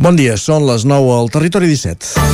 Bon dia, són les 9 al Territori 17.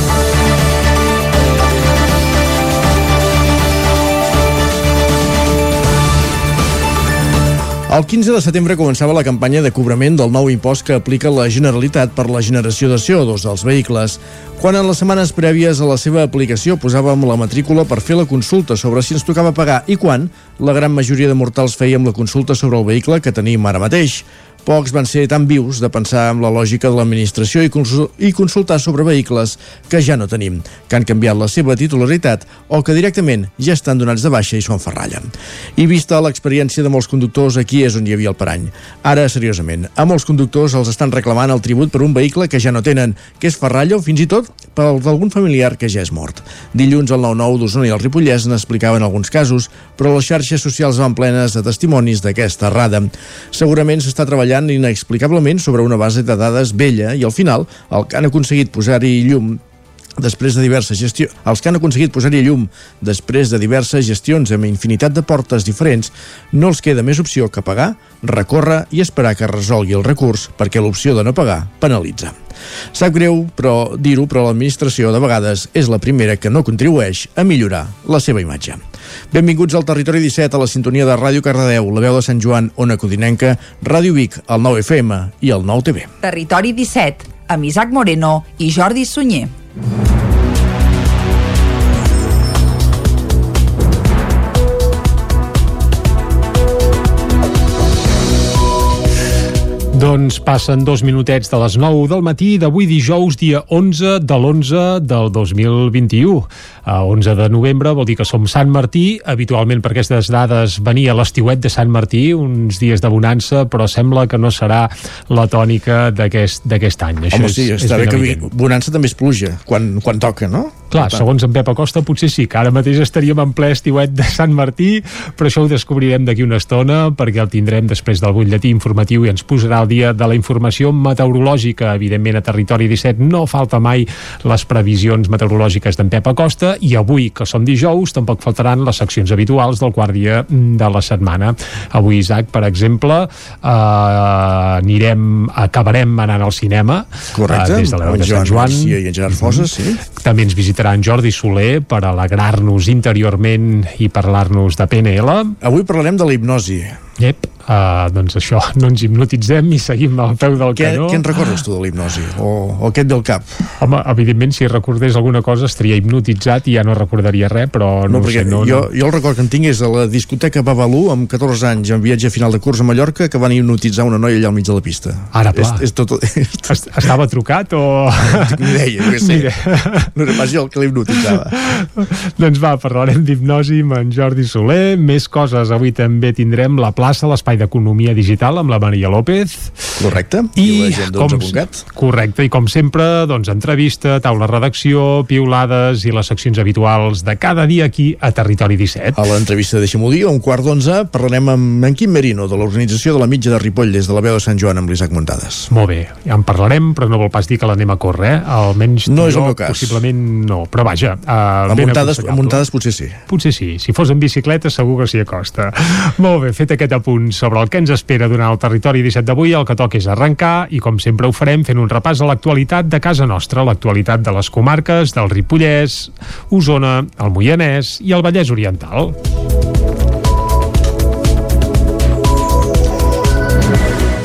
El 15 de setembre començava la campanya de cobrament del nou impost que aplica la Generalitat per la generació de CO2 dels vehicles. Quan en les setmanes prèvies a la seva aplicació posàvem la matrícula per fer la consulta sobre si ens tocava pagar i quan, la gran majoria de mortals fèiem la consulta sobre el vehicle que tenim ara mateix. Pocs van ser tan vius de pensar amb la lògica de l'administració i, consul i consultar sobre vehicles que ja no tenim, que han canviat la seva titularitat o que directament ja estan donats de baixa i s'ho enferrallen. I vista l'experiència de molts conductors, aquí és on hi havia el parany. Ara, seriosament, a molts conductors els estan reclamant el tribut per un vehicle que ja no tenen, que és ferralla o fins i tot per d'algun familiar que ja és mort. Dilluns el 9-9 d'Osona i el Ripollès n'explicaven alguns casos, però les xarxes socials van plenes de testimonis d'aquesta errada. Segurament s'està treballant treballant inexplicablement sobre una base de dades vella i al final el que han aconseguit posar-hi llum després de diverses gestions, els que han aconseguit posar-hi llum després de diverses gestions amb infinitat de portes diferents, no els queda més opció que pagar, recórrer i esperar que resolgui el recurs perquè l'opció de no pagar penalitza. Sap greu però dir-ho, però l'administració de vegades és la primera que no contribueix a millorar la seva imatge. Benvinguts al Territori 17 a la sintonia de Ràdio Cardedeu, la veu de Sant Joan, Ona Codinenca, Ràdio Vic, el 9 FM i el 9 TV. Territori 17, amb Isaac Moreno i Jordi Sunyer. Bye. Doncs passen dos minutets de les 9 del matí d'avui dijous, dia 11 de l'11 del 2021. A 11 de novembre vol dir que som Sant Martí. Habitualment per aquestes dades venia l'estiuet de Sant Martí, uns dies de bonança, però sembla que no serà la tònica d'aquest any. Això Home, sí, és, està és bé que bonança també és pluja, quan, quan toca, no? Clar, segons en Pep Acosta potser sí, que ara mateix estaríem en ple estiuet de Sant Martí, però això ho descobrirem d'aquí una estona perquè el tindrem després del butlletí informatiu i ens posarà el dia de la informació meteorològica. Evidentment, a Territori 17 no falta mai les previsions meteorològiques d'en Pep Acosta i avui, que som dijous, tampoc faltaran les seccions habituals del quart dia de la setmana. Avui, Isaac, per exemple, eh, anirem, acabarem anant al cinema Correcte, eh, des de l'Eu de Sant Joan. i en Gerard Foses, sí. També ens visitarà en Jordi Soler per alegrar-nos interiorment i parlar-nos de PNL. Avui parlarem de la hipnosi. Yep, uh, doncs això, no ens hipnotitzem i seguim al peu del què, canó. Què en recordes tu de l'hipnosi? O, o què et del cap? Home, evidentment, si recordés alguna cosa estaria hipnotitzat i ja no recordaria res, però no, no sé, no, jo, no. jo el record que en tinc és a la discoteca Babalú, amb 14 anys, en viatge final de curs a Mallorca, que van hipnotitzar una noia allà al mig de la pista. Ara, pla. És, és tot, tot... Estava trucat o... Ni idea, jo sé. No era pas jo el que l'hipnotitzava. doncs va, parlarem d'hipnosi amb en Jordi Soler. Més coses. Avui també tindrem la plaça, l'espai d'economia digital amb la Maria López. Correcte. I, I com, correcte. I com sempre, doncs, entrevista, taula redacció, piulades i les seccions habituals de cada dia aquí a Territori 17. A l'entrevista deixem-ho dir, a un quart d'onze parlarem amb en Quim Merino, de l'organització de la mitja de Ripoll, des de la veu de Sant Joan amb l'Isaac Muntades. Molt bé, ja en parlarem, però no vol pas dir que l'anem a córrer, eh? Almenys no és el meu cas. possiblement no, però vaja. Uh, a, muntades, a muntades potser sí. Potser sí. Si fos en bicicleta segur que s'hi acosta. Molt bé, fet aquest apunt sobre el que ens espera durant el territori 17 d'avui, el que toca és arrencar i com sempre ho farem fent un repàs a l'actualitat de casa nostra, l'actualitat de les comarques del Ripollès, Osona, el Moianès i el Vallès Oriental.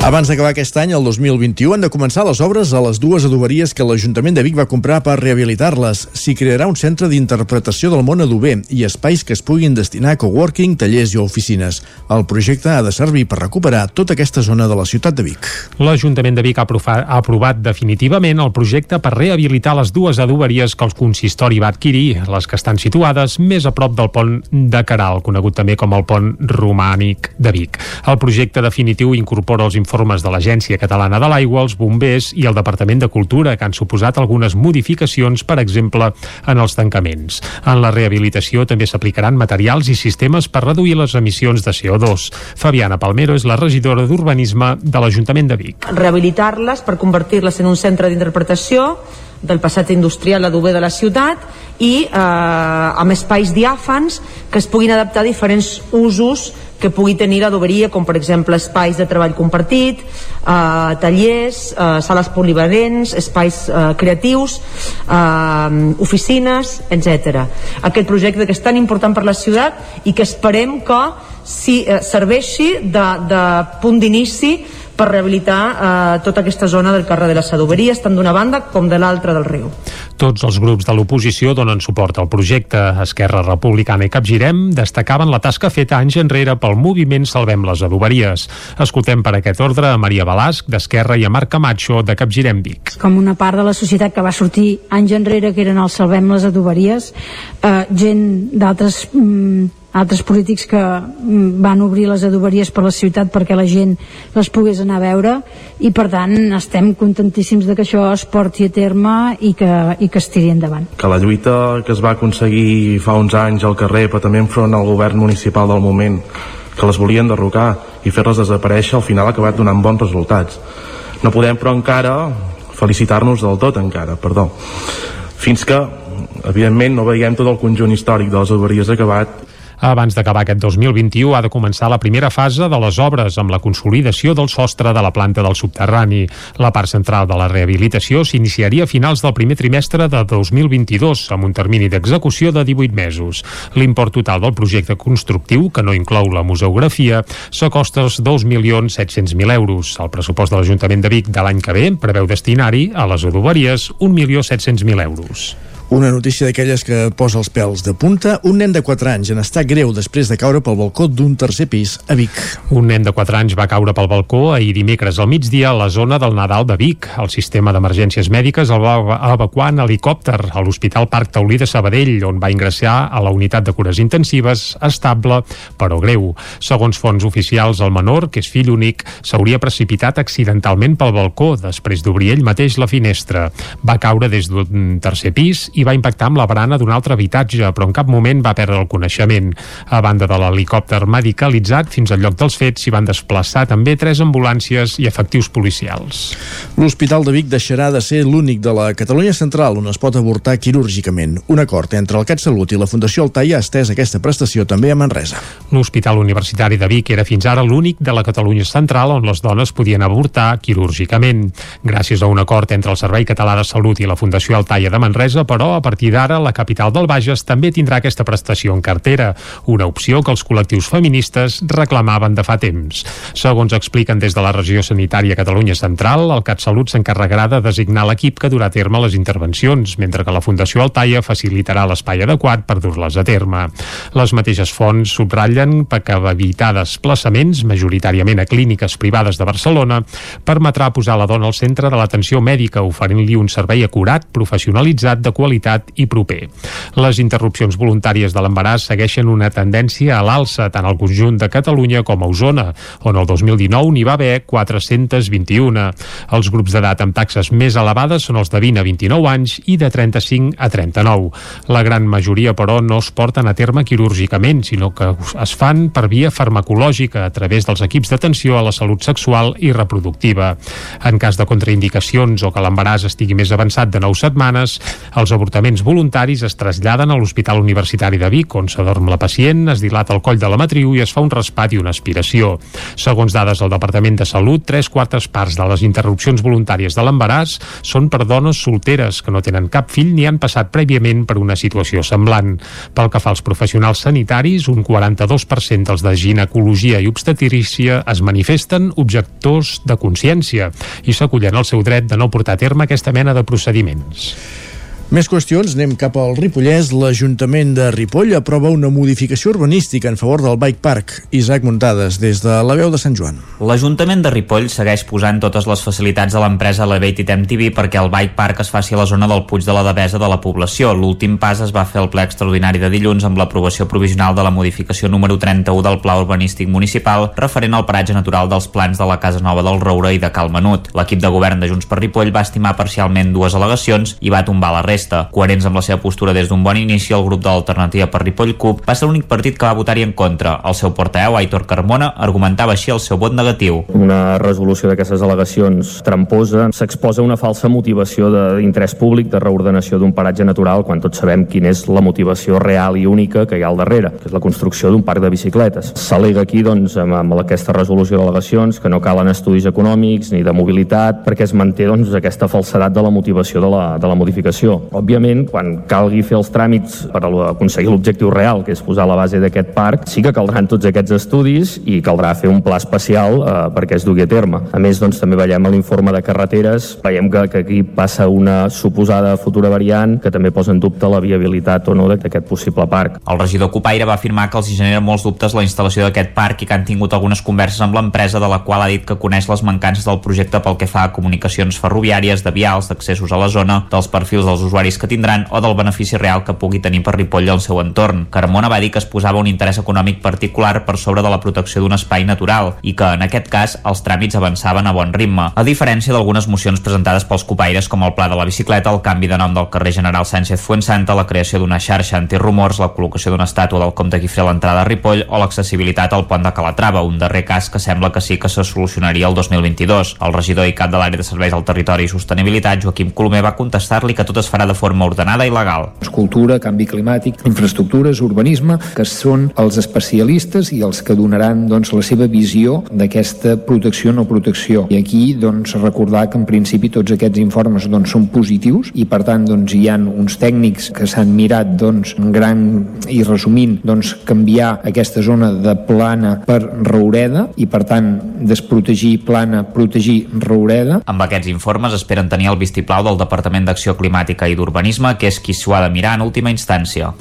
Abans d'acabar aquest any, el 2021, han de començar les obres a les dues adoberies que l'Ajuntament de Vic va comprar per rehabilitar-les. S'hi crearà un centre d'interpretació del món adober i espais que es puguin destinar a coworking, tallers i oficines. El projecte ha de servir per recuperar tota aquesta zona de la ciutat de Vic. L'Ajuntament de Vic ha, ha aprovat definitivament el projecte per rehabilitar les dues adoberies que el consistori va adquirir, les que estan situades més a prop del pont de Caral, conegut també com el pont romànic de Vic. El projecte definitiu incorpora els informes informes de l'Agència Catalana de l'Aigua, els bombers i el Departament de Cultura, que han suposat algunes modificacions, per exemple, en els tancaments. En la rehabilitació també s'aplicaran materials i sistemes per reduir les emissions de CO2. Fabiana Palmero és la regidora d'Urbanisme de l'Ajuntament de Vic. Rehabilitar-les per convertir-les en un centre d'interpretació del passat industrial adober de la ciutat i eh, amb espais diàfans que es puguin adaptar a diferents usos que pugui tenir l'adoberia, com per exemple espais de treball compartit, eh, tallers, eh, sales polivalents, espais eh, creatius, eh, oficines, etc. Aquest projecte que és tan important per la ciutat i que esperem que si, eh, serveixi de, de punt d'inici per rehabilitar eh, tota aquesta zona del carrer de les Adoberies, tant d'una banda com de l'altra del riu. Tots els grups de l'oposició donen suport al projecte. Esquerra Republicana i Capgirem destacaven la tasca feta anys enrere pel moviment Salvem les Adoberies. Escoltem per aquest ordre a Maria Balasc, d'Esquerra, i a Marc Camacho, de Capgirem Vic. Com una part de la societat que va sortir anys enrere, que eren els Salvem les Adoberies, eh, gent d'altres... Mm, altres polítics que mm, van obrir les adoberies per la ciutat perquè la gent les pogués anar a veure i per tant estem contentíssims de que això es porti a terme i que, i que es tiri endavant. Que la lluita que es va aconseguir fa uns anys al carrer però també enfront al govern municipal del moment que les volien derrocar i fer-les desaparèixer al final ha acabat donant bons resultats. No podem però encara felicitar-nos del tot encara, perdó. Fins que evidentment no veiem tot el conjunt històric de les adoberies acabat abans d'acabar aquest 2021 ha de començar la primera fase de les obres amb la consolidació del sostre de la planta del subterrani. La part central de la rehabilitació s'iniciaria a finals del primer trimestre de 2022 amb un termini d'execució de 18 mesos. L'import total del projecte constructiu, que no inclou la museografia, s'acosta als 2.700.000 euros. El pressupost de l'Ajuntament de Vic de l'any que ve preveu destinar-hi a les adoberies 1.700.000 euros. Una notícia d'aquelles que posa els pèls de punta. Un nen de 4 anys en estat greu després de caure pel balcó d'un tercer pis a Vic. Un nen de 4 anys va caure pel balcó ahir dimecres al migdia a la zona del Nadal de Vic. El sistema d'emergències mèdiques el va evacuar en helicòpter a l'Hospital Parc Taulí de Sabadell, on va ingressar a la unitat de cures intensives, estable però greu. Segons fons oficials, el menor, que és fill únic, s'hauria precipitat accidentalment pel balcó després d'obrir ell mateix la finestra. Va caure des d'un tercer pis i va impactar amb la barana d'un altre habitatge, però en cap moment va perdre el coneixement. A banda de l'helicòpter medicalitzat, fins al lloc dels fets s'hi van desplaçar també tres ambulàncies i efectius policials. L'Hospital de Vic deixarà de ser l'únic de la Catalunya Central on es pot avortar quirúrgicament. Un acord entre el CatSalut i la Fundació Altai ha estès aquesta prestació també a Manresa. L'Hospital Universitari de Vic era fins ara l'únic de la Catalunya Central on les dones podien avortar quirúrgicament. Gràcies a un acord entre el Servei Català de Salut i la Fundació Altaia de Manresa, però, a partir d'ara, la capital del Bages també tindrà aquesta prestació en cartera, una opció que els col·lectius feministes reclamaven de fa temps. Segons expliquen des de la regió sanitària Catalunya Central, el CatSalut s'encarregarà de designar l'equip que durà a terme les intervencions, mentre que la Fundació Altaia facilitarà l'espai adequat per dur-les a terme. Les mateixes fonts subratllen que evitar desplaçaments, majoritàriament a clíniques privades de Barcelona, permetrà posar la dona al centre de l'atenció mèdica, oferint-li un servei acurat, professionalitzat, de qualitat i proper. Les interrupcions voluntàries de l'embaràs segueixen una tendència a l'alça tant al conjunt de Catalunya com a Osona, on el 2019 n'hi va haver 421. Els grups d'edat amb taxes més elevades són els de 20 a 29 anys i de 35 a 39. La gran majoria, però, no es porten a terme quirúrgicament, sinó que es fan per via farmacològica a través dels equips d'atenció a la salut sexual i reproductiva. En cas de contraindicacions o que l'embaràs estigui més avançat de 9 setmanes, els avortaments voluntaris es traslladen a l'Hospital Universitari de Vic, on s'adorm la pacient, es dilata el coll de la matriu i es fa un raspat i una aspiració. Segons dades del Departament de Salut, tres quartes parts de les interrupcions voluntàries de l'embaràs són per dones solteres que no tenen cap fill ni han passat prèviament per una situació semblant. Pel que fa als professionals sanitaris, un 42% dels de ginecologia i obstetrícia es manifesten objectors de consciència i s'acullen al seu dret de no portar a terme aquesta mena de procediments. Més qüestions, anem cap al Ripollès. L'Ajuntament de Ripoll aprova una modificació urbanística en favor del Bike Park. Isaac Muntades, des de la veu de Sant Joan. L'Ajuntament de Ripoll segueix posant totes les facilitats a l'empresa Elevate TV perquè el Bike Park es faci a la zona del Puig de la Devesa de la població. L'últim pas es va fer al ple extraordinari de dilluns amb l'aprovació provisional de la modificació número 31 del Pla Urbanístic Municipal referent al paratge natural dels plans de la Casa Nova del Roure i de Cal Menut. L'equip de govern de Junts per Ripoll va estimar parcialment dues al·legacions i va tombar la resta resta. Coherents amb la seva postura des d'un bon inici, el grup de l'Alternativa per Ripoll CUP va ser l'únic partit que va votar-hi en contra. El seu portaveu, Aitor Carmona, argumentava així el seu vot negatiu. Una resolució d'aquestes al·legacions tramposa s'exposa una falsa motivació d'interès públic de reordenació d'un paratge natural quan tots sabem quina és la motivació real i única que hi ha al darrere, que és la construcció d'un parc de bicicletes. S'al·lega aquí, doncs, amb, amb aquesta resolució d'al·legacions que no calen estudis econòmics ni de mobilitat perquè es manté doncs, aquesta falsedat de la motivació de la, de la modificació. Òbviament, quan calgui fer els tràmits per aconseguir l'objectiu real, que és posar la base d'aquest parc, sí que caldran tots aquests estudis i caldrà fer un pla especial eh, perquè es dugui a terme. A més, doncs, també veiem l'informe de carreteres, veiem que, que aquí passa una suposada futura variant que també posa en dubte la viabilitat o no d'aquest possible parc. El regidor Copaire va afirmar que els hi genera molts dubtes la instal·lació d'aquest parc i que han tingut algunes converses amb l'empresa de la qual ha dit que coneix les mancances del projecte pel que fa a comunicacions ferroviàries, de vials, d'accessos a la zona, dels perfils dels usuaris que tindran o del benefici real que pugui tenir per Ripoll al seu entorn. Carmona va dir que es posava un interès econòmic particular per sobre de la protecció d'un espai natural i que, en aquest cas, els tràmits avançaven a bon ritme, a diferència d'algunes mocions presentades pels copaires com el pla de la bicicleta, el canvi de nom del carrer General Sánchez Fuensanta, la creació d'una xarxa antirumors, la col·locació d'una estàtua del comte Guifré a l'entrada a Ripoll o l'accessibilitat al pont de Calatrava, un darrer cas que sembla que sí que se solucionaria el 2022. El regidor i cap de l'àrea de serveis al territori i sostenibilitat, Joaquim Colomer, va contestar-li que tot es farà de forma ordenada i legal. Cultura, canvi climàtic, infraestructures, urbanisme, que són els especialistes i els que donaran doncs, la seva visió d'aquesta protecció o no protecció. I aquí doncs, recordar que en principi tots aquests informes doncs, són positius i per tant doncs, hi han uns tècnics que s'han mirat doncs, gran i resumint doncs, canviar aquesta zona de plana per Roureda i per tant desprotegir plana, protegir Roureda. Amb aquests informes esperen tenir el vistiplau del Departament d'Acció Climàtica i d'Urbanisme, que és qui s'ho ha de mirar en última instància.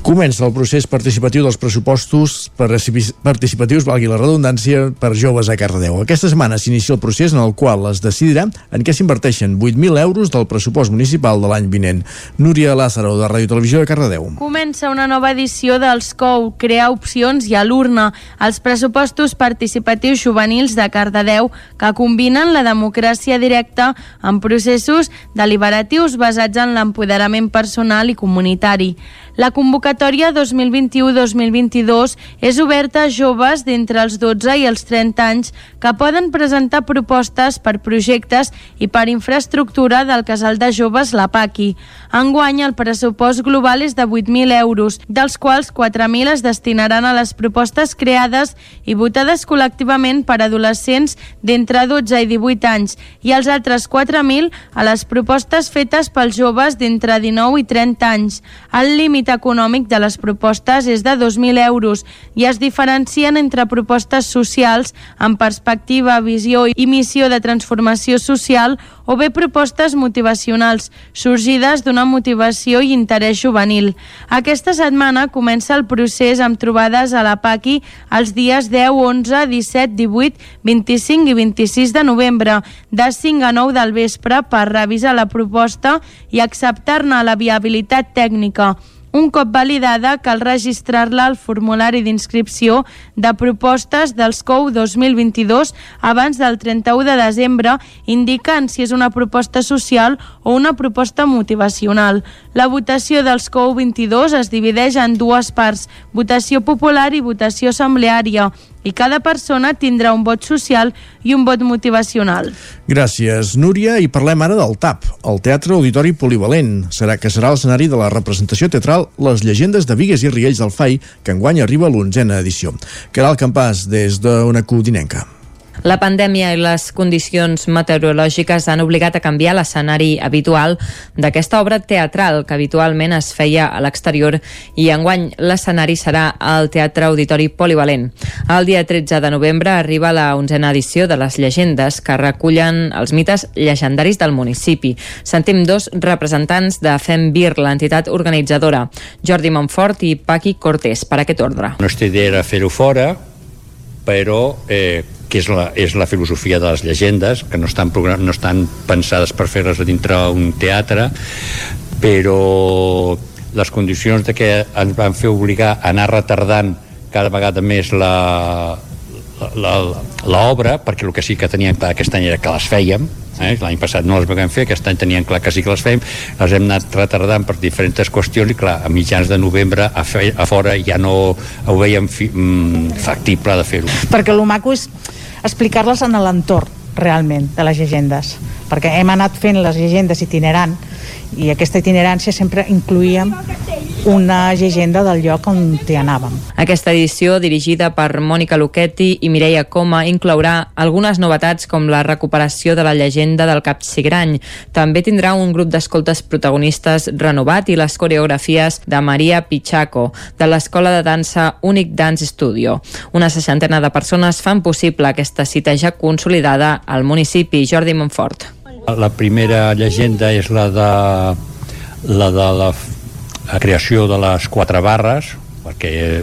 Comença el procés participatiu dels pressupostos participatius, valgui la redundància, per joves a Cardedeu. Aquesta setmana s'inicia el procés en el qual es decidirà en què s'inverteixen 8.000 euros del pressupost municipal de l'any vinent. Núria Lázaro, de Ràdio Televisió de Cardedeu. Comença una nova edició dels COU, crear opcions i a l'urna, els pressupostos participatius juvenils de Cardedeu que combinen la democràcia directa amb processos deliberatius basats en l'empoderament personal i comunitari. La convocatòria 2021-2022 és oberta a joves d'entre els 12 i els 30 anys que poden presentar propostes per projectes i per infraestructura del casal de joves La Paqui. Enguany, el pressupost global és de 8.000 euros, dels quals 4.000 es destinaran a les propostes creades i votades col·lectivament per adolescents d'entre 12 i 18 anys i els altres 4.000 a les propostes fetes pels joves d'entre 19 i 30 anys. El límit econòmic de les propostes és de 2.000 euros i es diferencien entre propostes socials amb perspectiva, visió i missió de transformació social o bé propostes motivacionals sorgides d'una motivació i interès juvenil. Aquesta setmana comença el procés amb trobades a la PACI els dies 10, 11, 17, 18, 25 i 26 de novembre, de 5 a 9 del vespre per revisar la proposta i acceptar-ne la viabilitat tècnica. Un cop validada, cal registrar-la al formulari d'inscripció de propostes dels COU 2022 abans del 31 de desembre, indicant si és una proposta social o una proposta motivacional. La votació dels COU 22 es divideix en dues parts, votació popular i votació assembleària i cada persona tindrà un vot social i un vot motivacional. Gràcies, Núria. I parlem ara del TAP, el Teatre Auditori Polivalent. Serà que serà l'escenari de la representació teatral Les llegendes de Vigues i Riells del FAI, que enguany arriba a l'onzena edició. Caral Campàs, des d'una codinenca. La pandèmia i les condicions meteorològiques han obligat a canviar l'escenari habitual d'aquesta obra teatral que habitualment es feia a l'exterior i enguany l'escenari serà al Teatre Auditori Polivalent. El dia 13 de novembre arriba la onzena edició de les llegendes que recullen els mites llegendaris del municipi. Sentim dos representants de Fem Vir, l'entitat organitzadora, Jordi Montfort i Paqui Cortés, per aquest ordre. Nostra idea era fer-ho fora, però eh, que és la, és la filosofia de les llegendes, que no estan, no estan pensades per fer-les dintre un teatre, però les condicions de que ens van fer obligar a anar retardant cada vegada més la l'obra, perquè el que sí que teníem clar aquest any era que les fèiem, eh? l'any passat no les vam fer, aquest any tenien clar que sí que les fem, les hem anat retardant per diferents qüestions i clar, a mitjans de novembre a, fe, a fora ja no ho veiem fi, mm, factible de fer-ho. Perquè el maco és explicar-les en l'entorn realment de les llegendes perquè hem anat fent les llegendes itinerant i aquesta itinerància sempre incluïem una llegenda del lloc on hi anàvem. Aquesta edició, dirigida per Mònica Luchetti i Mireia Coma, inclourà algunes novetats com la recuperació de la llegenda del Capsigrany. També tindrà un grup d'escoltes protagonistes renovat i les coreografies de Maria Pichaco, de l'Escola de Dansa Únic Dance Studio. Una seixantena de persones fan possible aquesta cita ja consolidada al municipi Jordi Montfort. La primera llegenda és la de la de la, la creació de les quatre barres, perquè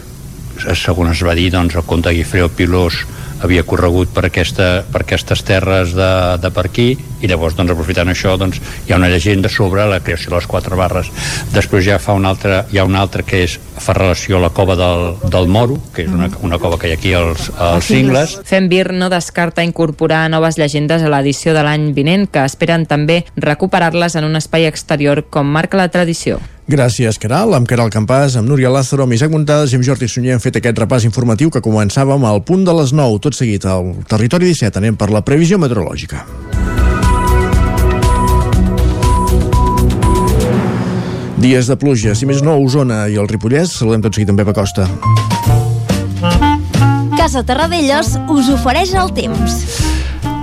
segons es va dir, doncs, el conte Guifreo Pilós havia corregut per, aquesta, per aquestes terres de, de per aquí i llavors doncs, aprofitant això doncs, hi ha una llegenda sobre la creació de les quatre barres després ja fa un altre, hi ha un altre que és fa relació a la cova del, del Moro que és una, una cova que hi ha aquí als, als cingles Fem Vir no descarta incorporar noves llegendes a l'edició de l'any vinent que esperen també recuperar-les en un espai exterior com marca la tradició. Gràcies, Caral. Amb Caral Campàs, amb Núria Lázaro, amb Isaac Montades i amb Jordi Sunyer hem fet aquest repàs informatiu que començàvem al punt de les 9. Tot seguit al Territori 17 anem per la previsió meteorològica. Dies de pluja, si més no, Osona i el Ripollès. Saludem tot seguit amb Pepa Costa. Casa Terradellos us ofereix el temps.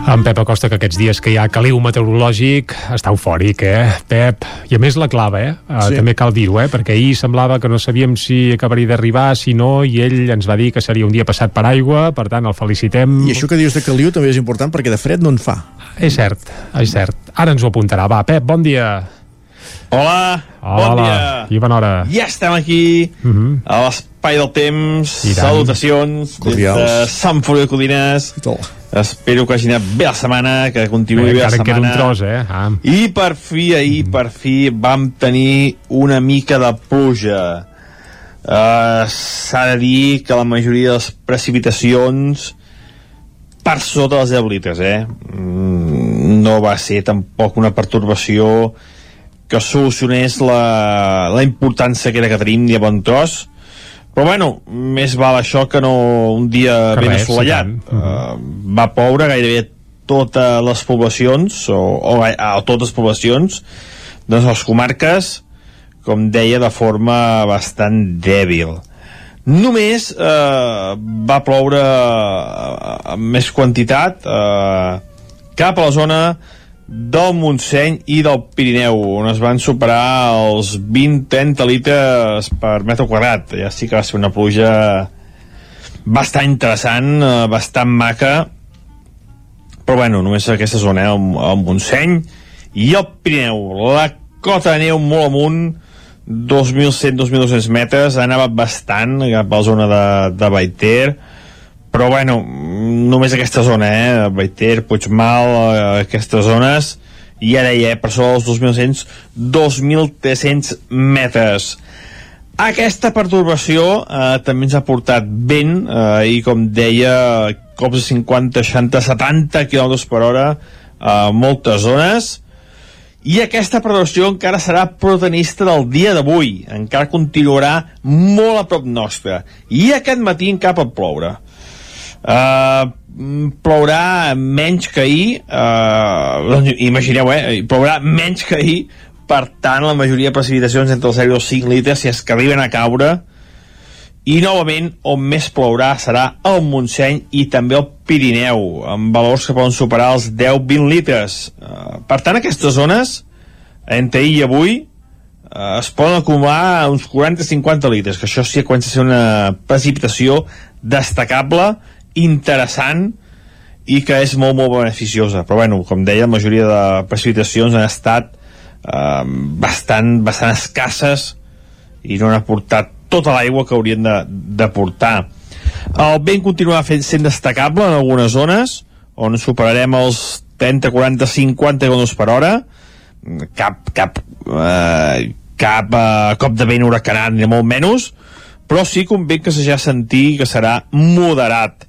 En Pep Acosta, que aquests dies que hi ha caliu meteorològic, està eufòric, eh, Pep? I a més la clava, eh? Uh, sí. També cal dir-ho, eh? Perquè ahir semblava que no sabíem si acabaria d'arribar, si no, i ell ens va dir que seria un dia passat per aigua, per tant, el felicitem. I això que dius de caliu també és important perquè de fred no en fa. És cert, és cert. Ara ens ho apuntarà. Va, Pep, bon dia. Hola, Hola, bon dia. I bona hora. Ja estem aquí, uh Mhm. -huh. a l'espai del temps. I tant. Salutacions Cordials. des de Sant Feliu de Codines. Espero que hagi anat bé la setmana, que continuï Bé, bé la setmana. un tros, eh? Ah. I per fi, ahir, per fi, vam tenir una mica de pluja. Uh, S'ha de dir que la majoria de les precipitacions per sota dels 10 litres, eh? Mm, No va ser tampoc una pertorbació que solucionés la, la important sequera que tenim ni a bon tros, però bueno, més val això que no un dia Que ben res, assolellat. i tant. Uh, va ploure gairebé totes les poblacions, o, o, a totes les poblacions, doncs les comarques, com deia, de forma bastant dèbil. Només eh, va ploure eh, amb més quantitat eh, cap a la zona del Montseny i del Pirineu, on es van superar els 20-30 litres per metre quadrat. Ja sí que va ser una pluja bastant interessant, eh, bastant maca, però bueno, només aquesta zona, eh, el, el Montseny i el Pirineu. La cota de neu molt amunt, 2.100-2.200 metres, ha nevat bastant cap a la zona de, de Baiter, però bueno, només aquesta zona, eh? Baiter, Puigmal, eh, aquestes zones, i ja deia, eh, per sobre dels 2.100, 2.300 metres. Aquesta pertorbació eh, també ens ha portat vent eh, i com deia cops de 50, 60, 70 km per hora a moltes zones. I aquesta pertorbació encara serà protagonista del dia d'avui. Encara continuarà molt a prop nostra i aquest matí encara pot ploure uh, plourà menys que ahir uh, doncs imagineu, eh? plourà menys que ahir per tant la majoria de precipitacions entre els 0 i els 5 litres si és que arriben a caure i novament on més plourà serà el Montseny i també el Pirineu amb valors que poden superar els 10-20 litres uh, per tant aquestes zones entre ahir i avui uh, es poden acumular uns 40-50 litres que això sí que comença a ser una precipitació destacable interessant i que és molt molt beneficiosa. Però bueno, com deia, la majoria de precipitacions han estat eh, bastant, bastant escasses i no han aportat tota l'aigua que haurien de, de portar. El vent continuarà fent, sent destacable en algunes zones on superarem els 30, 40, 50 km per hora. Cap, cap, eh, cap eh, cop de vent huracanat ni molt menys. Però sí que un vent que se ja sentir que serà moderat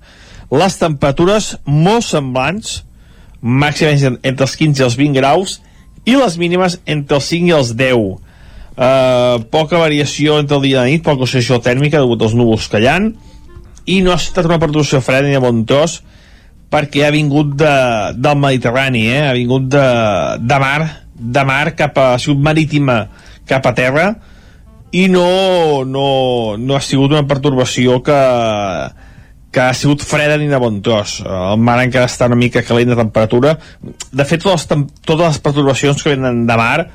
les temperatures molt semblants màximes entre els 15 i els 20 graus i les mínimes entre els 5 i els 10 Uh, poca variació entre el dia i la nit, poca oscilació tèrmica degut als núvols que hi ha i no ha estat una perturbació freda ni de bon tros perquè ha vingut de, del Mediterrani, eh? ha vingut de, de mar, de mar cap a, sigut marítima cap a terra i no, no, no ha sigut una perturbació que, que ha sigut freda ni de bon tros. El mar encara està una mica calent de temperatura. De fet, totes les, totes les perturbacions que venen de mar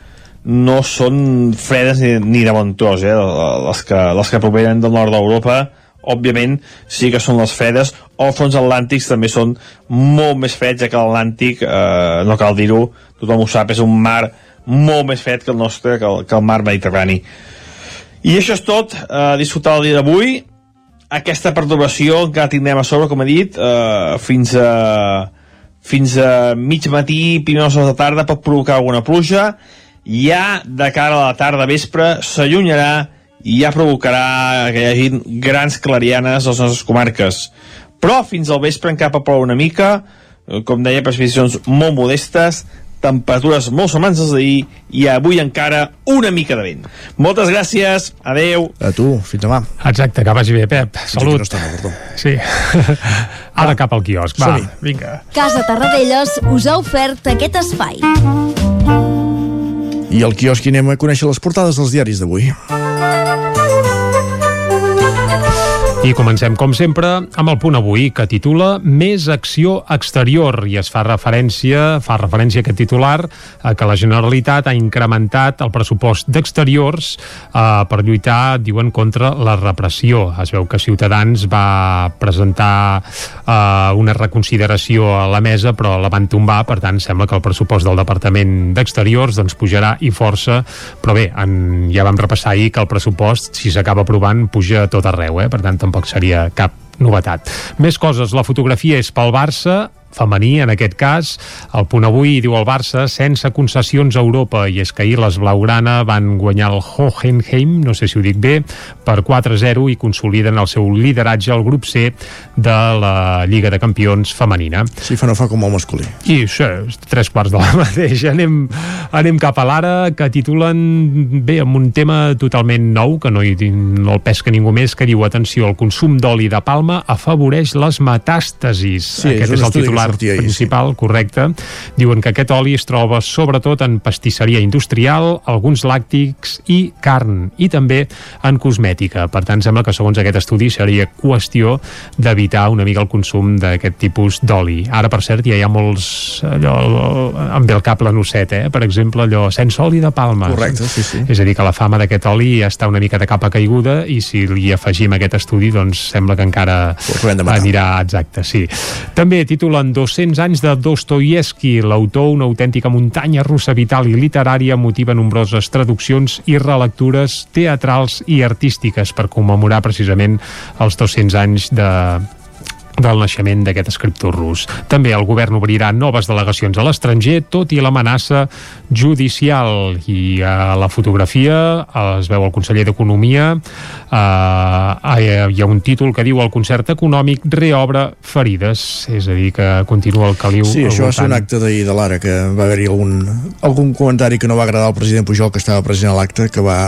no són fredes ni, ni de bon tros, eh? les, que, les que provenen del nord d'Europa òbviament sí que són les fredes o els fons atlàntics també són molt més freds que l'Atlàntic eh, no cal dir-ho, tothom ho sap és un mar molt més fred que el nostre que el, que el mar Mediterrani i això és tot, eh, disfrutar el dia d'avui aquesta perturbació encara tindrem a sobre, com he dit eh, fins a fins a mig matí, primeres hores de tarda pot provocar alguna pluja ja de cara a la tarda vespre s'allunyarà i ja provocarà que hi hagi grans clarianes a les nostres comarques. Però fins al vespre encara pot ploure una mica, eh, com deia, precipitacions molt modestes, temperatures molt semblants als d'ahir i avui encara una mica de vent. Moltes gràcies, adeu. A tu, fins demà. Exacte, que vagi bé, Pep. Salut. No està, perdó. Sí. Ara cap al quiosc, va, vinga. Casa Tarradellas us ha ofert aquest espai. I al quiosc anem a conèixer les portades dels diaris d'avui. I comencem, com sempre, amb el punt avui, que titula Més acció exterior, i es fa referència, fa referència a aquest titular, a que la Generalitat ha incrementat el pressupost d'exteriors eh, per lluitar, diuen, contra la repressió. Es veu que Ciutadans va presentar eh, una reconsideració a la mesa, però la van tombar, per tant, sembla que el pressupost del Departament d'Exteriors doncs, pujarà i força, però bé, en, ja vam repassar ahir que el pressupost, si s'acaba aprovant, puja a tot arreu, eh? per tant, tampoc seria cap novetat. Més coses, la fotografia és pel Barça, femení en aquest cas. El punt avui diu el Barça sense concessions a Europa i és que ahir les Blaugrana van guanyar el Hohenheim, no sé si ho dic bé, per 4-0 i consoliden el seu lideratge al grup C de la Lliga de Campions femenina. Sí, fa no fa com el masculí. I això, tres quarts de la mateixa. Anem, anem cap a l'ara, que titulen bé amb un tema totalment nou, que no, hi, no el pesca ningú més, que diu, atenció, el consum d'oli de palma afavoreix les metàstasis. Sí, Aquest és un és el que titular principal, correcte. Diuen que aquest oli es troba sobretot en pastisseria industrial, alguns làctics i carn, i també en cosmètica. Per tant, sembla que segons aquest estudi seria qüestió d'evitar una mica el consum d'aquest tipus d'oli. Ara, per cert, ja hi ha molts... Allò, ve el cap la noceta, eh? per exemple, allò sense oli de palma. Correcte, sí, sí. És a dir, que la fama d'aquest oli ja està una mica de capa caiguda i si li afegim aquest estudi, doncs sembla que encara anirà exacte, sí. També titulen 200 anys de Dostoyevsky, l'autor, una autèntica muntanya russa vital i literària, motiva nombroses traduccions i relectures teatrals i artístiques per commemorar precisament els 200 anys de, del naixement d'aquest escriptor rus. També el govern obrirà noves delegacions a l'estranger, tot i l'amenaça judicial. I a la fotografia es veu el conseller d'Economia, eh, hi ha un títol que diu el concert econòmic reobre ferides, és a dir, que continua el caliu Sí, això va ser un acte d'ahir de l'Ara, que va haver-hi algun, algun comentari que no va agradar al president Pujol, que estava present a l'acte, que va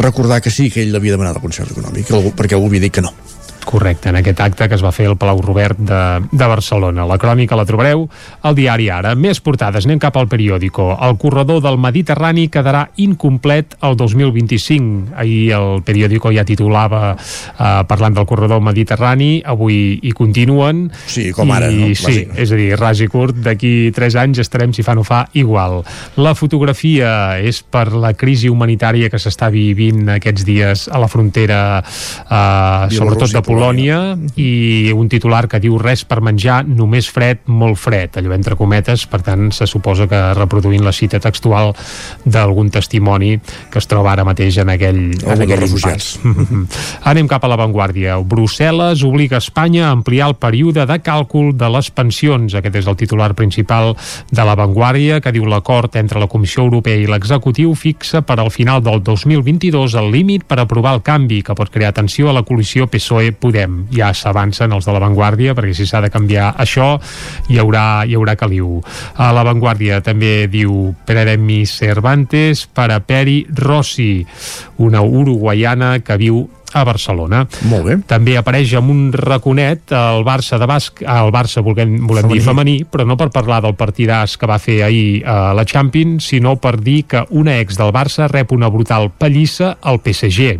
recordar que sí, que ell l'havia demanat el concert econòmic, perquè algú havia dit que no. Correcte, en aquest acte que es va fer al Palau Robert de, de Barcelona. La crònica la trobareu al diari Ara. Més portades, anem cap al periòdico. El corredor del Mediterrani quedarà incomplet el 2025. Ahir el periòdico ja titulava eh, parlant del corredor mediterrani, avui hi continuen. Sí, com ara, I, no? Sí, Bàsic. és a dir, ras i curt, d'aquí 3 anys estarem, si fa no fa, igual. La fotografia és per la crisi humanitària que s'està vivint aquests dies a la frontera, eh, sobretot de Polònia, i un titular que diu res per menjar, només fred, molt fred, allò entre cometes, per tant, se suposa que reproduint la cita textual d'algun testimoni que es troba ara mateix en aquell, en aquell refugiats. Anem cap a l'avantguàrdia. Brussel·les obliga Espanya a ampliar el període de càlcul de les pensions. Aquest és el titular principal de l'avantguàrdia, que diu l'acord entre la Comissió Europea i l'executiu fixa per al final del 2022 el límit per aprovar el canvi que pot crear tensió a la coalició PSOE Podem. Ja s'avancen els de l'avantguàrdia, perquè si s'ha de canviar això, hi haurà, hi haurà caliu. A l'avantguàrdia també diu Peremi Cervantes per a Peri Rossi, una uruguaiana que viu a Barcelona. Molt bé. També apareix amb un raconet el Barça de Basc, el Barça volem, volem femení. dir femení, però no per parlar del partidàs que va fer ahir a la Champions, sinó per dir que una ex del Barça rep una brutal pallissa al PSG.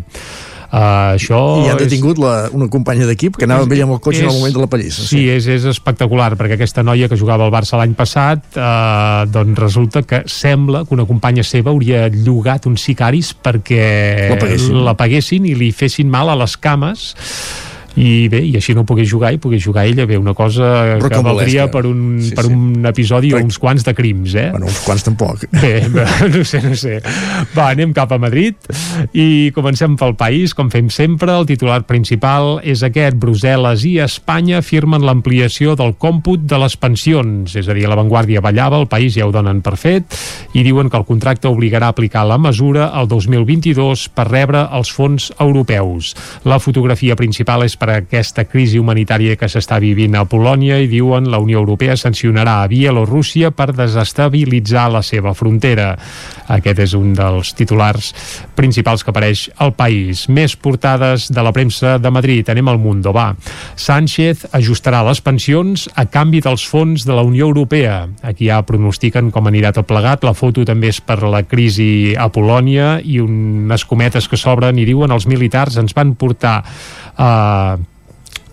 Uh, això I han detingut la, una companya d'equip que anava amb ella amb el cotxe és, en el moment de la pallissa. Sí, sí és, és espectacular, perquè aquesta noia que jugava al Barça l'any passat, uh, doncs resulta que sembla que una companya seva hauria llogat uns sicaris perquè la paguessin, la paguessin i li fessin mal a les cames i bé, i així no pogués jugar i pogués jugar ella, bé, una cosa Però que valdria per un, sí, per un episodi o uns quants de crims, eh? Bueno, uns quants tampoc. Bé, no sé, no sé. Va, anem cap a Madrid i comencem pel país, com fem sempre, el titular principal és aquest, Brussel·les i Espanya firmen l'ampliació del còmput de les pensions, és a dir, l'avantguàrdia ballava, el país ja ho donen per fet, i diuen que el contracte obligarà a aplicar la mesura el 2022 per rebre els fons europeus. La fotografia principal és per aquesta crisi humanitària que s'està vivint a Polònia i diuen la Unió Europea sancionarà a Bielorússia per desestabilitzar la seva frontera. Aquest és un dels titulars principals que apareix al país. Més portades de la premsa de Madrid. Anem al Mundo, va. Sánchez ajustarà les pensions a canvi dels fons de la Unió Europea. Aquí ja pronostiquen com anirà tot plegat. La foto també és per la crisi a Polònia i unes cometes que s'obren i diuen els militars ens van portar eh,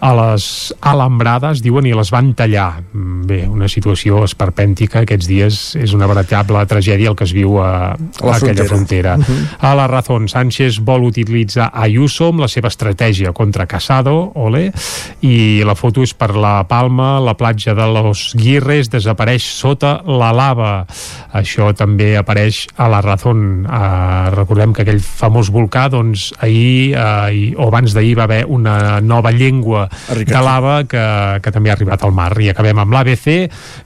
a les alambrades, diuen, i les van tallar. Mm, bé, una situació esperpèntica aquests dies és una veritable tragèdia el que es viu a, a, aquella frontera. Uh -huh. A la Razón, Sánchez vol utilitzar Ayuso amb la seva estratègia contra Casado, ole, i la foto és per la Palma, la platja de los Guirres desapareix sota la lava. Això també apareix a la Razón. Uh, recordem que aquell famós volcà, doncs, ahir uh, o abans d'ahir va haver una nova llengua de lava que, que també ha arribat al mar. I acabem amb l'ABC,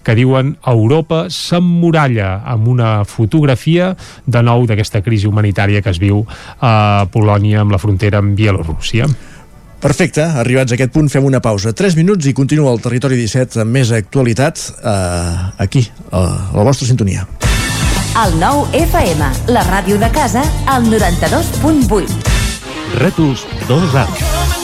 que diuen Europa s'emmuralla amb una fotografia de nou d'aquesta crisi humanitària que es viu a Polònia amb la frontera amb Bielorússia. Perfecte, arribats a aquest punt fem una pausa. 3 minuts i continua el Territori 17 amb més actualitat eh, aquí, a la vostra sintonia. El nou FM, la ràdio de casa, al 92.8. Rètols 2 arcs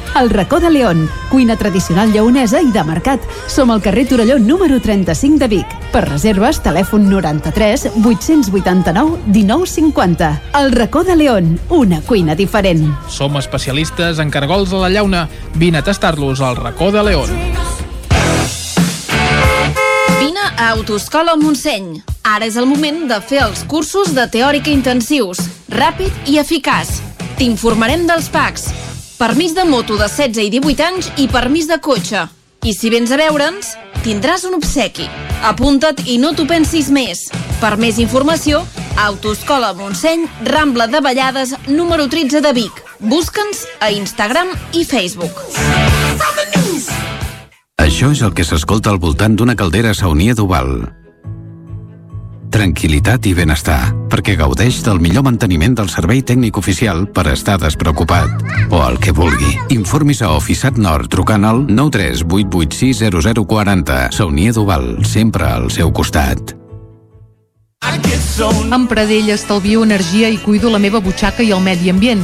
El racó de León, cuina tradicional lleonesa i de mercat. Som al carrer Torelló número 35 de Vic. Per reserves, telèfon 93 889 1950. El racó de León, una cuina diferent. Som especialistes en cargols a la llauna. Vine a tastar-los al racó de León. Vine a Autoscola Montseny. Ara és el moment de fer els cursos de teòrica intensius. Ràpid i eficaç. T'informarem dels PACs permís de moto de 16 i 18 anys i permís de cotxe. I si vens a veure'ns, tindràs un obsequi. Apunta't i no t'ho pensis més. Per més informació, Autoscola Montseny, Rambla de Vallades, número 13 de Vic. Busca'ns a Instagram i Facebook. Això és el que s'escolta al voltant d'una caldera saunia d'Oval tranquil·litat i benestar, perquè gaudeix del millor manteniment del servei tècnic oficial per estar despreocupat. O el que vulgui. Informis a Oficiat Nord trucant al 938860040. Saunier Duval, sempre al seu costat. Amb Pradell estalvio energia i cuido la meva butxaca i el medi ambient.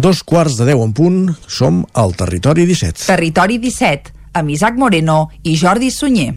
Dos quarts de deu en punt, som al Territori 17. Territori 17, amb Isaac Moreno i Jordi Sunyer.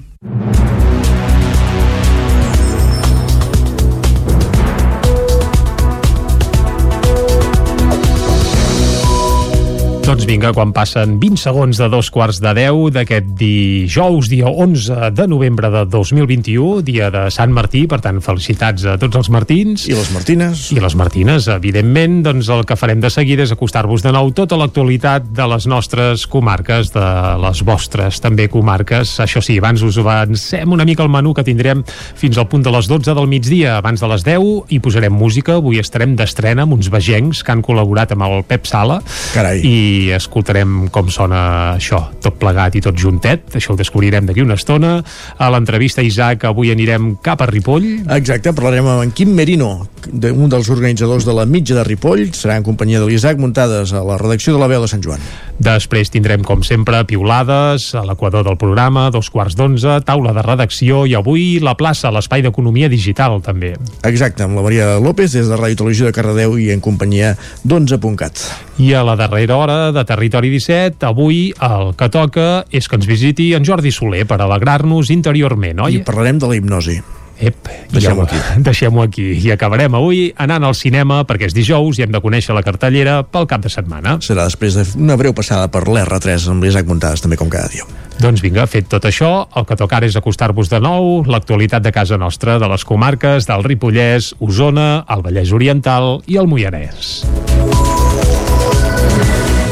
Doncs vinga, quan passen 20 segons de dos quarts de 10 d'aquest dijous, dia 11 de novembre de 2021, dia de Sant Martí, per tant, felicitats a tots els Martins. I les Martines. I les Martines, evidentment, doncs el que farem de seguida és acostar-vos de nou tota l'actualitat de les nostres comarques, de les vostres també comarques. Això sí, abans us avancem una mica el menú que tindrem fins al punt de les 12 del migdia. Abans de les 10 hi posarem música. Avui estarem d'estrena amb uns vegencs que han col·laborat amb el Pep Sala. Carai. I escoltarem com sona això, tot plegat i tot juntet. Això ho descobrirem d'aquí una estona. A l'entrevista, Isaac, avui anirem cap a Ripoll. Exacte, parlarem amb en Quim Merino, un dels organitzadors de la mitja de Ripoll. Serà en companyia de l'Isaac, muntades a la redacció de la veu de Sant Joan. Després tindrem, com sempre, piulades, a l'equador del programa, dos quarts d'onze, taula de redacció i avui la plaça, l'espai d'economia digital, també. Exacte, amb la Maria López des de Ràdio Televisió de Cardedeu i en companyia d'11.cat. I a la darrera hora de Territori 17, avui el que toca és que ens visiti en Jordi Soler per alegrar-nos interiorment, oi? I parlarem de la hipnosi. Ep, Deixem-ho aquí. Deixem-ho aquí. I acabarem avui anant al cinema perquè és dijous i hem de conèixer la cartellera pel cap de setmana. Serà després d'una breu passada per l'R3 amb l'Isaac Montades, també com cada dia. Doncs vinga, fet tot això, el que toca ara és acostar-vos de nou l'actualitat de casa nostra, de les comarques del Ripollès, Osona, el Vallès Oriental i el Moianès.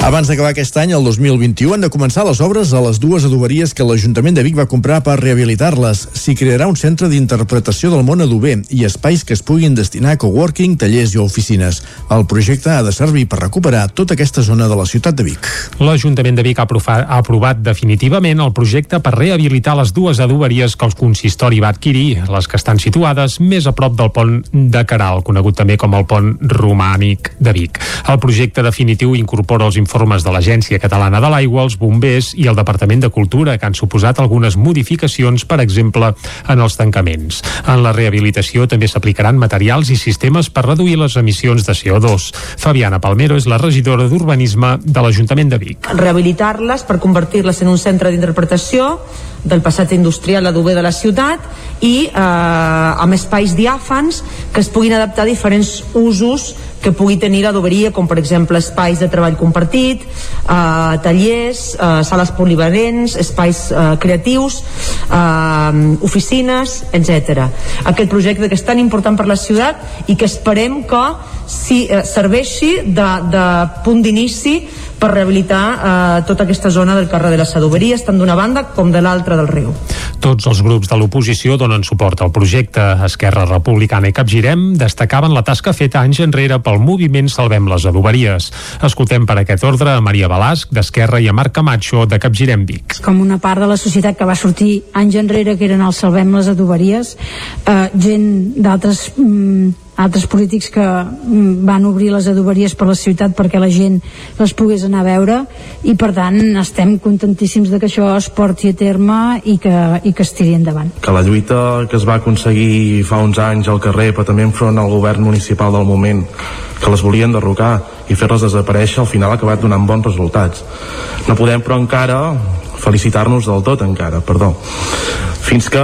Abans d'acabar aquest any, el 2021, han de començar les obres a les dues adoberies que l'Ajuntament de Vic va comprar per rehabilitar-les. S'hi crearà un centre d'interpretació del món adober i espais que es puguin destinar a coworking, tallers i oficines. El projecte ha de servir per recuperar tota aquesta zona de la ciutat de Vic. L'Ajuntament de Vic ha, aprovat, ha aprovat definitivament el projecte per rehabilitar les dues adoberies que el consistori va adquirir, les que estan situades més a prop del pont de Caral, conegut també com el pont romànic de Vic. El projecte definitiu incorpora els informes de l'Agència Catalana de l'Aigua, els bombers i el Departament de Cultura, que han suposat algunes modificacions, per exemple, en els tancaments. En la rehabilitació també s'aplicaran materials i sistemes per reduir les emissions de CO2. Fabiana Palmero és la regidora d'Urbanisme de l'Ajuntament de Vic. Rehabilitar-les per convertir-les en un centre d'interpretació del passat industrial adober de la ciutat i eh, amb espais diàfans que es puguin adaptar a diferents usos que pugui tenir l'adoberia, com per exemple espais de treball compartit, eh, tallers, eh, sales polivalents, espais eh, creatius, eh, oficines, etc. Aquest projecte que és tan important per la ciutat i que esperem que si, eh, serveixi de, de punt d'inici per rehabilitar eh, tota aquesta zona del carrer de les adoberies, tant d'una banda com de l'altra del riu. Tots els grups de l'oposició donen suport al projecte. Esquerra Republicana i Capgirem destacaven la tasca feta anys enrere pel moviment Salvem les adoberies. Escoltem per aquest ordre a Maria Balasc, d'Esquerra, i a Marc Camacho, de Capgirem Vic. com una part de la societat que va sortir anys enrere que eren els Salvem les adoberies eh, gent d'altres mm, altres polítics que mm, van obrir les adoberies per la ciutat perquè la gent les pogués anar a veure i per tant estem contentíssims de que això es porti a terme i que, i que es tiri endavant que la lluita que es va aconseguir fa uns anys al carrer, però també enfront al govern municipal del moment, que les volien derrocar i fer-les desaparèixer, al final ha acabat donant bons resultats. No podem, però, encara felicitar-nos del tot, encara, perdó. Fins que,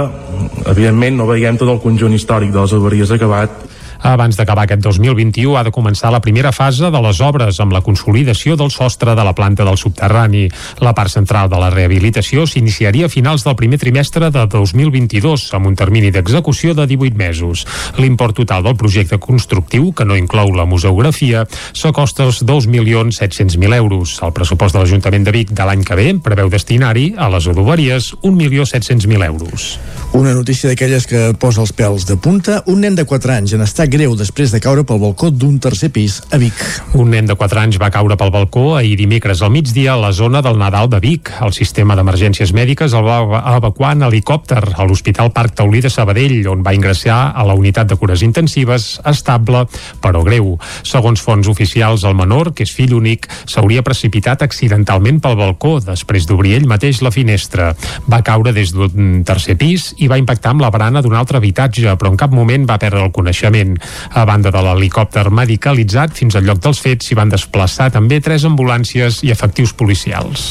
evidentment, no veiem tot el conjunt històric de les averies acabat Abans d'acabar aquest 2021 ha de començar la primera fase de les obres amb la consolidació del sostre de la planta del subterrani. La part central de la rehabilitació s'iniciaria a finals del primer trimestre de 2022 amb un termini d'execució de 18 mesos. L'import total del projecte constructiu, que no inclou la museografia, s'acosta als 2.700.000 euros. El pressupost de l'Ajuntament de Vic de l'any que ve preveu destinar-hi a les adoberies 1.700.000 euros. Una notícia d'aquelles que posa els pèls de punta. Un nen de 4 anys en estat greu després de caure pel balcó d'un tercer pis a Vic. Un nen de 4 anys va caure pel balcó ahir dimecres al migdia a la zona del Nadal de Vic. El sistema d'emergències mèdiques el va evacuar en helicòpter a l'Hospital Parc Taulí de Sabadell, on va ingressar a la unitat de cures intensives, estable però greu. Segons fons oficials, el menor, que és fill únic, s'hauria precipitat accidentalment pel balcó després d'obrir ell mateix la finestra. Va caure des d'un tercer pis i va impactar amb la barana d'un altre habitatge, però en cap moment va perdre el coneixement. A banda de l'helicòpter medicalitzat, fins al lloc dels fets s'hi van desplaçar també tres ambulàncies i efectius policials.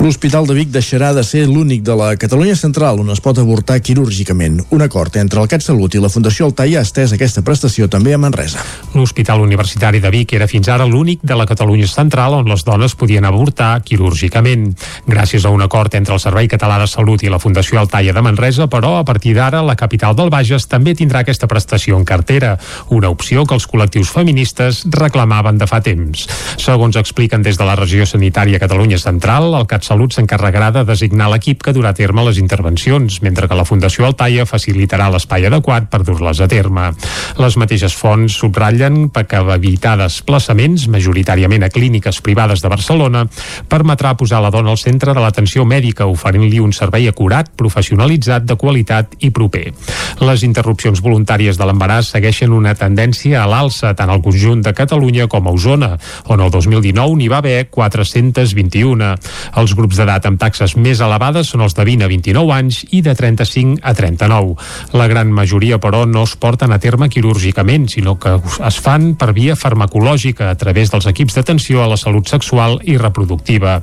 L'Hospital de Vic deixarà de ser l'únic de la Catalunya Central on es pot avortar quirúrgicament. Un acord entre el CatSalut i la Fundació Altai ha estès aquesta prestació també a Manresa. L'Hospital Universitari de Vic era fins ara l'únic de la Catalunya Central on les dones podien avortar quirúrgicament. Gràcies a un acord entre el Servei Català de Salut i la Fundació Altaia de Manresa, però, a partir d'ara, la capital del Bages també tindrà aquesta prestació en cartera, una opció que els col·lectius feministes reclamaven de fa temps. Segons expliquen des de la regió sanitària Catalunya Central, el CatSalut s'encarregarà de designar l'equip que durà a terme les intervencions, mentre que la Fundació Altaia facilitarà l'espai adequat per dur-les a terme. Les mateixes fonts subratllen que evitar desplaçaments, majoritàriament a clíniques privades de Barcelona, permetrà posar la dona al centre de l'atenció mèdica, oferint-li un servei acurat, professionalitzat, de qualitat i proper. Les interrupcions voluntàries de l'embaràs segueixen una tendència a l'alça tant al conjunt de Catalunya com a Osona, on el 2019 n'hi va haver 421. Els grups d'edat amb taxes més elevades són els de 20 a 29 anys i de 35 a 39. La gran majoria, però, no es porten a terme quirúrgicament, sinó que es fan per via farmacològica a través dels equips d'atenció a la salut sexual i reproductiva.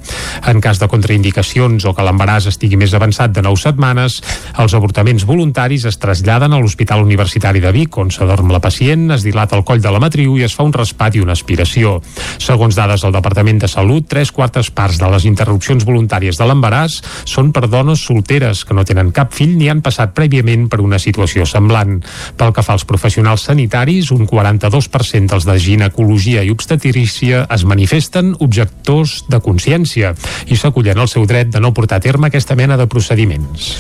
En cas de contraindicacions o que l'embaràs estigui més avançat de 9 setmanes, els avortaments voluntaris es traslladen a l'Hospital Universitari de Vic, on s'adorm la pacient, es dilata el coll de la matriu i es fa un raspat i una aspiració. Segons dades del Departament de Salut, tres quartes parts de les interrupcions voluntàries de l'embaràs són per dones solteres que no tenen cap fill ni han passat prèviament per una situació semblant. Pel que fa als professionals sanitaris, un 42% dels de ginecologia i obstetrícia es manifesten objectors de consciència i s'acullen al seu dret de no portar a terme aquesta mena de procediments.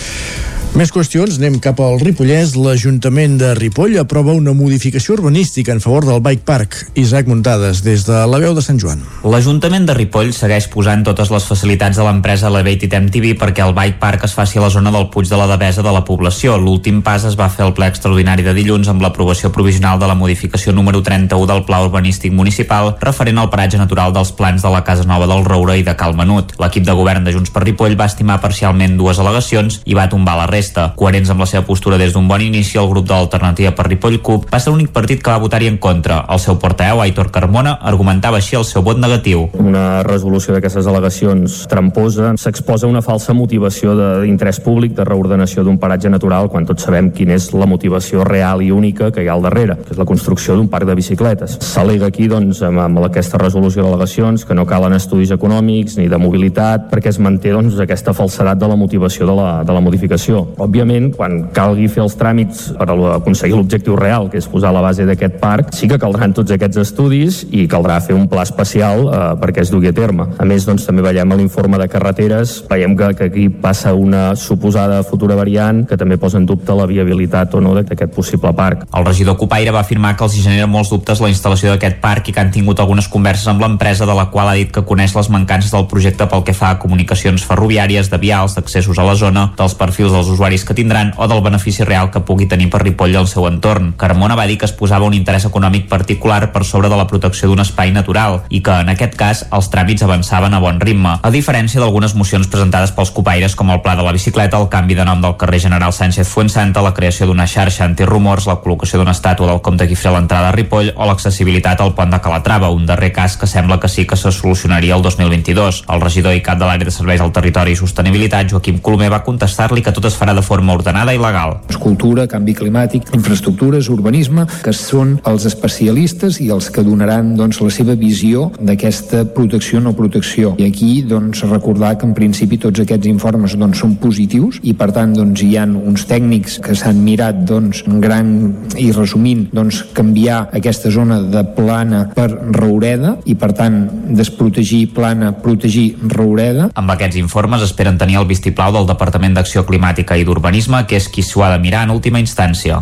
Més qüestions, anem cap al Ripollès. L'Ajuntament de Ripoll aprova una modificació urbanística en favor del Bike Park. Isaac Muntades, des de la veu de Sant Joan. L'Ajuntament de Ripoll segueix posant totes les facilitats de l'empresa Elevate Item TV perquè el Bike Park es faci a la zona del Puig de la Devesa de la població. L'últim pas es va fer al ple extraordinari de dilluns amb l'aprovació provisional de la modificació número 31 del Pla Urbanístic Municipal referent al paratge natural dels plans de la Casa Nova del Roure i de Cal Menut. L'equip de govern de Junts per Ripoll va estimar parcialment dues al·legacions i va tombar la resta resta. Coherents amb la seva postura des d'un bon inici, el grup de l'Alternativa per Ripoll CUP va ser l'únic partit que va votar-hi en contra. El seu portaveu, Aitor Carmona, argumentava així el seu vot negatiu. Una resolució d'aquestes al·legacions tramposa s'exposa una falsa motivació d'interès públic de reordenació d'un paratge natural quan tots sabem quina és la motivació real i única que hi ha al darrere, que és la construcció d'un parc de bicicletes. S'al·lega aquí, doncs, amb, amb aquesta resolució d'al·legacions que no calen estudis econòmics ni de mobilitat perquè es manté doncs, aquesta falsedat de la motivació de la, de la modificació. Òbviament, quan calgui fer els tràmits per aconseguir l'objectiu real, que és posar la base d'aquest parc, sí que caldran tots aquests estudis i caldrà fer un pla especial eh, perquè es dugui a terme. A més, doncs, també veiem a l'informe de carreteres, veiem que, que aquí passa una suposada futura variant que també posa en dubte la viabilitat o no d'aquest possible parc. El regidor Copaire va afirmar que els hi genera molts dubtes la instal·lació d'aquest parc i que han tingut algunes converses amb l'empresa de la qual ha dit que coneix les mancances del projecte pel que fa a comunicacions ferroviàries, de vials, d'accessos a la zona, dels perfils dels usuaris que tindran o del benefici real que pugui tenir per Ripoll al seu entorn. Carmona va dir que es posava un interès econòmic particular per sobre de la protecció d'un espai natural i que, en aquest cas, els tràmits avançaven a bon ritme, a diferència d'algunes mocions presentades pels copaires com el pla de la bicicleta, el canvi de nom del carrer General Sánchez Fuensanta, la creació d'una xarxa antirumors, la col·locació d'una estàtua del comte Guifré a l'entrada a Ripoll o l'accessibilitat al pont de Calatrava, un darrer cas que sembla que sí que se solucionaria el 2022. El regidor i cap de l'àrea de serveis al territori i sostenibilitat, Joaquim Colomer, va contestar-li que tot es farà de forma ordenada i legal. Cultura, canvi climàtic, infraestructures, urbanisme, que són els especialistes i els que donaran doncs, la seva visió d'aquesta protecció o no protecció. I aquí doncs, recordar que en principi tots aquests informes doncs, són positius i per tant doncs, hi han uns tècnics que s'han mirat doncs, gran i resumint doncs, canviar aquesta zona de plana per raureda i per tant desprotegir plana, protegir raureda. Amb aquests informes esperen tenir el vistiplau del Departament d'Acció Climàtica i d'Urbanisme, que és qui s'ho ha de mirar en última instància.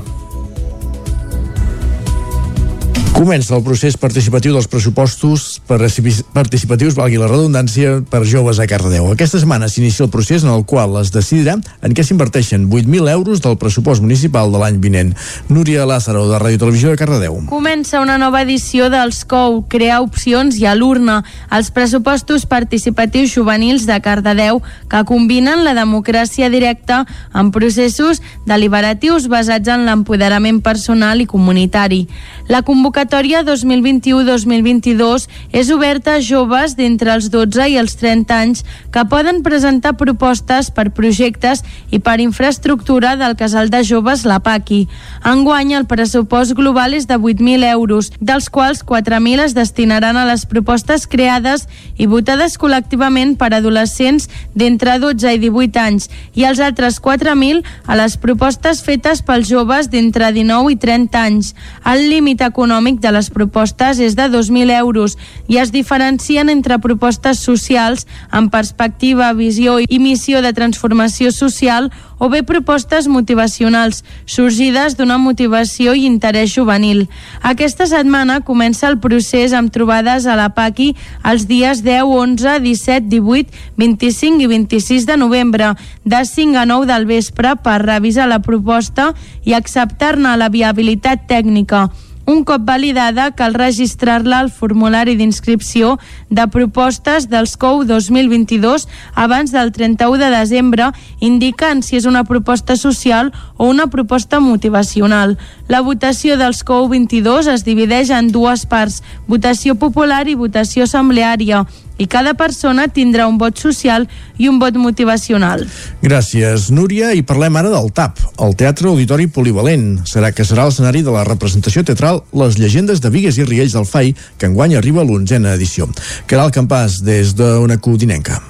Comença el procés participatiu dels pressupostos participatius, valgui la redundància, per joves a Cardedeu. Aquesta setmana s'inicia el procés en el qual es decidirà en què s'inverteixen 8.000 euros del pressupost municipal de l'any vinent. Núria Lázaro, de Ràdio Televisió de Cardedeu. Comença una nova edició dels COU, crear opcions i a l'urna, els pressupostos participatius juvenils de Cardedeu que combinen la democràcia directa amb processos deliberatius basats en l'empoderament personal i comunitari. La convocatòria convocatòria 2021-2022 és oberta a joves d'entre els 12 i els 30 anys que poden presentar propostes per projectes i per infraestructura del casal de joves La Paqui. Enguany, el pressupost global és de 8.000 euros, dels quals 4.000 es destinaran a les propostes creades i votades col·lectivament per adolescents d'entre 12 i 18 anys i els altres 4.000 a les propostes fetes pels joves d'entre 19 i 30 anys. El límit econòmic de les propostes és de 2.000 euros i es diferencien entre propostes socials amb perspectiva, visió i missió de transformació social o bé propostes motivacionals sorgides d'una motivació i interès juvenil. Aquesta setmana comença el procés amb trobades a la PACI els dies 10, 11, 17, 18, 25 i 26 de novembre, de 5 a 9 del vespre per revisar la proposta i acceptar-ne la viabilitat tècnica. Un cop validada, cal registrar-la al formulari d'inscripció de propostes dels COU 2022 abans del 31 de desembre, indicant si és una proposta social o una proposta motivacional. La votació dels COU 22 es divideix en dues parts, votació popular i votació assembleària i cada persona tindrà un vot social i un vot motivacional. Gràcies, Núria. I parlem ara del TAP, el Teatre Auditori Polivalent. Serà que serà l'escenari de la representació teatral Les llegendes de Vigues i Riells del FAI, que enguany arriba a l'onzena edició. Caral Campàs, des d'una codinenca.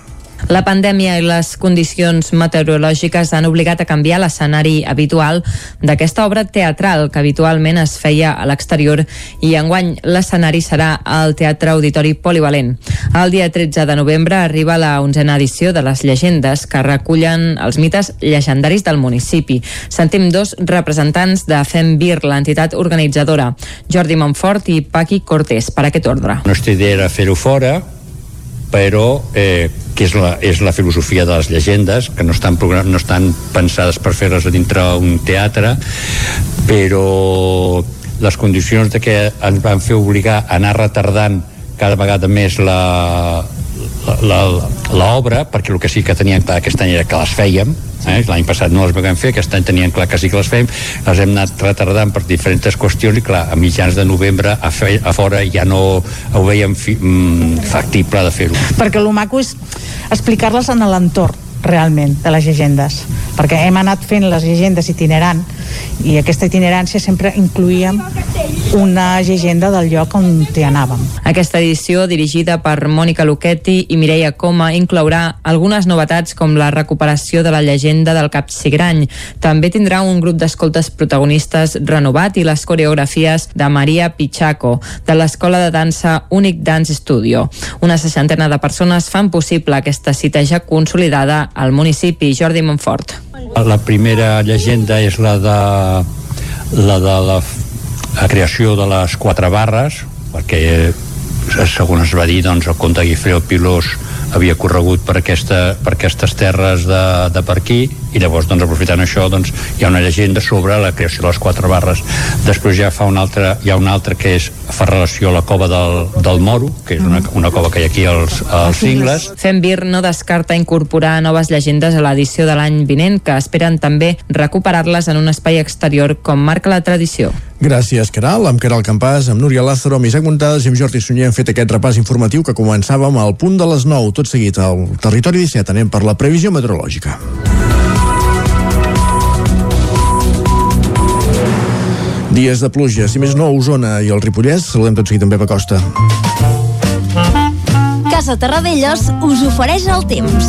La pandèmia i les condicions meteorològiques han obligat a canviar l'escenari habitual d'aquesta obra teatral que habitualment es feia a l'exterior i enguany l'escenari serà al Teatre Auditori Polivalent. El dia 13 de novembre arriba la onzena edició de les llegendes que recullen els mites llegendaris del municipi. Sentim dos representants de Fem Vir, l'entitat organitzadora, Jordi Montfort i Paqui Cortés, per aquest ordre. La nostra idea era fer-ho fora, però eh, que és la, és la filosofia de les llegendes, que no estan, no estan pensades per fer-les dintre un teatre, però les condicions de que ens van fer obligar a anar retardant cada vegada més la, l'obra, perquè el que sí que tenien clar aquest any era que les fèiem, eh? l'any passat no les vam fer, aquest any tenien clar que sí que les fèiem, les hem anat retardant per diferents qüestions i clar, a mitjans de novembre a, fe, a fora ja no ho veiem fi, mm, factible de fer-ho. Perquè el maco és explicar-les en l'entorn realment de les llegendes perquè hem anat fent les llegendes itinerant i aquesta itinerància sempre incluïem una llegenda del lloc on hi anàvem. Aquesta edició, dirigida per Mònica Luchetti i Mireia Coma, inclourà algunes novetats com la recuperació de la llegenda del Capsigrany. També tindrà un grup d'escoltes protagonistes renovat i les coreografies de Maria Pichaco, de l'Escola de Dansa Únic Dance Studio. Una seixantena de persones fan possible aquesta cita ja consolidada al municipi. Jordi Montfort. La primera llegenda és la de la de la, la creació de les quatre barres, perquè segons es va dir, doncs, el comte Guifreu Pilós havia corregut per, aquesta, per aquestes terres de, de per aquí i llavors doncs, aprofitant això doncs, hi ha una llegenda sobre la creació de les quatre barres després ja fa una altra, hi ha una altra que és fa relació a la cova del, del Moro que és una, una cova que hi ha aquí als, als cingles Fembir no descarta incorporar noves llegendes a l'edició de l'any vinent que esperen també recuperar-les en un espai exterior com marca la tradició Gràcies, Caral. Amb Caral Campàs, amb Núria Lázaro, amb Isaac Montades i amb Jordi Sunyer hem fet aquest repàs informatiu que començàvem al punt de les 9. Tot seguit al Territori 17 anem per la previsió meteorològica. Dies de pluja, si més no, a Osona i el Ripollès, saludem tot seguit amb Pepa Costa. Casa Terradellos us ofereix el temps.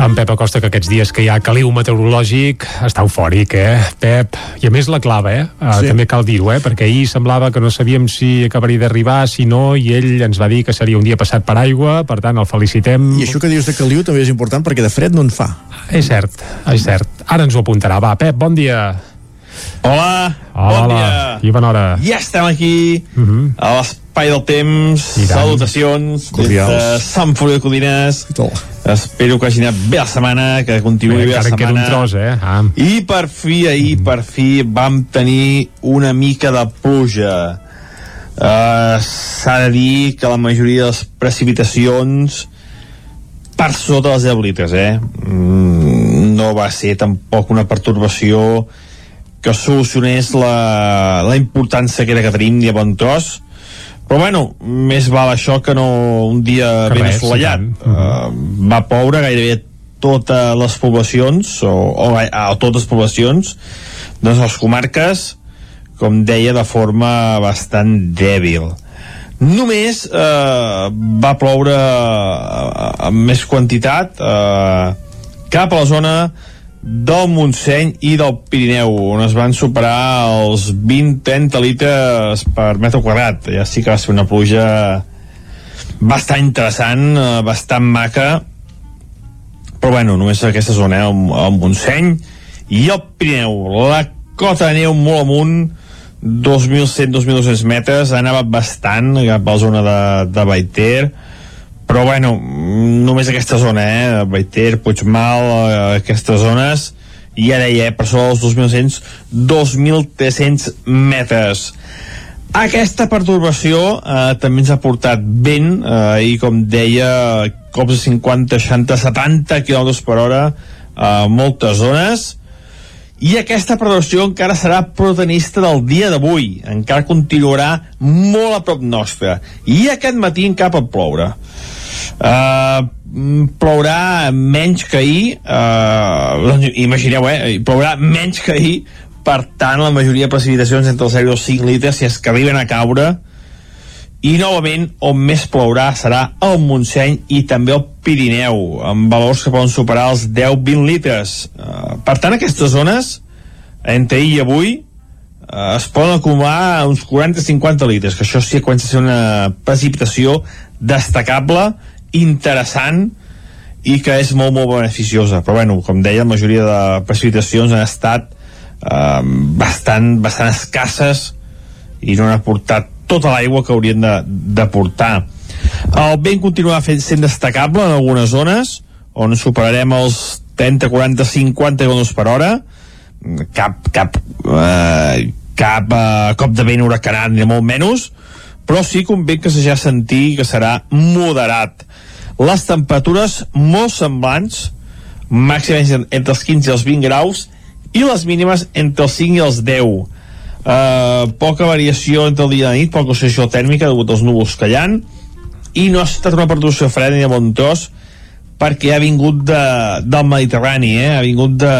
En Pep Acosta, que aquests dies que hi ha caliu meteorològic, està eufòric, eh, Pep? I a més la clava, eh? Uh, Sí. També cal dir-ho, eh? Perquè ahir semblava que no sabíem si acabaria d'arribar, si no, i ell ens va dir que seria un dia passat per aigua, per tant, el felicitem. I això que dius de caliu també és important perquè de fred no en fa. És cert, és cert. Ara ens ho apuntarà. Va, Pep, bon dia. Hola, Hola, bon dia. i bona hora. Ja estem aquí, Uh -huh. a l'espai del temps. Salutacions Cordials. des de Sant Feliu de Codines. Espero que hagi anat bé la setmana, que continuï bé la en queda setmana. un tros, eh? Ah. I per fi, ahir, per fi, vam tenir una mica de pluja. Uh, S'ha de dir que la majoria de les precipitacions per sota dels 10 litres, eh? Mm, no va ser tampoc una pertorbació que solucionés la, la important sequera que tenim ni a bon tros. Però bueno, més val això que no un dia Que ben res, assolellat. uh, va ploure gairebé totes les poblacions o, o, o totes les poblacions de les comarques com deia de forma bastant dèbil. Només eh, va ploure eh, amb més quantitat eh, cap a la zona del Montseny i del Pirineu on es van superar els 20-30 litres per metre quadrat. Ja sí que va ser una pluja bastant interessant eh, bastant maca. Però bueno, només aquesta zona, eh, el, el Montseny i el Pirineu. La cota de neu molt amunt 2.100-2.200 metres ha nevat bastant cap a la zona de, de Baiter però bueno, només aquesta zona eh? Baiter, Puigmal eh, aquestes zones. I ja deia, eh, per sobre dels 2.100 2.300 metres. Aquesta pertorbació eh, també ens ha portat vent eh, i com deia cops de 50, 60, 70 km per hora a moltes zones. I aquesta pertorbació encara serà protagonista del dia d'avui. Encara continuarà molt a prop nostra i aquest matí encara pot ploure uh, plourà menys que ahir uh, doncs imagineu eh plourà menys que ahir per tant la majoria de precipitacions entre els 0 i els 5 litres si és que arriben a caure i novament on més plourà serà el Montseny i també el Pirineu amb valors que poden superar els 10-20 litres. Uh, per tant aquestes zones entre ahir i avui es poden acumular uns 40-50 litres que això sí que comença a ser una precipitació destacable interessant i que és molt molt beneficiosa. Però bueno, com deia, la majoria de precipitacions han estat eh, bastant, bastant escasses i no han aportat tota l'aigua que haurien de, de portar. El vent continuarà fent, sent destacable en algunes zones on superarem els 30, 40, 50 km per hora cap, cap, eh, cap eh, cop de vent huracanat ni molt menys però sí vent que s'ha sentir que serà moderat les temperatures molt semblants màximes entre els 15 i els 20 graus i les mínimes entre els 5 i els 10 uh, poca variació entre el dia i la nit poca oscilació tèrmica degut als núvols ha i no ha estat una perturbació freda ni de bon tros perquè ha vingut de, del Mediterrani eh? ha vingut de,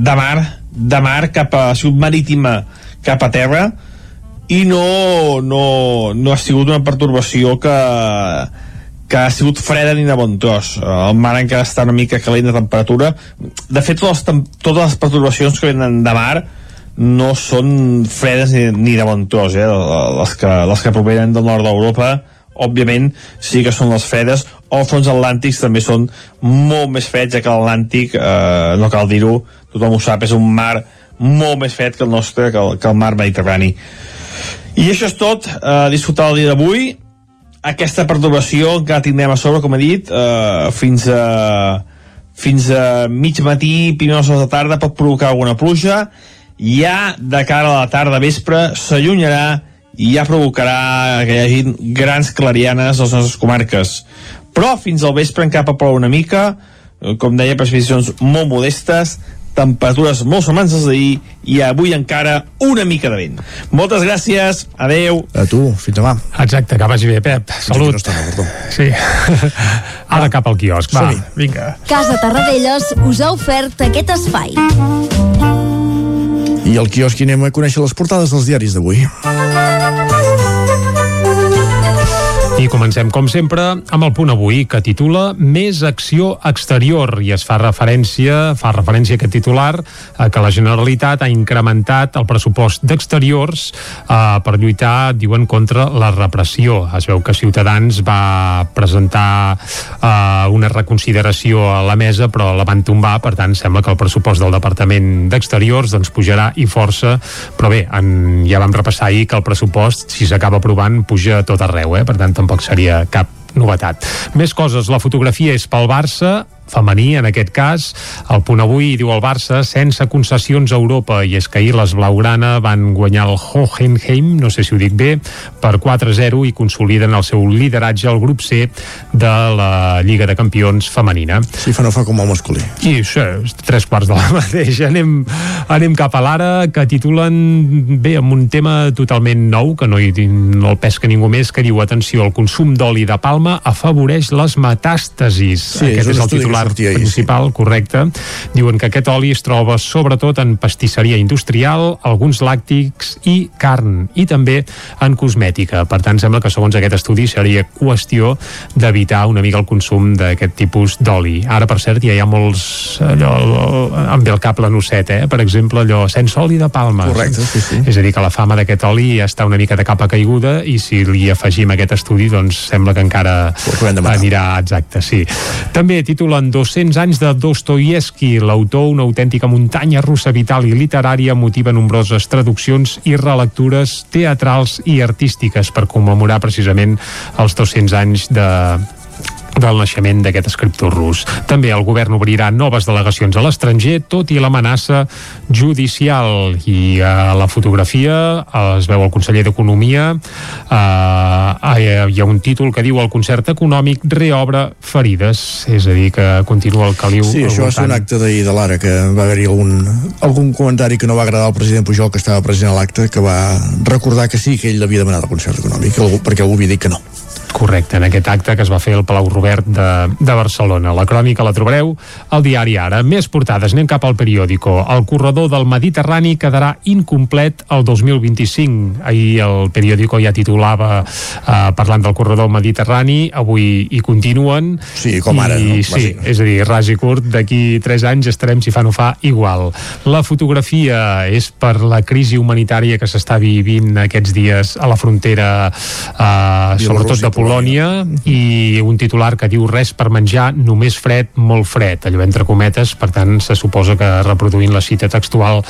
de mar de mar cap a ciutat marítima cap a terra i no, no, no ha sigut una perturbació que, que ha sigut freda ni de bon tros. El mar encara està una mica calent de temperatura. De fet, totes les, totes les perturbacions que venen de mar no són fredes ni, ni de bon tros, eh? les, que, les que provenen del nord d'Europa òbviament sí que són les fredes o els fons atlàntics també són molt més freds ja que l'Atlàntic eh, no cal dir-ho, tothom ho sap és un mar molt més fred que el nostre que el, que el mar Mediterrani. I això és tot, eh, disfrutar el dia d'avui. Aquesta perturbació encara tindrem a sobre, com he dit eh, fins a fins a mig matí, primeres hores de tarda pot provocar alguna pluja. Ja de cara a la tarda vespre s'allunyarà i ja provocarà que hi hagi grans clarianes a les nostres comarques. Però fins al vespre encara pot ploure una mica eh, com deia, precipitacions molt modestes temperatures molt semblants als d'ahir i avui encara una mica de vent. Moltes gràcies, adeu. A tu, fins demà. Exacte, que vagi bé, Pep. Salut. Sí. Ara cap al quiosc, va, vinga. Casa Tarradellas us ha ofert aquest espai. I al quiosc anem a conèixer les portades dels diaris d'avui. I comencem, com sempre, amb el punt avui, que titula Més acció exterior, i es fa referència, fa referència aquest titular, a que la Generalitat ha incrementat el pressupost d'exteriors eh, per lluitar, diuen, contra la repressió. Es veu que Ciutadans va presentar eh, una reconsideració a la mesa, però la van tombar, per tant, sembla que el pressupost del Departament d'Exteriors doncs, pujarà i força, però bé, en, ja vam repassar ahir que el pressupost, si s'acaba aprovant, puja a tot arreu, eh? per tant, tampoc seria cap novetat. Més coses, la fotografia és pel Barça, femení en aquest cas. El punt avui diu el Barça sense concessions a Europa i és que ahir les Blaugrana van guanyar el Hohenheim, no sé si ho dic bé, per 4-0 i consoliden el seu lideratge al grup C de la Lliga de Campions femenina. Sí, fa no fa com el masculí. I això, tres quarts de la mateixa. Anem, anem cap a l'ara, que titulen bé amb un tema totalment nou, que no, hi, no el pesca ningú més, que diu, atenció, el consum d'oli de palma afavoreix les metàstasis. Sí, és Aquest un és el estudi ahir, principal, correcte. Diuen que aquest oli es troba sobretot en pastisseria industrial, alguns làctics i carn, i també en cosmètica. Per tant, sembla que segons aquest estudi seria qüestió d'evitar una mica el consum d'aquest tipus d'oli. Ara, per cert, ja hi ha molts allò, amb el cap la nocet, eh? per exemple, allò sense oli de palma. Correcte, sí, sí. És a dir, que la fama d'aquest oli ja està una mica de capa caiguda i si li afegim aquest estudi, doncs sembla que encara anirà exacte, sí. També titulen 200 anys de Dostoyevsky, l'autor, una autèntica muntanya russa vital i literària, motiva nombroses traduccions i relectures teatrals i artístiques per commemorar precisament els 200 anys de, del naixement d'aquest escriptor rus. També el govern obrirà noves delegacions a l'estranger, tot i l'amenaça judicial. I a la fotografia es veu el conseller d'Economia, eh, hi ha un títol que diu el concert econòmic reobre ferides, és a dir, que continua el caliu Sí, això va ser un acte d'ahir de l'Ara, que va haver-hi algun, algun comentari que no va agradar al president Pujol, que estava present a l'acte, que va recordar que sí, que ell havia demanat el concert econòmic, perquè algú havia dit que no. Correcte, en aquest acte que es va fer al Palau Robert de, de Barcelona. La crònica la trobareu al diari Ara. Més portades, anem cap al periòdico. El corredor del Mediterrani quedarà incomplet el 2025. Ahir el periòdico ja titulava eh, parlant del corredor mediterrani, avui hi continuen. Sí, com ara, I, no? Sí, és a dir, ras i curt, d'aquí 3 anys estarem, si fa no fa, igual. La fotografia és per la crisi humanitària que s'està vivint aquests dies a la frontera, eh, sobretot de Polònia, i un titular que diu res per menjar, només fred, molt fred, allò entre cometes, per tant, se suposa que reproduint la cita textual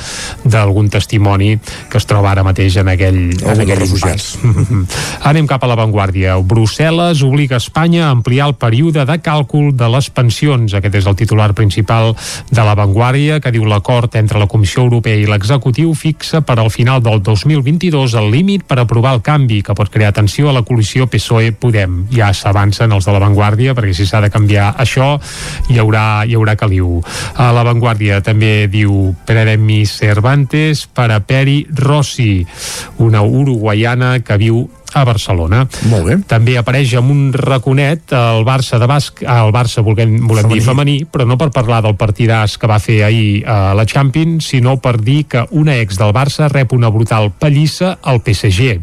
d'algun testimoni que es troba ara mateix en aquell, en aquell refugiats. Anem cap a l'avantguàrdia. Brussel·les obliga Espanya a ampliar el període de càlcul de les pensions. Aquest és el titular principal de l'avantguàrdia, que diu l'acord entre la Comissió Europea i l'executiu fixa per al final del 2022 el límit per aprovar el canvi que pot crear tensió a la coalició PSOE-Podem. Ja s'avancen els de l'avantguàrdia, perquè si s'ha de canviar això, hi haurà, hi haurà caliu. A l'avantguàrdia també diu Premi Cervantes per a Peri Rossi, una uruguaiana que viu a Barcelona. Molt bé. També apareix amb un raconet el Barça de Basc, el Barça volem, volem femení. dir femení, però no per parlar del partidàs que va fer ahir a la Champions, sinó per dir que una ex del Barça rep una brutal pallissa al PSG.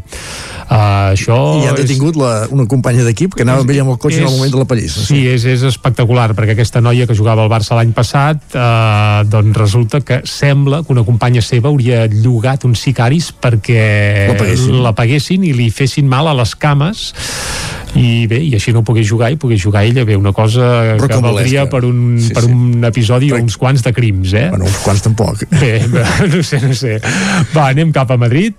Uh, això I han és- detingut la, una companya d'equip que anava amb ell amb el cotxe en el és- moment de la pallissa. Sí, és, és espectacular, perquè aquesta noia que jugava al Barça l'any passat, eh, doncs resulta que sembla que una companya seva hauria llogat uns sicaris perquè La paguessin. la paguessin i li fessin mal a les cames i bé, i així no pogués jugar i pogués jugar ella, bé, una cosa Però que que valdria per un, Sí, per sí. un episodi o uns quants de crims, eh? Bueno, uns quants tampoc. Bé, no sé, no sé. Va, anem cap a Madrid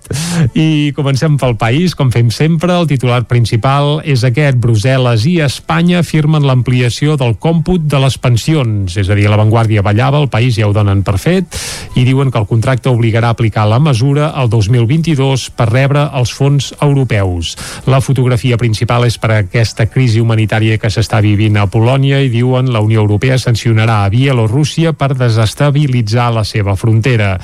i comencem pel país, com fem sempre. El titular principal és aquest. Brussel·les i Espanya firmen l'ampliació del còmput de les pensions. És a dir, l'avantguàrdia ballava, el país ja ho donen per fet, i diuen que el contracte obligarà a aplicar la mesura el 2022 per rebre els fons europeus. La fotografia principal és per aquesta crisi humanitària que s'està vivint a Polònia i diuen la Unió Europea sancionarà a Bielorússia per desestabilitzar la seva frontera.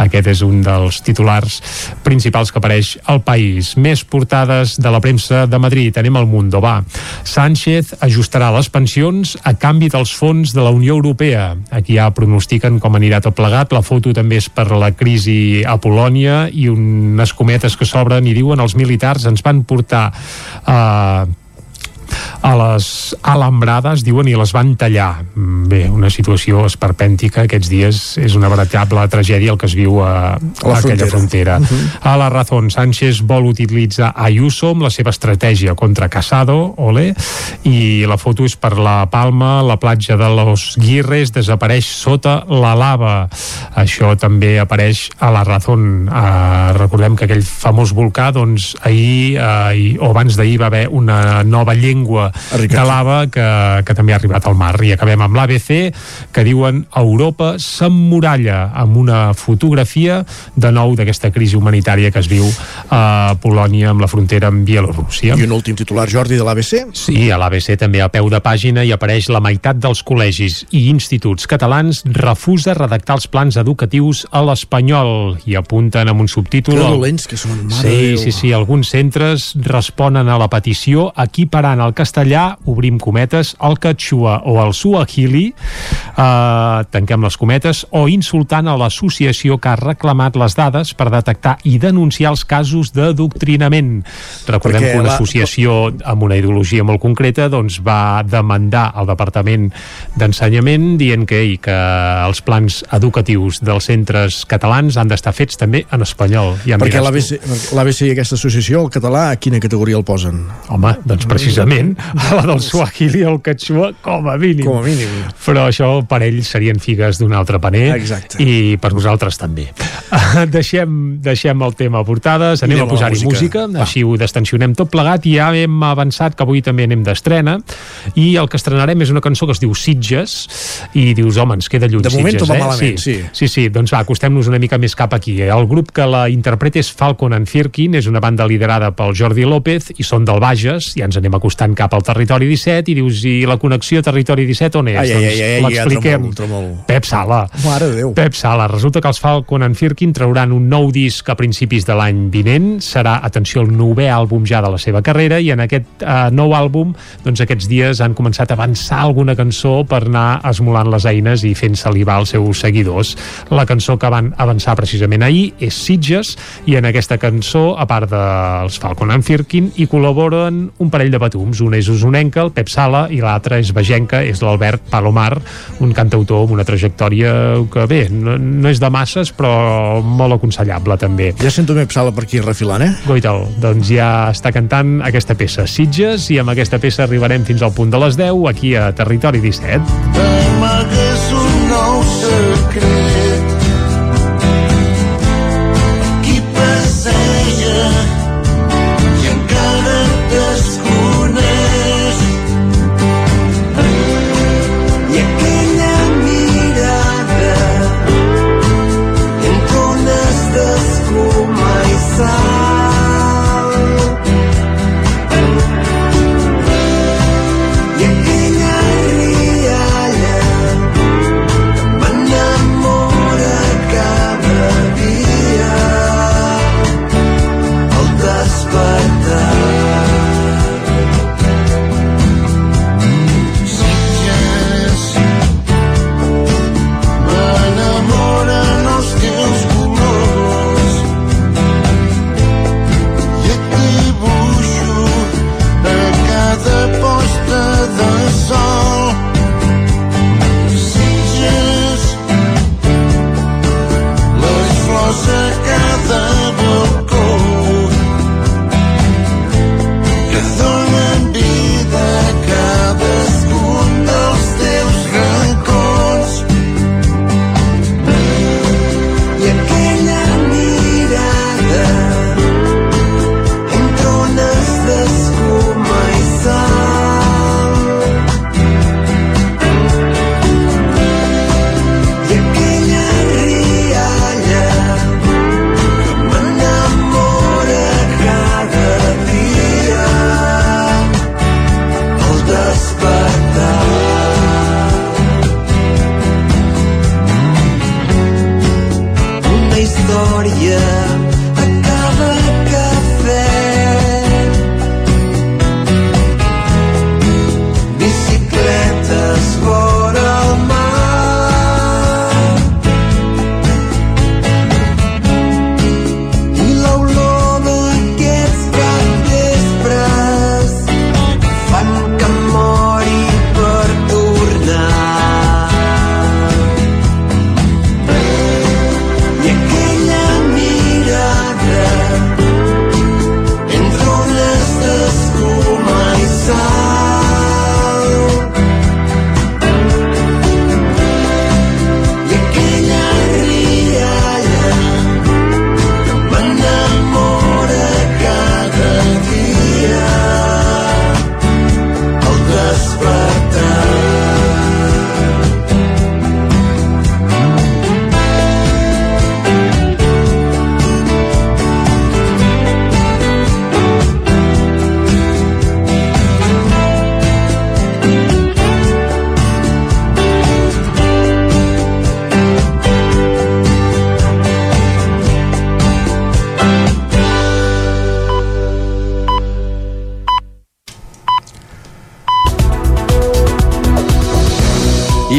Aquest és un dels titulars principals que apareix al país. Més portades de la premsa de Madrid. Anem al Mundo, va. Sánchez ajustarà les pensions a canvi dels fons de la Unió Europea. Aquí ja pronostiquen com anirà tot plegat. La foto també és per la crisi a Polònia i unes cometes que s'obren i diuen els militars ens van portar eh, a les alambrades, diuen, i les van tallar. Mm, Bé, una situació esperpèntica aquests dies és una veritable tragèdia el que es viu a, a, la a aquella frontera. frontera. Uh -huh. A la Razón, Sánchez vol utilitzar Ayuso amb la seva estratègia contra Casado, ole, i la foto és per la Palma, la platja de los Guirres desapareix sota la lava. Això també apareix a la Razón. Uh, recordem que aquell famós volcà, doncs, ahir uh, i, o abans d'ahir va haver una nova llengua de lava que, que també ha arribat al mar. I acabem amb l'ABC, que diuen Europa s'emmuralla amb una fotografia de nou d'aquesta crisi humanitària que es viu a Polònia amb la frontera amb Bielorússia. I un últim titular, Jordi, de l'ABC? Sí, a l'ABC també a peu de pàgina hi apareix la meitat dels col·legis i instituts catalans refusa redactar els plans educatius a l'espanyol i apunten amb un subtítol... Que dolents que són, mare Sí, Déu. sí, sí, alguns centres responen a la petició equiparant el castellà, obrim cometes, el quechua o el suahili, eh, tanquem les cometes, o insultant a l'associació que ha reclamat les dades per detectar i denunciar els casos d'adoctrinament. Recordem Perquè que una la- associació amb una ideologia molt concreta doncs, va demandar al Departament d'Ensenyament dient que, ei, que els plans educatius dels centres catalans han d'estar fets també en espanyol. Ja Perquè l'ABC i aquesta associació, el català, a quina categoria el posen? Home, doncs precisament la del Swahili o el Quechua com a mínim. Com a mínim. Però això per ells serien figues d'un altre paner Exacte. i per nosaltres també. deixem, deixem el tema portades, I anem anem a posar-hi a música. música, així ho destensionem tot plegat i ja hem avançat que avui també anem d'estrena i el que estrenarem és una cançó que es diu Sitges i dius, home, ens queda lluny De moment Sitges, tot va eh? malament, sí. sí. Sí, doncs va, acostem-nos una mica més cap aquí. El grup que la interpreta és Falcon and Firkin, és una banda liderada pel Jordi López i són del Bages, ja ens anem acostant cap al territori 17 i dius, i la connexió territori 17 on és? Ai, doncs ai, ai, ja l'expliquem. tremolo. Pep Sala. Mare de Déu. Pep Sala. Resulta que els Falcon and Firkin trauran un nou disc a principis de l'any vinent. Serà, atenció, el novè àlbum ja de la seva carrera i en aquest eh, nou àlbum, doncs aquests dies han començat a avançar alguna cançó per anar esmolant les eines i fent salivar els seus seguidors. La cançó que van avançar precisament ahir és Sitges i en aquesta cançó, a part dels Falcon and Firkin, hi col·laboren un parell de batums. Un és usonenca, el Pep Sala, i l'altre és vegenca, és l'Albert Palomar, un cantautor amb una trajectòria que, bé, no, no és de masses, però molt aconsellable, també. Ja sento Pep Sala per aquí refilant, eh? Goital, doncs ja està cantant aquesta peça Sitges i amb aquesta peça arribarem fins al punt de les 10 aquí a Territori 17. T'amagues un nou secret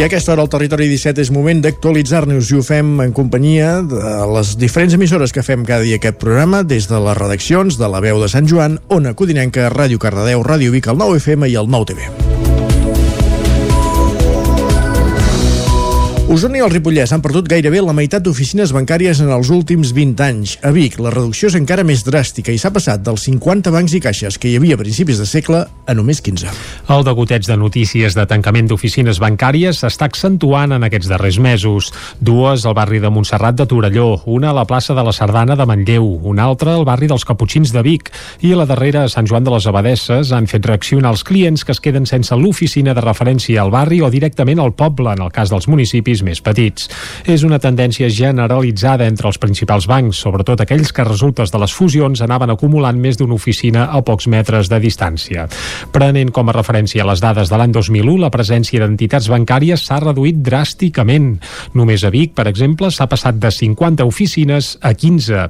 A aquesta hora al Territori 17 és moment d'actualitzar-nos i ho fem en companyia de les diferents emissores que fem cada dia aquest programa, des de les redaccions de la veu de Sant Joan, Ona Codinenca, Ràdio Cardedeu, Ràdio Vic, el 9FM i el 9TV. Osona i el Ripollès han perdut gairebé la meitat d'oficines bancàries en els últims 20 anys. A Vic, la reducció és encara més dràstica i s'ha passat dels 50 bancs i caixes que hi havia a principis de segle a només 15. El degoteig de notícies de tancament d'oficines bancàries s'està accentuant en aquests darrers mesos. Dues al barri de Montserrat de Torelló, una a la plaça de la Sardana de Manlleu, una altra al barri dels Caputxins de Vic i la darrera a Sant Joan de les Abadesses han fet reaccionar els clients que es queden sense l'oficina de referència al barri o directament al poble, en el cas dels municipis més petits. És una tendència generalitzada entre els principals bancs, sobretot aquells que resultes de les fusions anaven acumulant més d'una oficina a pocs metres de distància. Prenent com a referència les dades de l'any 2001, la presència d'entitats bancàries s'ha reduït dràsticament. Només a Vic, per exemple, s'ha passat de 50 oficines a 15.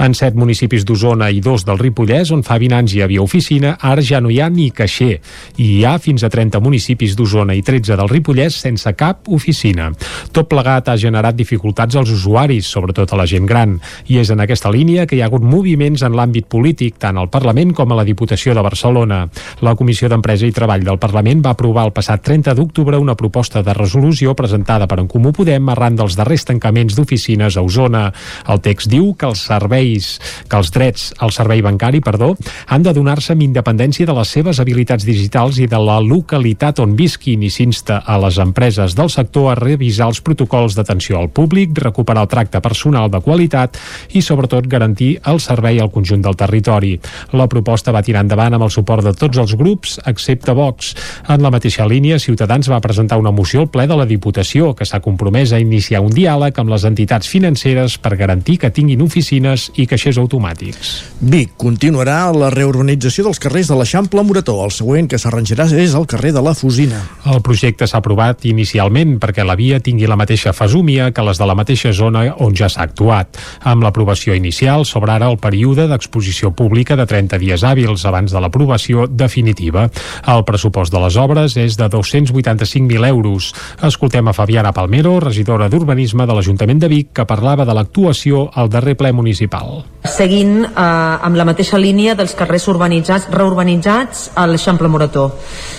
En set municipis d'Osona i dos del Ripollès, on fa 20 anys hi havia oficina, ara ja no hi ha ni caixer. I hi ha fins a 30 municipis d'Osona i 13 del Ripollès sense cap oficina. Tot plegat ha generat dificultats als usuaris, sobretot a la gent gran, i és en aquesta línia que hi ha hagut moviments en l'àmbit polític, tant al Parlament com a la Diputació de Barcelona. La Comissió d'Empresa i Treball del Parlament va aprovar el passat 30 d'octubre una proposta de resolució presentada per en Comú Podem arran dels darrers tancaments d'oficines a Osona. El text diu que els serveis, que els drets al servei bancari, perdó, han de donar-se amb independència de les seves habilitats digitals i de la localitat on visquin i s'insta a les empreses del sector a revisar els protocols d'atenció al públic, recuperar el tracte personal de qualitat i, sobretot, garantir el servei al conjunt del territori. La proposta va tirar endavant amb el suport de tots els grups, excepte Vox. En la mateixa línia, Ciutadans va presentar una moció al ple de la Diputació que s'ha compromès a iniciar un diàleg amb les entitats financeres per garantir que tinguin oficines i caixers automàtics. Vic continuarà la reurbanització dels carrers de l'Eixample Morató. El següent que s'arranjarà és el carrer de la Fusina. El projecte s'ha aprovat inicialment perquè la via tingui la mateixa fesúmia que les de la mateixa zona on ja s'ha actuat. Amb l'aprovació inicial s'obre ara el període d'exposició pública de 30 dies hàbils abans de l'aprovació definitiva. El pressupost de les obres és de 285.000 euros. Escoltem a Fabiana Palmero, regidora d'Urbanisme de l'Ajuntament de Vic, que parlava de l'actuació al darrer ple municipal. seguint eh, amb la mateixa línia dels carrers urbanitzats, reurbanitzats a l'Eixample Morató.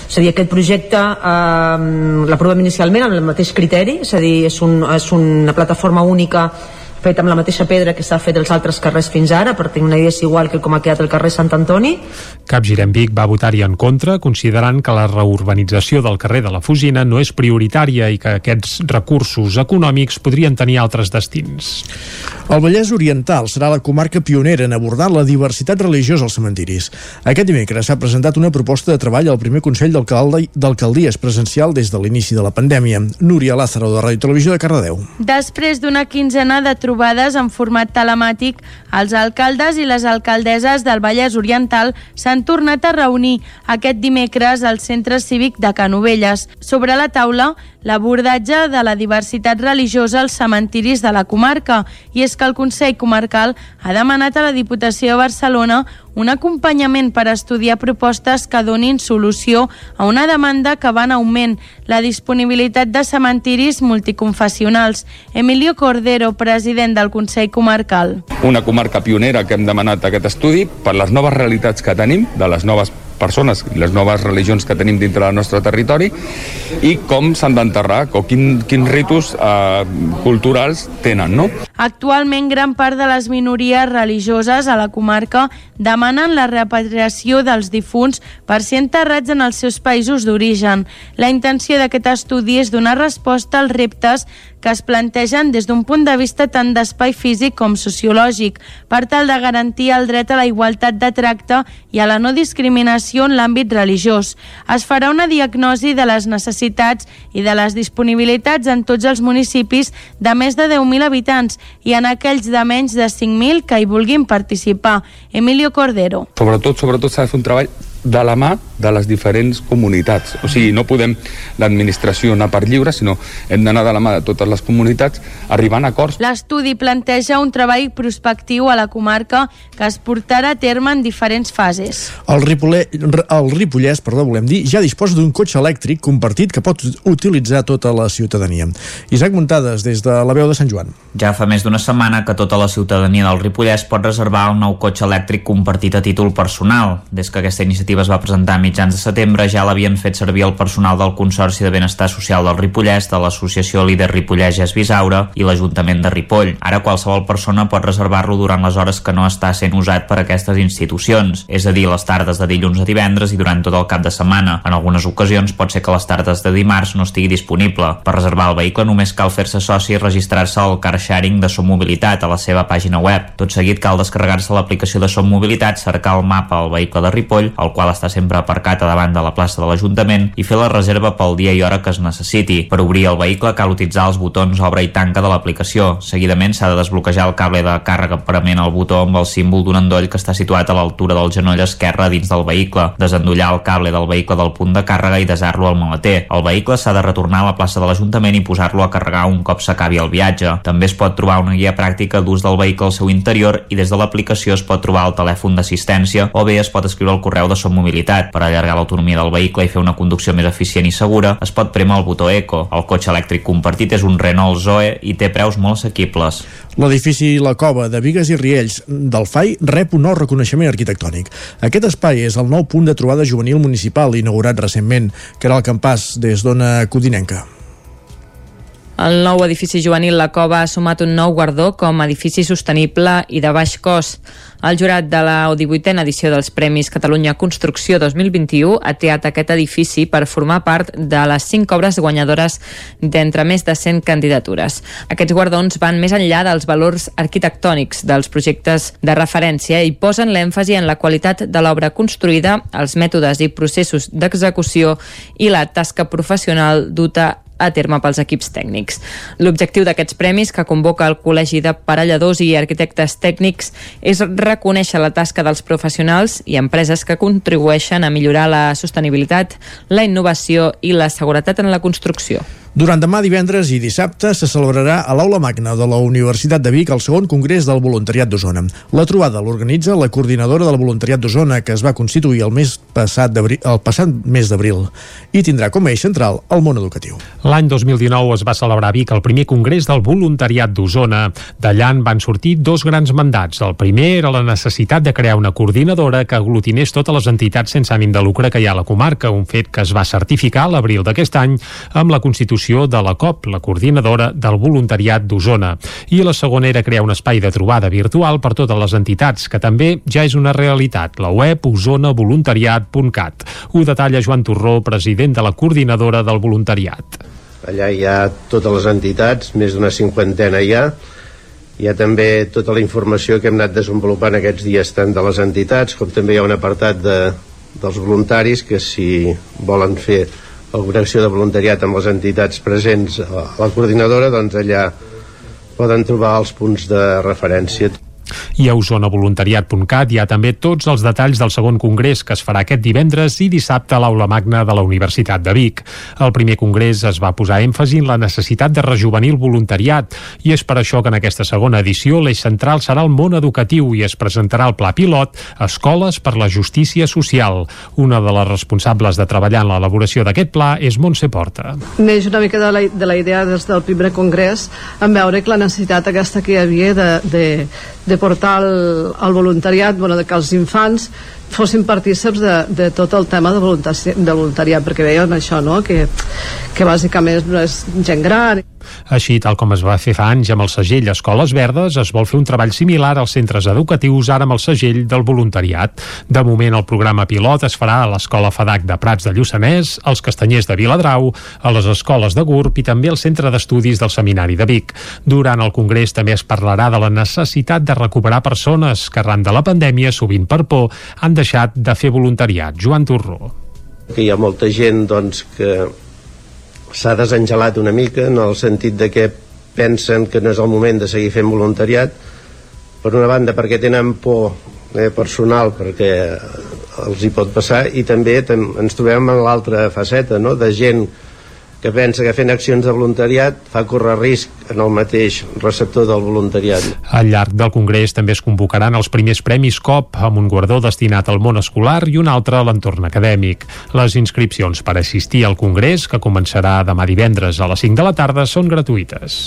És a dir, aquest projecte eh, l'aprovem inicialment amb el mateix criteri, és a dir, és, un, és una plataforma única feta amb la mateixa pedra que s'ha fet als altres carrers fins ara, per tenir una idea és igual que com ha quedat el carrer Sant Antoni. Capgirem Vic va votar-hi en contra, considerant que la reurbanització del carrer de la Fusina no és prioritària i que aquests recursos econòmics podrien tenir altres destins. El Vallès Oriental serà la comarca pionera en abordar la diversitat religiosa als cementiris. Aquest dimecres s'ha presentat una proposta de treball al primer Consell d'Alcalde- d'Alcaldies presencial des de l'inici de la pandèmia. Núria Lázaro, de Ràdio Televisió de Cardedeu. Després d'una quinzena de trobades en format telemàtic, els alcaldes i les alcaldesses del Vallès Oriental s'han tornat a reunir aquest dimecres al Centre Cívic de Canovelles. Sobre la taula, l'abordatge de la diversitat religiosa als cementiris de la comarca. I és que el Consell Comarcal ha demanat a la Diputació de Barcelona un acompanyament per estudiar propostes que donin solució a una demanda que va en augment, la disponibilitat de cementiris multiconfessionals. Emilio Cordero, president del Consell Comarcal. una comarca pionera que hem demanat aquest estudi per les noves realitats que tenim, de les noves persones i les noves religions que tenim dintre del nostre territori i com s'han d'enterrar o quin, quins ritus eh, culturals tenen, no? Actualment, gran part de les minories religioses a la comarca demanen la repatriació dels difunts per ser enterrats en els seus països d'origen. La intenció d'aquest estudi és donar resposta als reptes que es plantegen des d'un punt de vista tant d'espai físic com sociològic, per tal de garantir el dret a la igualtat de tracte i a la no discriminació en l'àmbit religiós. Es farà una diagnosi de les necessitats i de les disponibilitats en tots els municipis de més de 10.000 habitants i en aquells de menys de 5.000 que hi vulguin participar. Emilio Cordero. Sobretot, sobretot s'ha de fer un treball de la mà de les diferents comunitats. O sigui, no podem l'administració anar per lliure, sinó hem d'anar de la mà de totes les comunitats arribant a acords. L'estudi planteja un treball prospectiu a la comarca que es portarà a terme en diferents fases. El, Ripolè, el Ripollès, perdó, volem dir, ja disposa d'un cotxe elèctric compartit que pot utilitzar tota la ciutadania. Isaac Muntades, des de la veu de Sant Joan. Ja fa més d'una setmana que tota la ciutadania del Ripollès pot reservar un nou cotxe elèctric compartit a títol personal. Des que aquesta iniciativa es va presentar a mitjans de setembre ja l'havien fet servir el personal del Consorci de Benestar Social del Ripollès, de l'Associació Líder Ripollès Ges Bisaura i l'Ajuntament de Ripoll. Ara qualsevol persona pot reservar-lo durant les hores que no està sent usat per aquestes institucions, és a dir, les tardes de dilluns a divendres i durant tot el cap de setmana. En algunes ocasions pot ser que les tardes de dimarts no estigui disponible. Per reservar el vehicle només cal fer-se soci i registrar-se al car sharing de Som Mobilitat a la seva pàgina web. Tot seguit cal descarregar-se l'aplicació de Som Mobilitat, cercar el mapa al vehicle de Ripoll, el qual està sempre aparcat a davant de la plaça de l'Ajuntament, i fer la reserva pel dia i hora que es necessiti. Per obrir el vehicle cal utilitzar els botons obre i tanca de l'aplicació. Seguidament s'ha de desbloquejar el cable de càrrega parament al botó amb el símbol d'un endoll que està situat a l'altura del genoll esquerre dins del vehicle, desendollar el cable del vehicle del punt de càrrega i desar-lo al maleter. El vehicle s'ha de retornar a la plaça de l'Ajuntament i posar-lo a carregar un cop s'acabi el viatge. També es pot trobar una guia pràctica d'ús del vehicle al seu interior i des de l'aplicació es pot trobar el telèfon d'assistència o bé es pot escriure al correu de Som Mobilitat. Per allargar l'autonomia del vehicle i fer una conducció més eficient i segura, es pot prémer el botó Eco. El cotxe elèctric compartit és un Renault Zoe i té preus molt assequibles. L'edifici La Cova de Vigues i Riells del FAI rep un nou reconeixement arquitectònic. Aquest espai és el nou punt de trobada juvenil municipal inaugurat recentment, que era el campàs des d'Ona Codinenca. El nou edifici juvenil La Cova ha sumat un nou guardó com a edifici sostenible i de baix cost. El jurat de la 18a edició dels Premis Catalunya Construcció 2021 ha triat aquest edifici per formar part de les cinc obres guanyadores d'entre més de 100 candidatures. Aquests guardons van més enllà dels valors arquitectònics dels projectes de referència i posen l'èmfasi en la qualitat de l'obra construïda, els mètodes i processos d'execució i la tasca professional duta a terme pels equips tècnics. L'objectiu d'aquests premis que convoca el Col·legi de Parelladors i Arquitectes Tècnics és reconèixer la tasca dels professionals i empreses que contribueixen a millorar la sostenibilitat, la innovació i la seguretat en la construcció. Durant demà, divendres i dissabte se celebrarà a l'Aula Magna de la Universitat de Vic el segon congrés del voluntariat d'Osona. La trobada l'organitza la coordinadora del voluntariat d'Osona que es va constituir el, mes passat el passat mes d'abril i tindrà com a eix central el món educatiu. L'any 2019 es va celebrar a Vic el primer congrés del voluntariat d'Osona. D'allà en van sortir dos grans mandats. El primer era la necessitat de crear una coordinadora que aglutinés totes les entitats sense ànim de lucre que hi ha a la comarca, un fet que es va certificar l'abril d'aquest any amb la constitució de la COP, la coordinadora del voluntariat d'Osona. I la segona era crear un espai de trobada virtual per totes les entitats, que també ja és una realitat, la web osonavoluntariat.cat. Ho detalla Joan Torró, president de la coordinadora del voluntariat. Allà hi ha totes les entitats, més d'una cinquantena hi ha, hi ha també tota la informació que hem anat desenvolupant aquests dies tant de les entitats com també hi ha un apartat de, dels voluntaris que si volen fer alguna acció de voluntariat amb les entitats presents a la coordinadora doncs allà poden trobar els punts de referència I a osonavoluntariat.cat hi ha també tots els detalls del segon congrés que es farà aquest divendres i dissabte a l'Aula Magna de la Universitat de Vic. El primer congrés es va posar èmfasi en la necessitat de rejuvenir el voluntariat i és per això que en aquesta segona edició l'eix central serà el món educatiu i es presentarà el pla pilot Escoles per la Justícia Social. Una de les responsables de treballar en l'elaboració d'aquest pla és Montse Porta. Neix una mica de la, de la idea des del primer congrés en veure que la necessitat aquesta que hi havia de, de, de portar el, el voluntariat, bueno, de que els infants fossin partíceps de, de tot el tema de voluntariat, de voluntariat perquè veien això, no? que, que bàsicament no és gent gran Així, tal com es va fer fa anys amb el segell Escoles Verdes, es vol fer un treball similar als centres educatius ara amb el segell del voluntariat. De moment, el programa pilot es farà a l'Escola FADAC de Prats de Lluçanès, als Castanyers de Viladrau, a les escoles de GURB i també al Centre d'Estudis del Seminari de Vic. Durant el Congrés també es parlarà de la necessitat de recuperar persones que arran de la pandèmia, sovint per por, han deixat de fer voluntariat. Joan Torró. que hi ha molta gent doncs, que s'ha desengelat una mica en el sentit de que pensen que no és el moment de seguir fent voluntariat per una banda perquè tenen por eh, personal perquè els hi pot passar i també tam ens trobem en l'altra faceta no? de gent que pensa que fent accions de voluntariat fa córrer risc en el mateix receptor del voluntariat. Al llarg del Congrés també es convocaran els primers premis COP amb un guardó destinat al món escolar i un altre a l'entorn acadèmic. Les inscripcions per assistir al Congrés, que començarà demà divendres a les 5 de la tarda, són gratuïtes.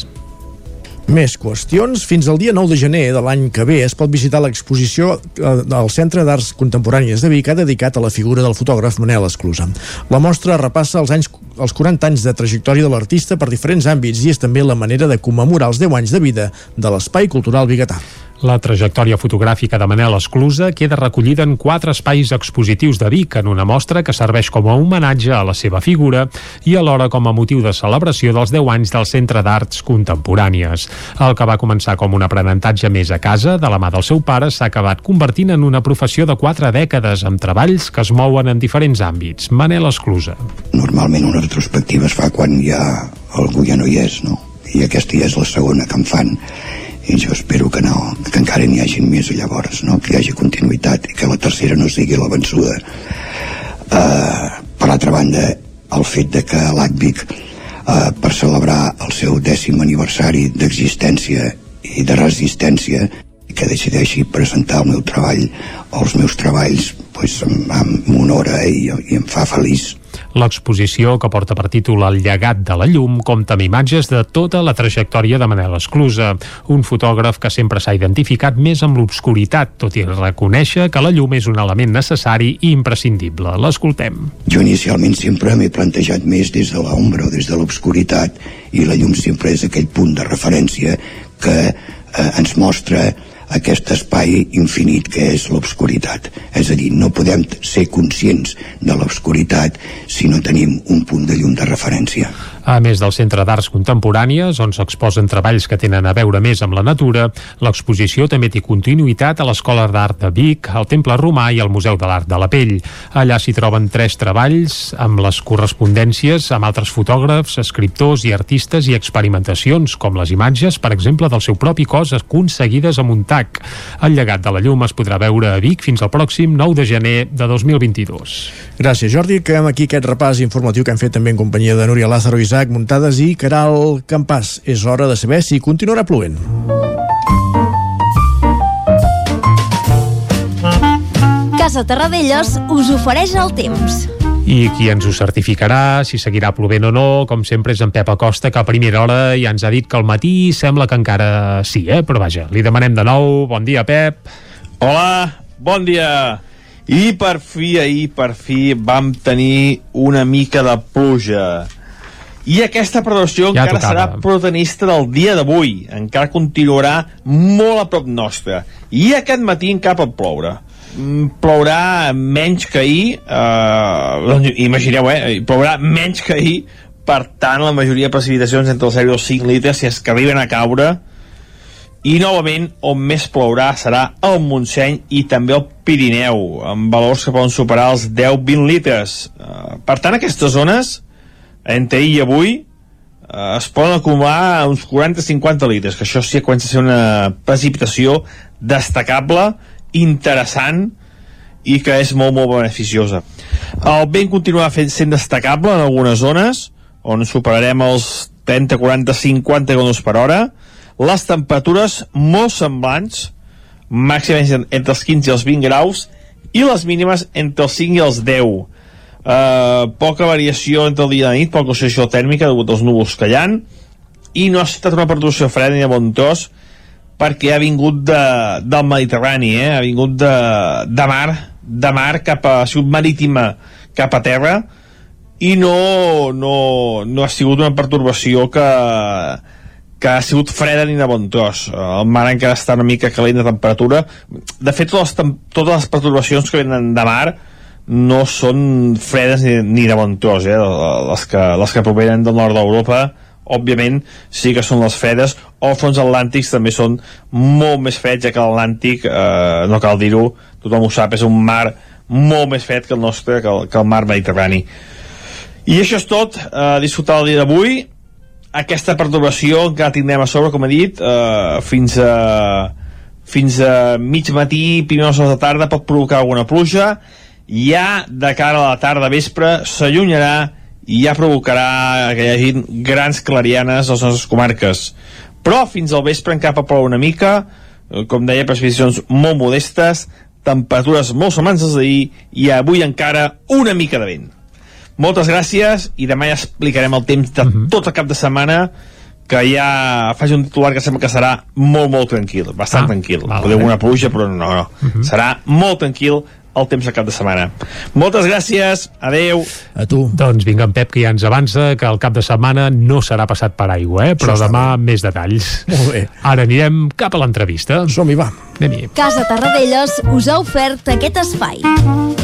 Més qüestions. Fins al dia 9 de gener de l'any que ve es pot visitar l'exposició eh, del Centre d'Arts Contemporànies de Vic, dedicat a la figura del fotògraf Manel Esclusa. La mostra repassa els anys els 40 anys de trajectòria de l'artista per diferents àmbits i és també la manera de commemorar els 10 anys de vida de l'Espai Cultural Bigatà. La trajectòria fotogràfica de Manel Esclusa queda recollida en quatre espais expositius de Vic en una mostra que serveix com a homenatge a la seva figura i alhora com a motiu de celebració dels 10 anys del Centre d'Arts Contemporànies. El que va començar com un aprenentatge més a casa, de la mà del seu pare, s'ha acabat convertint en una professió de quatre dècades amb treballs que es mouen en diferents àmbits. Manel Esclusa. Normalment una retrospectiva es fa quan ja algú ja no hi és, no? I aquesta ja és la segona que em fan i jo espero que no, que encara n'hi hagin més llavors, no? que hi hagi continuïtat i que la tercera no sigui la vençuda. Uh, per altra banda, el fet de que l'ACVIC uh, per celebrar el seu dècim aniversari d'existència i de resistència que decideixi presentar el meu treball o els meus treballs pues, em, em honora i, i em fa feliç L'exposició, que porta per títol El llegat de la llum, compta amb imatges de tota la trajectòria de Manel Esclusa, un fotògraf que sempre s'ha identificat més amb l'obscuritat, tot i reconèixer que la llum és un element necessari i imprescindible. L'escoltem. Jo inicialment sempre m'he plantejat més des de l'ombra o des de l'obscuritat i la llum sempre és aquell punt de referència que eh, ens mostra aquest espai infinit que és l'obscuritat. És a dir, no podem ser conscients de l'obscuritat si no tenim un punt de llum de referència. A més del Centre d'Arts Contemporànies, on s'exposen treballs que tenen a veure més amb la natura, l'exposició també té continuïtat a l'Escola d'Art de Vic, al Temple Romà i al Museu de l'Art de la Pell. Allà s'hi troben tres treballs amb les correspondències amb altres fotògrafs, escriptors i artistes i experimentacions, com les imatges, per exemple, del seu propi cos aconseguides amb un tac. El llegat de la llum es podrà veure a Vic fins al pròxim 9 de gener de 2022. Gràcies, Jordi. Acabem aquí aquest repàs informatiu que hem fet també en companyia de Núria Lázaro, Isaac Muntades i Caral Campàs. És hora de saber si continuarà plovent. Casa Terradellos us ofereix el temps. I qui ens ho certificarà, si seguirà plovent o no, com sempre és en Pep Acosta, que a primera hora ja ens ha dit que al matí sembla que encara sí, eh? Però vaja, li demanem de nou. Bon dia, Pep. Hola, bon dia. I per fi, ahir, per fi, vam tenir una mica de pluja. I aquesta previsió Ja encara tocava. serà protagonista del dia d'avui. Encara continuarà molt a prop nostre. I aquest matí encara pot ploure. Mm, Plourà menys que ahir, eh, doncs imagineu, eh? Plourà menys que ahir, per tant, la majoria de precipitacions entre els 0 i els 5 litres, si és que arriben a caure, i novament on més plourà serà el Montseny i també el Pirineu amb valors que poden superar els 10-20 litres Eh, per tant aquestes zones entre ahir i avui eh, es poden acumular uns 40-50 litres que això sí que comença a ser una precipitació destacable interessant i que és molt molt beneficiosa. El vent continuarà fent, sent destacable en algunes zones on superarem els 30, 40, 50 km per hora. Les temperatures molt semblants màximes en- entre els 15 i els 20 graus i les mínimes entre els 5 i els 10 uh, poca variació entre el dia i la nit poca oscil·lació tèrmica degut als núvols ha i no ha estat una perturbació freda ni de bon tros perquè ha vingut de, del Mediterrani eh? ha vingut de, de mar de mar cap a sigut marítima cap a terra i no, no, no ha sigut una perturbació que, que ha sigut freda ni de bon tros. El mar encara està una mica calent de temperatura. De fet, totes les, totes les perturbacions que venen de mar no són fredes ni, ni de bon tros, eh? les, que, les que provenen del nord d'Europa. Òbviament sí que són les fredes. O fronts atlàntics també són molt més freds ja que l'Atlàntic eh, no cal dir-ho, tothom ho sap és un mar molt més fred que el nostre que el, que el mar Mediterrani. I això és tot, eh, disfrutar el dia d'avui. Aquesta perturbació encara tindrem a sobre, com he dit eh, fins a fins a mig matí, primeres hores de tarda pot provocar alguna pluja ja de cara a la tarda vespre s'allunyarà i ja provocarà que hi hagi grans clarianes a les nostres comarques. Però fins al vespre encara pot ploure una mica, eh, com deia, precipitacions molt modestes, temperatures molt semblants als d'ahir i avui encara una mica de vent. Moltes gràcies i demà ja explicarem el temps de tot el cap de setmana que ja faci un titular que sembla que serà molt, molt tranquil, bastant Ah, tranquil. val, Podeu bé. una pluja, però no, no. Serà molt tranquil el temps de cap de setmana. Moltes gràcies, adeu. A tu. Doncs vinga, en Pep, que ja ens avança que el cap de setmana no serà passat per aigua, eh? però demà més detalls. Molt bé. Ara anirem cap a l'entrevista. Som-hi, va. Anem-hi. Casa Tarradellas us ha ofert aquest espai.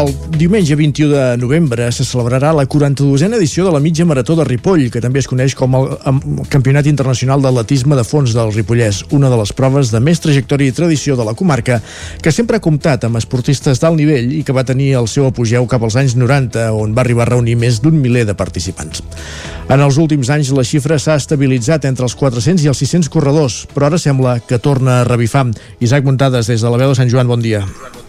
El diumenge 21 de novembre se celebrarà la 42a edició de la mitja marató de Ripoll, que també es coneix com el, el Campionat Internacional d'Atletisme de Fons del Ripollès, una de les proves de més trajectòria i tradició de la comarca, que sempre ha comptat amb esportistes d'alt nivell i que va tenir el seu apogeu cap als anys 90, on va arribar a reunir més d'un miler de participants. En els últims anys la xifra s'ha estabilitzat entre els 400 i els 600 corredors, però ara sembla que torna a revifar. Isaac Muntades, des de la veu de Sant Joan, bon dia. Bon dia,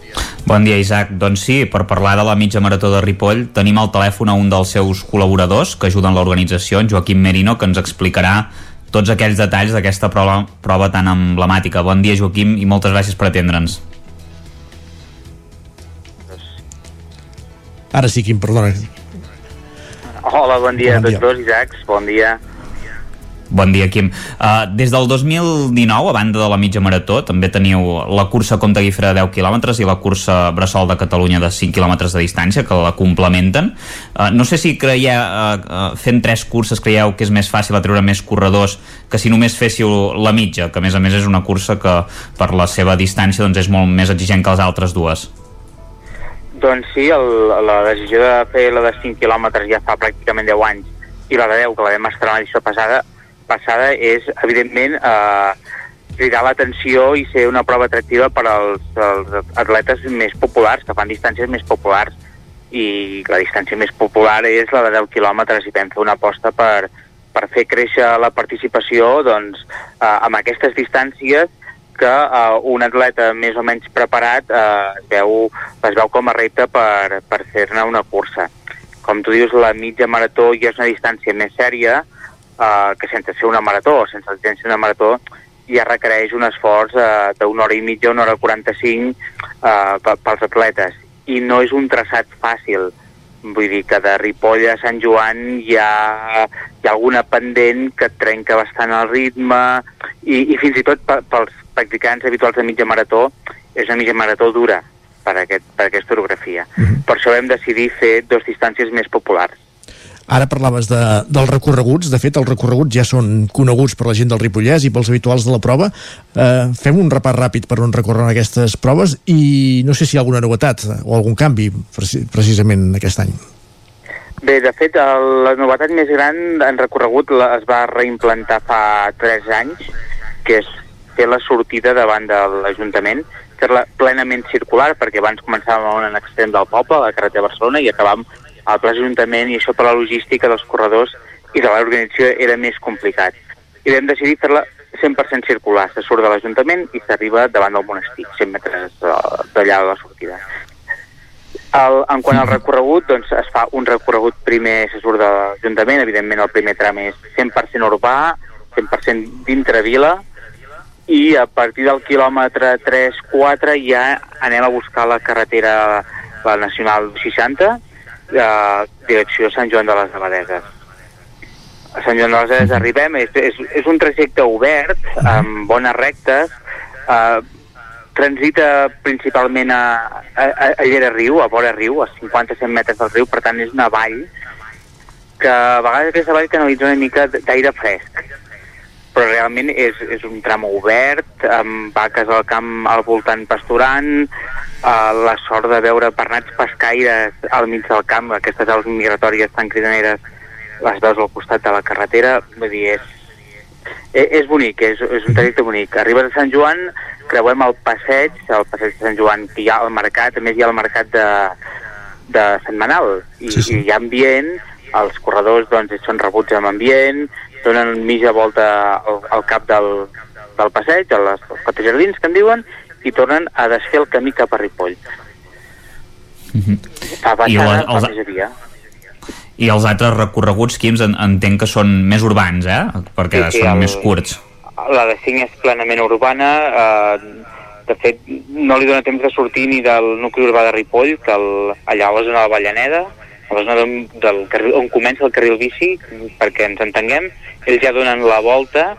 Isaac. Doncs sí, per parlar de la mitja marató de Ripoll tenim al telèfon a un dels seus col·laboradors que ajuden l'organització, en Joaquim Merino, que ens explicarà tots aquells detalls d'aquesta prova, prova tan emblemàtica. Bon dia, Joaquim, i moltes gràcies per atendre'ns. Ara sí, Quim, perdona. Hola, bon dia Bon a dia. tots dos, Isaacs, bon dia. Bon dia, Quim. Uh, des del 2019, a banda de la mitja marató, també teniu la cursa Comte Guifré de 10 km i la cursa Bressol de Catalunya de 5 km de distància, que la complementen. Uh, no sé si creieu, uh, uh, fent tres curses, creieu que és més fàcil atreure més corredors que si només féssiu la mitja, que a més a més és una cursa que per la seva distància doncs, és molt més exigent que les altres dues. Doncs sí, el, la decisió de fer la de 5 quilòmetres ja fa pràcticament 10 anys i la de 10, que la vam estrenar l'edició passada, passada és, evidentment, eh, cridar l'atenció i ser una prova atractiva per als, als atletes més populars, que fan distàncies més populars. I la distància més popular és la de 10 quilòmetres i vam fer una aposta per, per fer créixer la participació doncs, eh, amb aquestes distàncies que eh, un atleta més o menys preparat eh, es, veu, es veu com a repte per, per fer-ne una cursa. Com tu dius, la mitja marató ja és una distància més sèria que sense ser una marató, sense l'exigència d'una marató, ja requereix un esforç eh, d'una hora i mitja, una hora 45 eh, pe- pels atletes. I no és un traçat fàcil. Vull dir que de Ripoll a Sant Joan hi ha, hi ha alguna pendent que et trenca bastant el ritme i, i fins i tot pe- pels practicants habituals de mitja marató és una mitja marató dura per, aquest, per aquesta orografia. Per això vam decidir fer dos distàncies més populars. Ara parlaves de, dels recorreguts, de fet els recorreguts ja són coneguts per la gent del Ripollès i pels habituals de la prova. Eh, fem un repàs ràpid per on recorren aquestes proves i no sé si hi ha alguna novetat o algun canvi preci- precisament aquest any. Bé, de fet, el, la novetat més gran en recorregut la, es va reimplantar fa 3 anys, que és fer la sortida davant de l'Ajuntament, fer-la plenament circular, perquè abans començàvem en l'extrem del poble, a la carretera de Barcelona, i acabàvem al Pla Ajuntament, i això per la logística dels corredors i de l'organització era més complicat. I vam decidir fer-la 100% circular. Se surt de l'Ajuntament i s'arriba davant del monestir, 100 metres eh, d'allà de la sortida. El, en quant al recorregut, doncs es fa un recorregut primer, se surt de l'Ajuntament, evidentment el primer tram és 100% urbà, 100% dintre vila, i a partir del quilòmetre 3-4 ja anem a buscar la carretera, la Nacional 60, eh, direcció Sant Joan de les Abadeses. A Sant Joan de les Abadeses arribem, és, és, és un trajecte obert, amb bones rectes, eh, transita principalment a, a, a Llera Riu, a vora riu, a 50-100 metres del riu, per tant és una vall que a vegades aquesta vall canalitza una mica d'aire fresc però realment és, és un tram obert, amb vaques al camp al voltant pasturant, eh, la sort de veure pernats pescaires al mig del camp, aquestes aus migratòries tan cridaneres, les veus al costat de la carretera, vull dir, és, és, és bonic, és, és un trajecte bonic. Arribes a Sant Joan, creuem el passeig, el passeig de Sant Joan, que hi ha al mercat, a més hi ha el mercat de, de Sant Manal, i, sí, sí. i hi ha ambient, els corredors doncs, són rebuts amb ambient, donen mitja volta al, al cap del, del passeig, a les, als quatre jardins, que en diuen, i tornen a desfer el camí cap a Ripoll. Mm -hmm. A I baixada, la- els- via. I els altres recorreguts, Quims, en, entenc que són més urbans, eh? Perquè Sí, sí, són el- més curts. La de 5 és plenament urbana, eh, de fet, no li dona temps de sortir ni del nucli urbà de Ripoll, que el, allà a la zona de la Vallaneda, a la zona del, del carril, on comença el carril bici, perquè ens entenguem, ells ja donen la volta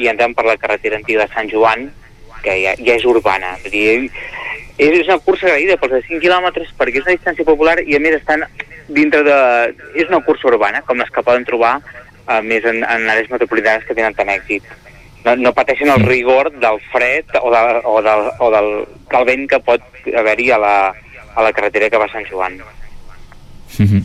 i entrem per la carretera antiga de Sant Joan, que ja, ja és urbana. Vull dir, és, una cursa agraïda pels de 5 quilòmetres perquè és una distància popular i a més estan dintre de... És una cursa urbana, com les que poden trobar eh, més en, en àrees metropolitanes que tenen tant èxit. No, no pateixen el rigor del fred o, de, o, del, o del, del vent que pot haver-hi a, la, a la carretera que va a Sant Joan. Mm -hmm.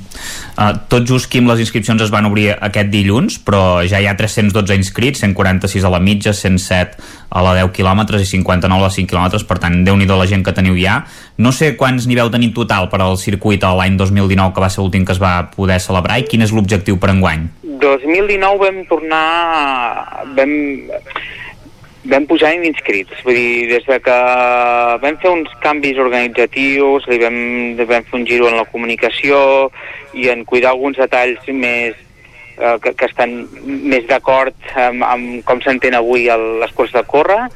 uh, tot just, Quim, les inscripcions es van obrir aquest dilluns, però ja hi ha 312 inscrits, 146 a la mitja, 107 a la 10 quilòmetres i 59 a la 5 quilòmetres, per tant, déu nhi la gent que teniu ja. No sé quants n'hi veu tenir total per al circuit l'any 2019, que va ser l'últim que es va poder celebrar, i quin és l'objectiu per enguany? 2019 vam tornar... Vam, vam en inscrits. Vull dir, des de que vam fer uns canvis organitzatius, li vam, vam fer un giro en la comunicació i en cuidar alguns detalls més eh, que, que estan més d'acord amb, amb com s'entén avui el, les curses de córrer,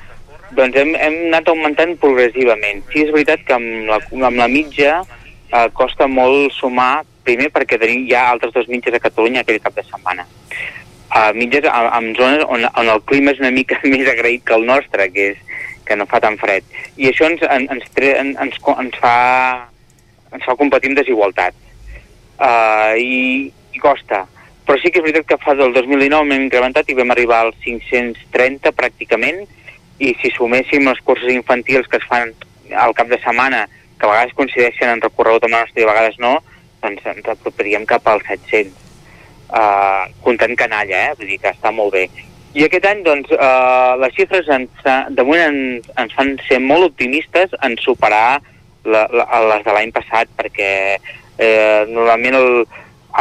doncs hem, hem anat augmentant progressivament. Sí, és veritat que amb la, amb la mitja eh, costa molt sumar, primer perquè tenim ja altres dos mitges a Catalunya aquell cap de setmana. A mitges, a, en zones on, on el clima és una mica més agraït que el nostre, que és que no fa tan fred. I això ens, en, ens, tre, en, ens, ens, fa, ens fa competir amb desigualtat. Uh, i, I costa. Però sí que és veritat que fa del 2019 hem incrementat i vam arribar als 530 pràcticament, i si suméssim les curses infantils que es fan al cap de setmana, que a vegades coincideixen en recorregut amb la nostra i a vegades no, doncs ens aproparíem cap als 700. Uh, comptant canalla, eh? vull dir que està molt bé. I aquest any, doncs, uh, les xifres ens, de moment ens, ens fan ser molt optimistes en superar la, la, les de l'any passat, perquè eh, normalment el,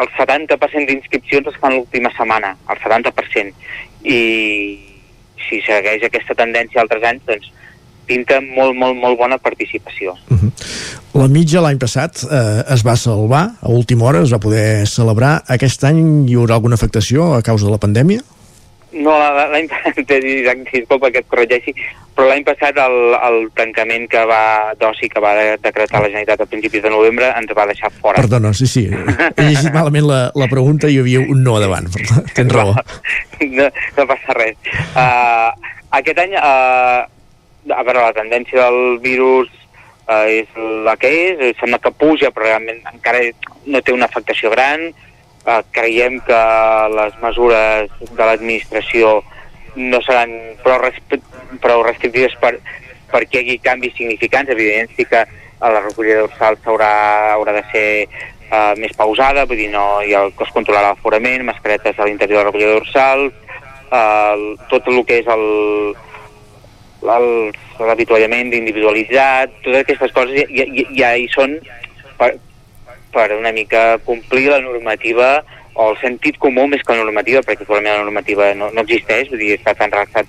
el 70% d'inscripcions es fan l'última setmana, el 70%. I si segueix aquesta tendència altres anys, doncs pinta molt, molt, molt bona participació. La mitja l'any passat eh, es va salvar, a última hora es va poder celebrar. Aquest any hi haurà alguna afectació a causa de la pandèmia? No, la- l'any disculpa que et corregeixi, però l'any passat el, el tancament que va d'oci que va de- decretar la Generalitat a principis de novembre ens va deixar fora. Perdona, sí, sí. He llegit malament la, la pregunta i hi havia un no davant. Tens raó. no, no passa res. Uh, aquest any, uh, a veure, la tendència del virus uh, és la que és, sembla que puja, però realment encara no té una afectació gran. Uh, creiem que les mesures de l'administració no seran prou, prou restrictives per, perquè hi hagi canvis significants. Evidentment, sí que a la recollida dorsal s'haurà haurà de ser uh, més pausada, vull dir, no ha el es controlarà l'aforament, mascaretes a l'interior de la recollida dorsal, uh, tot el que és el- l'avituallament individualitzat, totes aquestes coses ja, ja, ja hi són per, per una mica complir la normativa o el sentit comú més que la normativa, perquè probablement la normativa no, no existeix, vull dir, està tan relaxat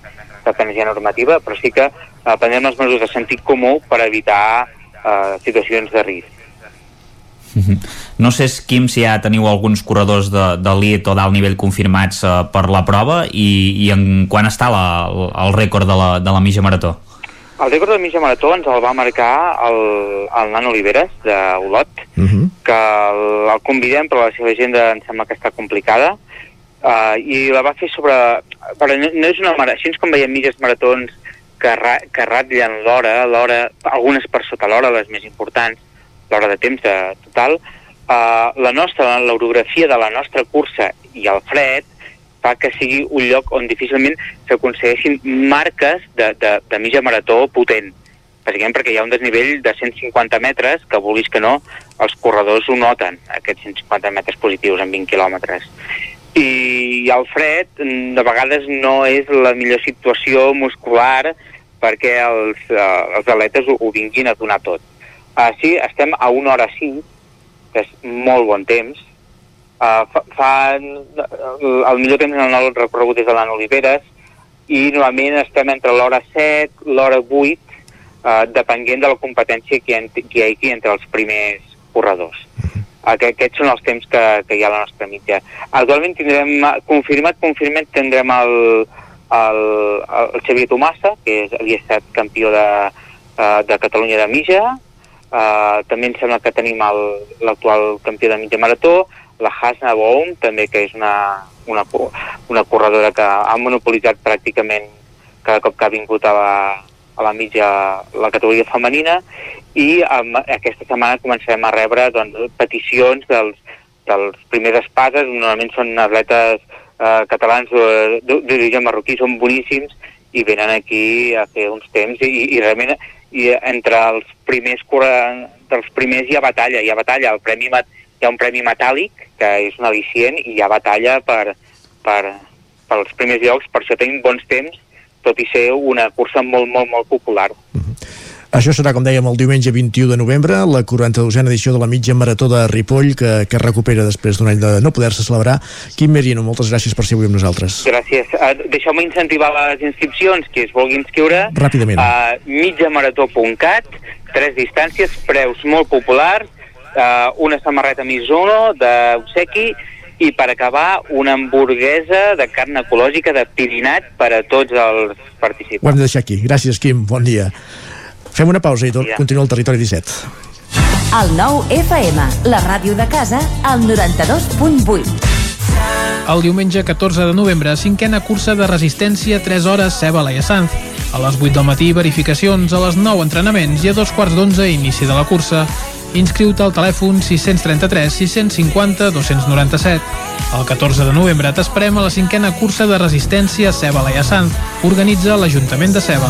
que hi ha normativa, però sí que eh, prendrem les mesures de sentit comú per evitar eh, situacions de risc. No sé, Quim, si ja teniu alguns corredors d'elit o d'alt nivell confirmats uh, per la prova i, i en quan està la, el rècord de la, de la mitja marató? El rècord de mitja marató ens el va marcar el, el Nan Oliveres, d'Olot, Uh -huh. que el, el convidem, però la seva agenda em sembla que està complicada, uh, i la va fer sobre... Però no, no és una marató, així com veiem mitges maratons que, ra, que ratllen l'hora, l'hora, algunes per sota l'hora, les més importants, l'hora de temps de, total, uh, la nostra, l'orografia de la nostra cursa i el fred fa que sigui un lloc on difícilment s'aconsegueixin marques de, de, de mitja marató potent. Bàsicament perquè hi ha un desnivell de 150 metres que, vulguis que no, els corredors ho noten, aquests 150 metres positius en 20 quilòmetres. I el fred, mm, de vegades, no és la millor situació muscular perquè els, uh, els atletes ho, ho vinguin a donar tot. Uh, sí, estem a una hora 5, que és molt bon temps. Uh, fa, fa, el millor temps en el recorregut és de l'Anna Oliveres i normalment estem entre l'hora 7, l'hora 8, uh, depenent de la competència que hi, ha, que hi hagi entre els primers corredors. Aquest, aquests són els temps que, que hi ha a la nostra mitja. Actualment tindrem, confirmat, confirmat, tindrem el, el, el Xavier Tomassa, que és, havia estat campió de, uh, de Catalunya de mitja, uh, també em sembla que tenim l'actual campió de mitja marató, la Hasna Boum, també que és una, una, una corredora que ha monopolitzat pràcticament cada cop que ha vingut a la, a la mitja, la categoria femenina, i um, aquesta setmana començarem a rebre doncs, peticions dels, dels primers espases, normalment són atletes eh, catalans d'o- d'origen marroquí, són boníssims i venen aquí a fer uns temps i, i realment i entre els primers dels primers hi ha batalla, hi ha batalla, el premi hi ha un premi metàl·lic que és un al·licient i hi ha batalla per, per, pels primers llocs, per això tenim bons temps, tot i ser una cursa molt, molt, molt popular. Això serà, com dèiem, el diumenge 21 de novembre, la 42a edició de la mitja marató de Ripoll, que, que recupera després d'un any de no poder-se celebrar. Quim Merino, moltes gràcies per ser avui amb nosaltres. Gràcies. Uh, Deixeu-me incentivar les inscripcions, qui es vulgui inscriure. Ràpidament. A mitjamarató.cat, tres distàncies, preus molt populars, uh, una samarreta Mizuno d'obsequi i per acabar una hamburguesa de carn ecològica de pirinat per a tots els participants. Ho hem de deixar aquí. Gràcies, Quim. Bon dia. Fem una pausa i tot, continua el Territori 17. El nou FM, la ràdio de casa, al 92.8. El diumenge 14 de novembre, cinquena cursa de resistència 3 hores Ceba Laia Sanz. A les 8 del matí, verificacions, a les 9 entrenaments i a dos quarts d'11 inici de la cursa. Inscriu-te al telèfon 633 650 297. El 14 de novembre t'esperem a la cinquena cursa de resistència Ceba Laia Sanz. Organitza l'Ajuntament de Ceba.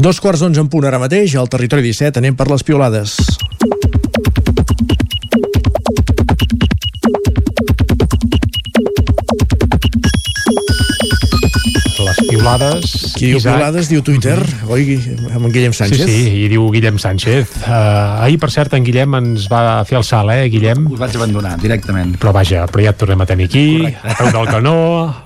Dos quarts d'onze en punt ara mateix, al territori 17, anem per les piolades. Les piolades... Qui diu Isaac. piolades diu Twitter, oi, amb en Guillem Sánchez? Sí, sí, i diu Guillem Sánchez. Uh, ahir, per cert, en Guillem ens va fer el salt, eh, Guillem? Us vaig abandonar, directament. Però vaja, però ja et tornem a tenir aquí, a peu del canó,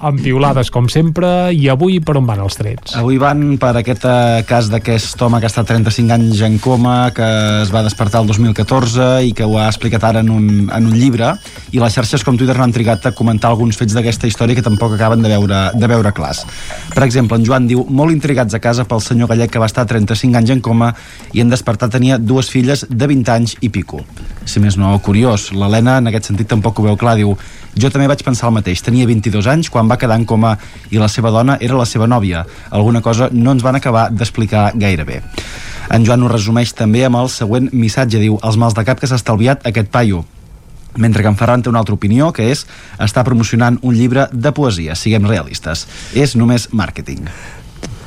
amb piolades com sempre, i avui per on van els trets? Avui van per aquest eh, cas d'aquest home que ha estat 35 anys en coma, que es va despertar el 2014 i que ho ha explicat ara en un, en un llibre, i les xarxes com Twitter no han trigat a comentar alguns fets d'aquesta història que tampoc acaben de veure, de veure clars. Per exemple, en Joan diu, molt intrigats a casa pel senyor gallec que va estar 35 anys en coma i en despertar tenia dues filles de 20 anys i pico. Si més no, curiós. L'Helena en aquest sentit tampoc ho veu clar, diu jo també vaig pensar el mateix, tenia 22 anys quan va quedar en coma i la seva dona era la seva nòvia. Alguna cosa no ens van acabar d'explicar gaire bé. En Joan ho resumeix també amb el següent missatge, diu els mals de cap que s'ha estalviat aquest paio mentre que en Ferran té una altra opinió, que és estar promocionant un llibre de poesia. Siguem realistes. És només màrqueting.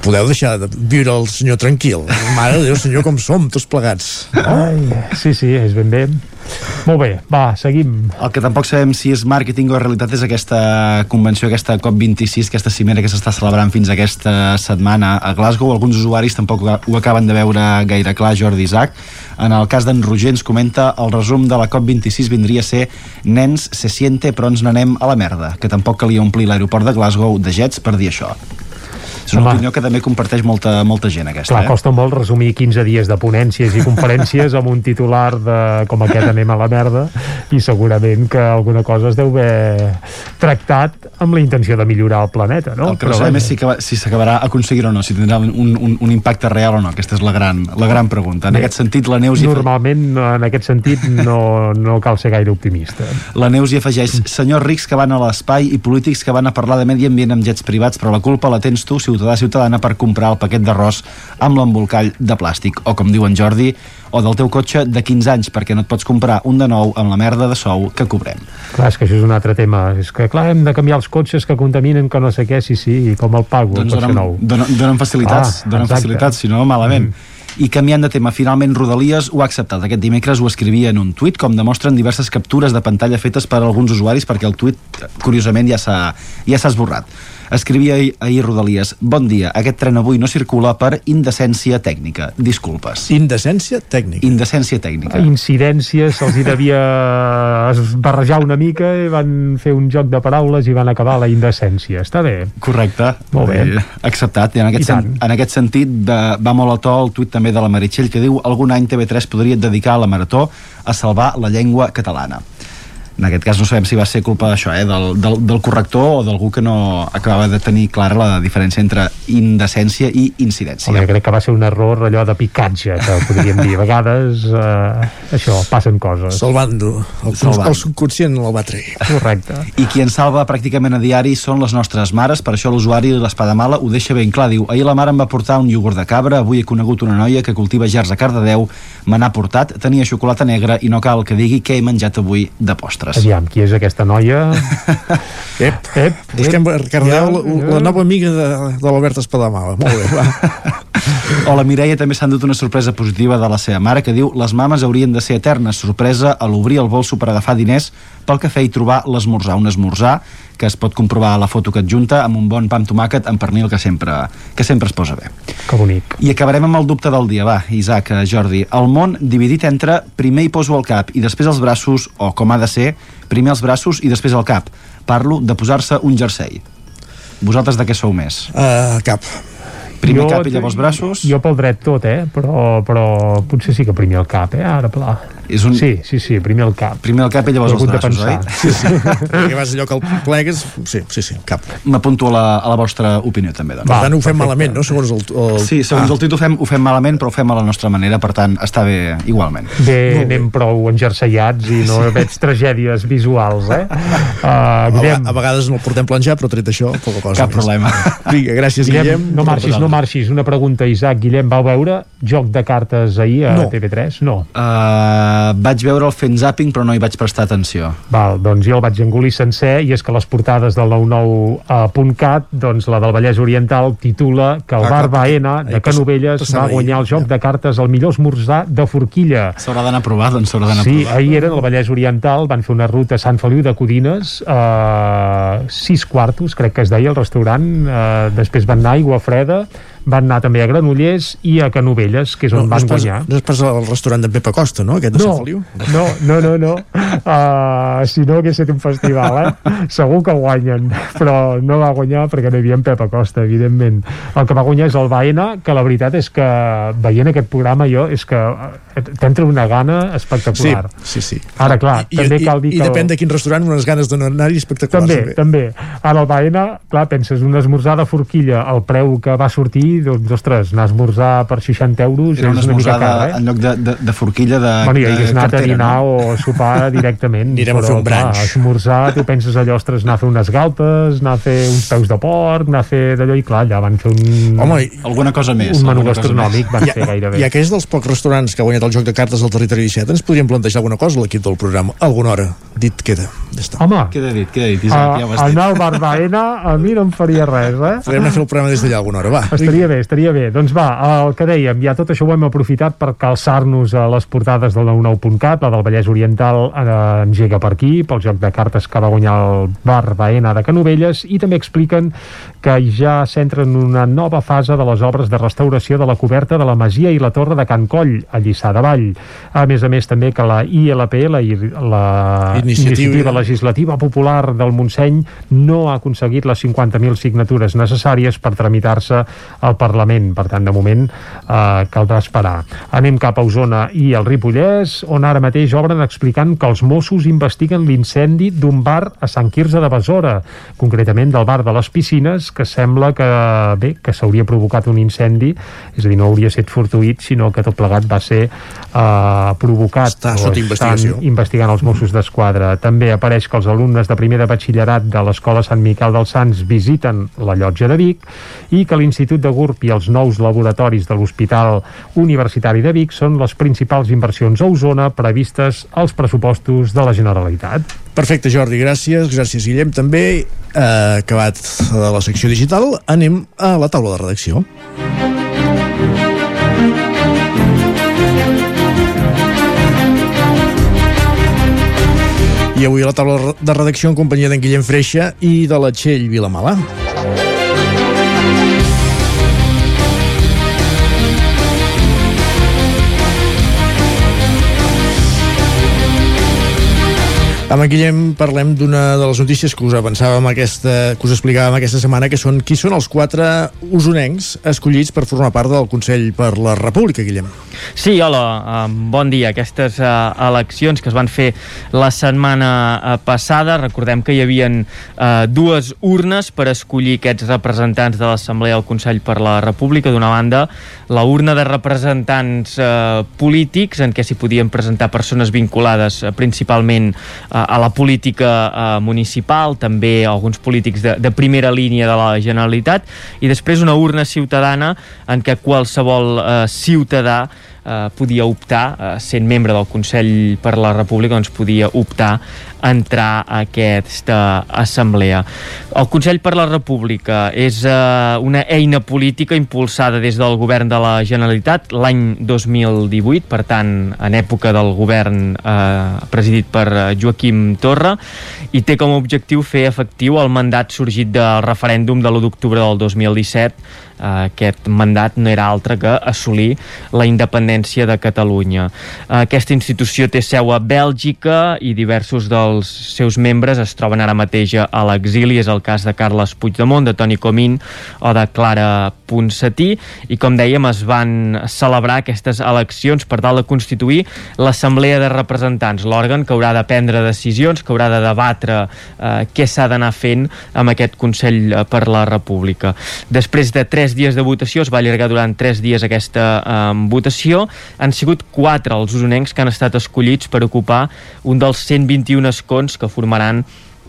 Podeu deixar de viure el senyor tranquil. Mare de Déu, senyor, com som, tots plegats. Ai, sí, sí, és ben bé. Molt bé, va, seguim. El que tampoc sabem si és màrqueting o realitat és aquesta convenció, aquesta COP26, aquesta cimera que s'està celebrant fins aquesta setmana a Glasgow. Alguns usuaris tampoc ho acaben de veure gaire clar, Jordi Isaac. En el cas d'en Roger ens comenta el resum de la COP26 vindria a ser nens se siente però ens n'anem a la merda, que tampoc calia omplir l'aeroport de Glasgow de jets per dir això. És una Home. opinió que també comparteix molta, molta gent, aquesta. Clar, eh? costa molt resumir 15 dies de ponències i conferències amb un titular de com aquest anem a la merda i segurament que alguna cosa es deu haver tractat amb la intenció de millorar el planeta, no? El que no sabem és si, si s'acabarà aconseguint o no, si tindrà un, un, un impacte real o no. Aquesta és la gran, la gran pregunta. En Bé, aquest sentit, la Neus Normalment, en aquest sentit, no, no cal ser gaire optimista. la Neus hi afegeix senyors rics que van a l'espai i polítics que van a parlar de medi ambient amb jets privats, però la culpa la tens tu, ciutadà ciutadana, per comprar el paquet d'arròs amb l'embolcall de plàstic. O, com diu en Jordi, o del teu cotxe de 15 anys, perquè no et pots comprar un de nou amb la merda de sou que cobrem. Clar, és que això és un altre tema. És que, clar, hem de canviar els cotxes que contaminen, que no sé què, sí, sí, i com el pago, el doncs cotxe donen, nou. donen, donen facilitats, Ah, donen exacte. facilitats, si no, malament. I canviant de tema, finalment Rodalies ho ha acceptat. Aquest dimecres ho escrivia en un tuit, com demostren diverses captures de pantalla fetes per alguns usuaris, perquè el tuit, curiosament, ja s'ha ja esborrat. Escrivia ahir, ahir Rodalies, bon dia, aquest tren avui no circula per indecència tècnica. Disculpes. Indecència tècnica. Indecència tècnica. incidències se'ls hi devia barrejar una mica i van fer un joc de paraules i van acabar la indecència. Està bé. Correcte. Molt bé. Eh, Acceptat. I en aquest, I sen en aquest sentit va, va molt a to el tuit també de la Meritxell que diu algun any TV3 podria dedicar a la Marató a salvar la llengua catalana. En aquest cas no sabem si va ser culpa d'això, eh, del, del, del corrector o d'algú que no acabava de tenir clara la diferència entre indecència i incidència. Home, jo crec que va ser un error allò de picatge, que podríem dir. A vegades, eh, això, passen coses. Salvando. El, Salvant. el subconscient el va trair. Correcte. I qui ens salva pràcticament a diari són les nostres mares, per això l'usuari de l'Espada Mala ho deixa ben clar. Diu, ahir la mare em va portar un iogurt de cabra, avui he conegut una noia que cultiva gerds a Cardedeu, me n'ha portat, tenia xocolata negra i no cal que digui què he menjat avui de postres. Aviam, qui és aquesta noia? Ep, ep, Busquem a Cardeu, la, ja. la nova amiga de, de l'Albert Espadamala. Molt bé, va. O la Mireia també s'ha endut una sorpresa positiva de la seva mare que diu les mames haurien de ser eternes. Sorpresa a l'obrir el bolso per agafar diners pel cafè i trobar l'esmorzar. Un esmorzar que es pot comprovar a la foto que adjunta amb un bon pa amb tomàquet amb pernil que sempre, que sempre es posa bé. Que bonic. I acabarem amb el dubte del dia, va, Isaac, eh, Jordi. El món dividit entre primer hi poso el cap i després els braços, o com ha de ser, primer els braços i després el cap. Parlo de posar-se un jersei. Vosaltres de què sou més? Uh, cap. Primer cap i llavors braços? Jo pel dret tot, eh? Però, però potser sí que primer el cap, eh? Ara, pla. És un... Sí, sí, sí, primer el cap. Primer el cap i llavors els pensar. oi? Sí, sí. Perquè vas allò que el plegues... Sí, sí, sí, cap. M'apunto a, la, a la vostra opinió, també. Doncs. Per tant, ho fem malament, no? Segons el... el... Sí, segons el títol ho fem, ho fem malament, però ho fem a la nostra manera, per tant, està bé igualment. Bé, anem prou enjerseiats i no veig tragèdies visuals, eh? Uh, A, a vegades no el portem planjar, però tret això, poca cosa Cap més. problema. Vinga, gràcies, Guillem. Guillem, no marxis, no marxis. Una pregunta, Isaac. Guillem, vau veure Joc de cartes ahir a No. TV3? No. Uh, vaig veure el fent zapping, però no hi vaig prestar atenció. Val, doncs jo el vaig engolir sencer i és que les portades del 99.cat doncs la del Vallès Oriental titula que el Ah, bar Baena de Canovelles va guanyar el joc de cartes al millor esmorzar de forquilla. S'haurà d'anar a provar, doncs s'haurà d'anar Sí, a provar. ahir eren al Vallès Oriental, van fer una ruta a Sant Feliu de Codines, eh, sis quartos, crec que es deia el restaurant, eh, després van anar a Aigua Freda, van anar també a Granollers i a Canovelles, que és on no, van és pas, guanyar. no és pas el restaurant d'en Pepa Costa, no? Aquest de No, Sant Feliu? no, no, no, no. Uh, si no hagués estat un festival, eh? Segur que guanyen, però no va guanyar perquè no hi havia en Pep Acosta, evidentment. El que va guanyar és el Baena, que la veritat és que veient aquest programa jo és que eh, t'entra una gana espectacular. Sí, sí, sí. Ara, clar, I, també i, cal dir i, que... I depèn de quin restaurant, unes ganes de no anar-hi espectaculars. També, també. Ara el Baena, clar, penses, un esmorzar de forquilla, el preu que va sortir, doncs, ostres, anar a esmorzar per 60 euros Era una és una mica car, eh? en lloc de, de, de forquilla de, Bueno, ja hagués anat a dinar no? o a sopar directament. Anirem a fer un clar, brunch. esmorzar, tu penses allò, ostres, anar a fer unes galtes, anar a fer uns peus de porc, anar a fer d'allò, i clar, allà van fer un... Home, i- Alguna cosa més. Un menú gastronòmic van I, fer gairebé. I aquells dels pocs restaurants que ha guanyat el joc de cartes al territori 17 ens podríem plantejar alguna cosa a l'equip del programa. Alguna hora. Dit queda. Ja està. Home, Queda dit, queda dit, Isaac, ja ho has dit. anar al bar Baena a mi no em faria res, eh? Podríem anar a fer el programa des d'allà alguna hora, va. Estaria bé, estaria bé. Doncs va, el que dèiem, ja tot això ho hem aprofitat per calçar-nos a les portades del 99.cat, la del Vallès Oriental eh, engega per aquí, pel joc de cartes que va guanyar el bar Baena de Canovelles, i també expliquen que ja s'entra en una nova fase de les obres de restauració de la coberta de la Masia i la Torre de Can Coll, a Lliçà de Vall. A més a més, també que la ILP, la, la Iniciativa. Iniciativa Legislativa Popular del Montseny, no ha aconseguit les 50.000 signatures necessàries per tramitar-se al Parlament. Per tant, de moment, eh, caldrà esperar. Anem cap a Osona i el Ripollès, on ara mateix obren explicant que els Mossos investiguen l'incendi d'un bar a Sant Quirze de Besora, concretament del bar de les piscines, que sembla que, bé, que s'hauria provocat un incendi, és a dir, no hauria estat fortuït, sinó que tot plegat va ser eh, provocat. Està sota estan investigació. investigant els Mossos d'Esquadra. També apareix que els alumnes de primer de batxillerat de l'Escola Sant Miquel dels Sants visiten la llotja de Vic i que l'Institut de GURB i els nous laboratoris de l'Hospital Universitari de Vic són les principals inversions a Osona previstes als pressupostos de la Generalitat. Perfecte, Jordi, gràcies. Gràcies, Guillem, també. Eh, acabat de la secció digital, anem a la taula de redacció. I avui a la taula de redacció en companyia d'en Guillem Freixa i de la Txell Vilamala. Amb en Guillem parlem d'una de les notícies que us avançàvem aquesta, que us explicàvem aquesta setmana, que són qui són els quatre usonencs escollits per formar part del Consell per la República, Guillem. Sí, hola, bon dia. Aquestes eh, eleccions que es van fer la setmana eh, passada, recordem que hi havia eh, dues urnes per escollir aquests representants de l'Assemblea del Consell per la República. D'una banda, la urna de representants polítics, en què s'hi podien presentar persones vinculades principalment a la política municipal, també alguns polítics de, de primera línia de la Generalitat, i després una urna ciutadana en què qualsevol ciutadà eh, podia optar, eh, sent membre del Consell per la República, doncs podia optar a entrar a aquesta assemblea. El Consell per la República és eh, una eina política impulsada des del govern de la Generalitat l'any 2018, per tant, en època del govern eh, presidit per eh, Joaquim Torra, i té com a objectiu fer efectiu el mandat sorgit del referèndum de l'1 d'octubre del 2017 Uh, aquest mandat no era altre que assolir la independència de Catalunya. Aquesta institució té seu a Bèlgica i diversos dels seus membres es troben ara mateix a l'exili. És el cas de Carles Puigdemont, de Toni Comín o de Clara Ponsatí. I com dèiem, es van celebrar aquestes eleccions per tal de constituir l'Assemblea de Representants, l'òrgan que haurà de prendre decisions, que haurà de debatre eh, què s'ha d'anar fent amb aquest Consell per la República. Després de tres dies de votació, es va allargar durant tres dies aquesta eh, votació, han sigut quatre els usonencs que han estat escollits per ocupar un dels 121 escons que formaran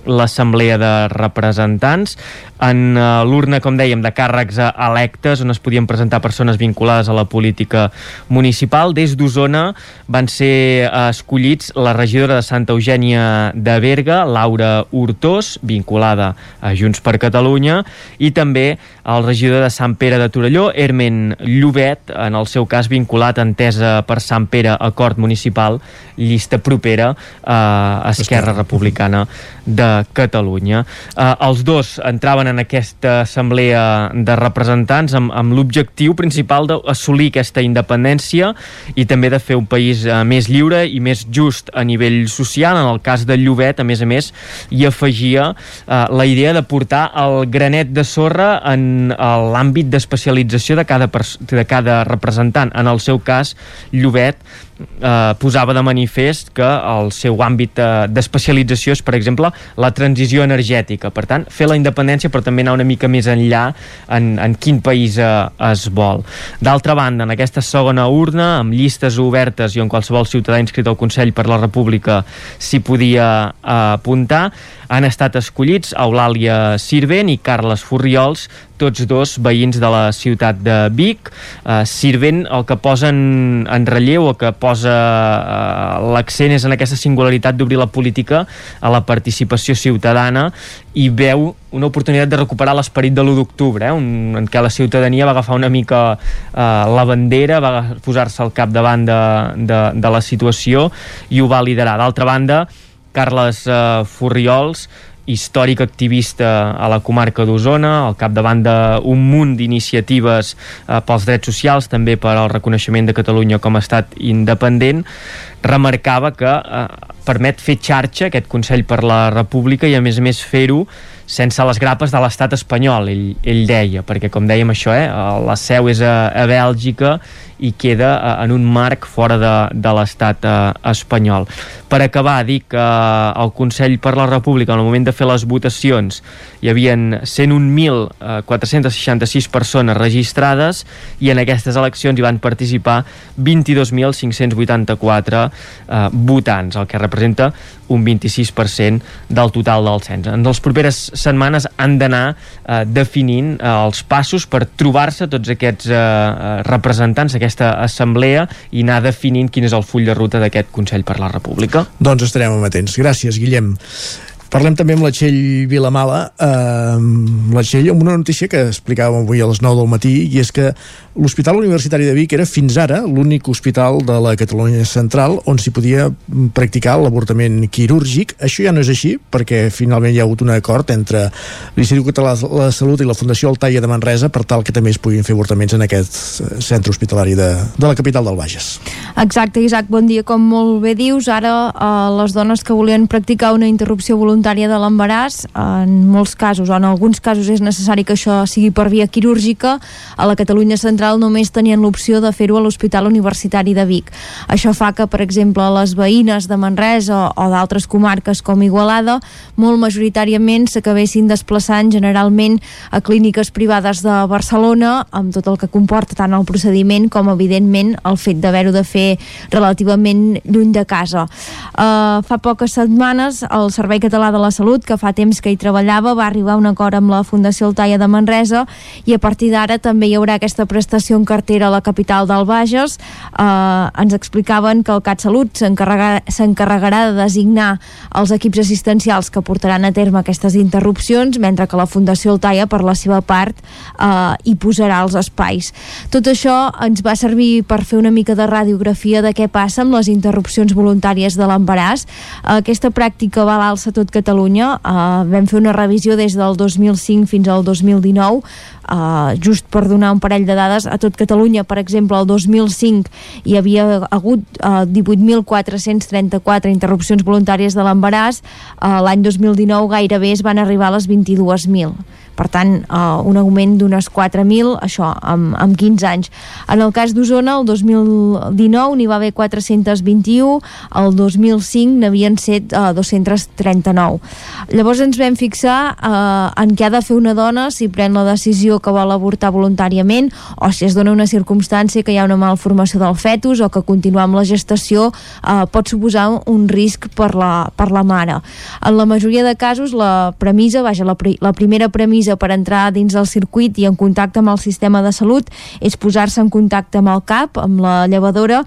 l'Assemblea de Representants en uh, l'urna, com dèiem, de càrrecs electes on es podien presentar persones vinculades a la política municipal. Des d'Osona van ser uh, escollits la regidora de Santa Eugènia de Berga, Laura Hurtós, vinculada a Junts per Catalunya, i també el regidor de Sant Pere de Torelló, Hermen Llobet, en el seu cas vinculat entesa per Sant Pere Acord Municipal, llista propera a Esquerra Republicana de Catalunya. Uh, els dos entraven en aquesta assemblea de representants amb, amb l'objectiu principal d'assolir aquesta independència i també de fer un país uh, més lliure i més just a nivell social. En el cas de Llobet, a més a més, hi afegia uh, la idea de portar el granet de sorra en l'àmbit d'especialització de, cada de cada representant. En el seu cas, Llobet eh, posava de manifest que el seu àmbit eh, d'especialització és, per exemple, la transició energètica. Per tant, fer la independència però també anar una mica més enllà en, en quin país eh, es vol. D'altra banda, en aquesta segona urna, amb llistes obertes i on qualsevol ciutadà inscrit al Consell per la República s'hi podia eh, apuntar, han estat escollits Eulàlia Sirvent i Carles Furriols, tots dos veïns de la ciutat de Vic. Eh, Sirvent el que posa en, en relleu o que posa eh, l'accent és en aquesta singularitat d'obrir la política a la participació ciutadana i veu una oportunitat de recuperar l'esperit de l'1 d'octubre, eh, un, en què la ciutadania va agafar una mica eh, la bandera, va posar-se al capdavant de, de, de la situació i ho va liderar. D'altra banda, Carles eh, Furriols històric activista a la comarca d'Osona, al capdavant d'un munt d'iniciatives eh, pels drets socials, també per al reconeixement de Catalunya com a estat independent, remarcava que eh, permet fer xarxa aquest Consell per la República i a més a més fer-ho sense les grapes de l'estat espanyol, ell, ell deia, perquè com dèiem això, eh, la seu és a, a Bèlgica i queda eh, en un marc fora de, de l'estat eh, espanyol. Per acabar, dic que eh, el Consell per la República, en el moment de fer les votacions, hi havien 101.466 persones registrades i en aquestes eleccions hi van participar 22.584 eh, votants, el que representa un 26% del total del cens. En les properes setmanes han d'anar eh, definint eh, els passos per trobar-se tots aquests eh, eh representants d'aquesta assemblea i anar definint quin és el full de ruta d'aquest Consell per la República. Doncs estarem amatents. Gràcies, Guillem. Parlem també amb la Txell Vilamala, eh, la Txell, amb una notícia que explicàvem avui a les 9 del matí, i és que l'Hospital Universitari de Vic era fins ara l'únic hospital de la Catalunya Central on s'hi podia practicar l'avortament quirúrgic. Això ja no és així, perquè finalment hi ha hagut un acord entre l'Institut Català de la Salut i la Fundació Altaia de Manresa per tal que també es puguin fer avortaments en aquest eh, centre hospitalari de, de la capital del Bages. Exacte, Isaac, bon dia. Com molt bé dius, ara eh, les dones que volien practicar una interrupció voluntària de l'embaràs, en molts casos, o en alguns casos és necessari que això sigui per via quirúrgica, a la Catalunya Central només tenien l'opció de fer-ho a l'Hospital Universitari de Vic. Això fa que, per exemple, les veïnes de Manresa o d'altres comarques com Igualada molt majoritàriament s'acabessin desplaçant generalment a clíniques privades de Barcelona amb tot el que comporta tant el procediment com, evidentment, el fet d'haver-ho de fer relativament lluny de casa. Uh, fa poques setmanes el Servei Català de la Salut, que fa temps que hi treballava, va arribar a un acord amb la Fundació Altaia de Manresa i a partir d'ara també hi haurà aquesta prestació estació en cartera a la capital del Bages eh, ens explicaven que el CatSalut s'encarregarà de designar els equips assistencials que portaran a terme aquestes interrupcions, mentre que la Fundació Altaia, per la seva part, eh, hi posarà els espais. Tot això ens va servir per fer una mica de radiografia de què passa amb les interrupcions voluntàries de l'embaràs. Aquesta pràctica va a l'alça tot Catalunya. Uh, vam fer una revisió des del 2005 fins al 2019, uh, just per donar un parell de dades. A tot Catalunya, per exemple, el 2005 hi havia hagut uh, 18.434 interrupcions voluntàries de l'embaràs. Uh, L'any 2019 gairebé es van arribar a les 22.000 per tant, uh, un augment d'unes 4.000, això, amb, amb 15 anys. En el cas d'Osona, el 2019 n'hi va haver 421, el 2005 n'havien set uh, 239. Llavors ens vam fixar uh, en què ha de fer una dona si pren la decisió que vol avortar voluntàriament o si es dona una circumstància que hi ha una malformació del fetus o que continuar amb la gestació uh, pot suposar un risc per la, per la mare. En la majoria de casos, la premissa, vaja, la, la primera premissa per entrar dins del circuit i en contacte amb el sistema de salut és posar-se en contacte amb el CAP, amb la llevadora,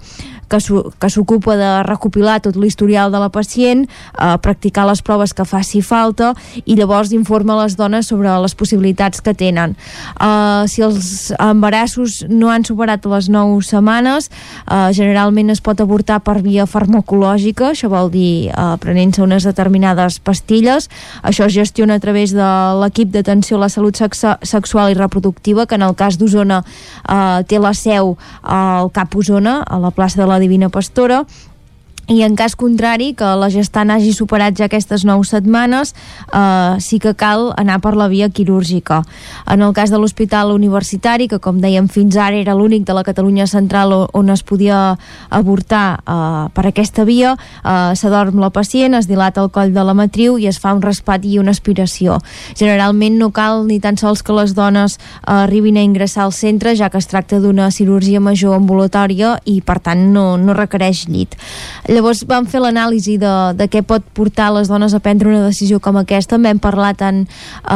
que s'ocupa de recopilar tot l'historial de la pacient, eh, practicar les proves que faci falta i llavors informa les dones sobre les possibilitats que tenen. Eh, si els embarassos no han superat les 9 setmanes, eh, generalment es pot avortar per via farmacològica, això vol dir eh, prenent-se unes determinades pastilles. Això es gestiona a través de l'equip d'atenció a la salut sexual i reproductiva, que en el cas d'Osona eh, té la seu al CAP Osona, a la plaça de la Divino posturo. I en cas contrari, que la gestant hagi superat ja aquestes 9 setmanes, eh, sí que cal anar per la via quirúrgica. En el cas de l'Hospital Universitari, que com dèiem fins ara era l'únic de la Catalunya Central on es podia avortar eh, per aquesta via, eh, s'adorm la pacient, es dilata el coll de la matriu i es fa un raspat i una aspiració. Generalment no cal ni tan sols que les dones eh, arribin a ingressar al centre, ja que es tracta d'una cirurgia major ambulatòria i per tant no, no requereix llit. Llavors vam fer l'anàlisi de, de què pot portar les dones a prendre una decisió com aquesta. Vam parlar tant eh,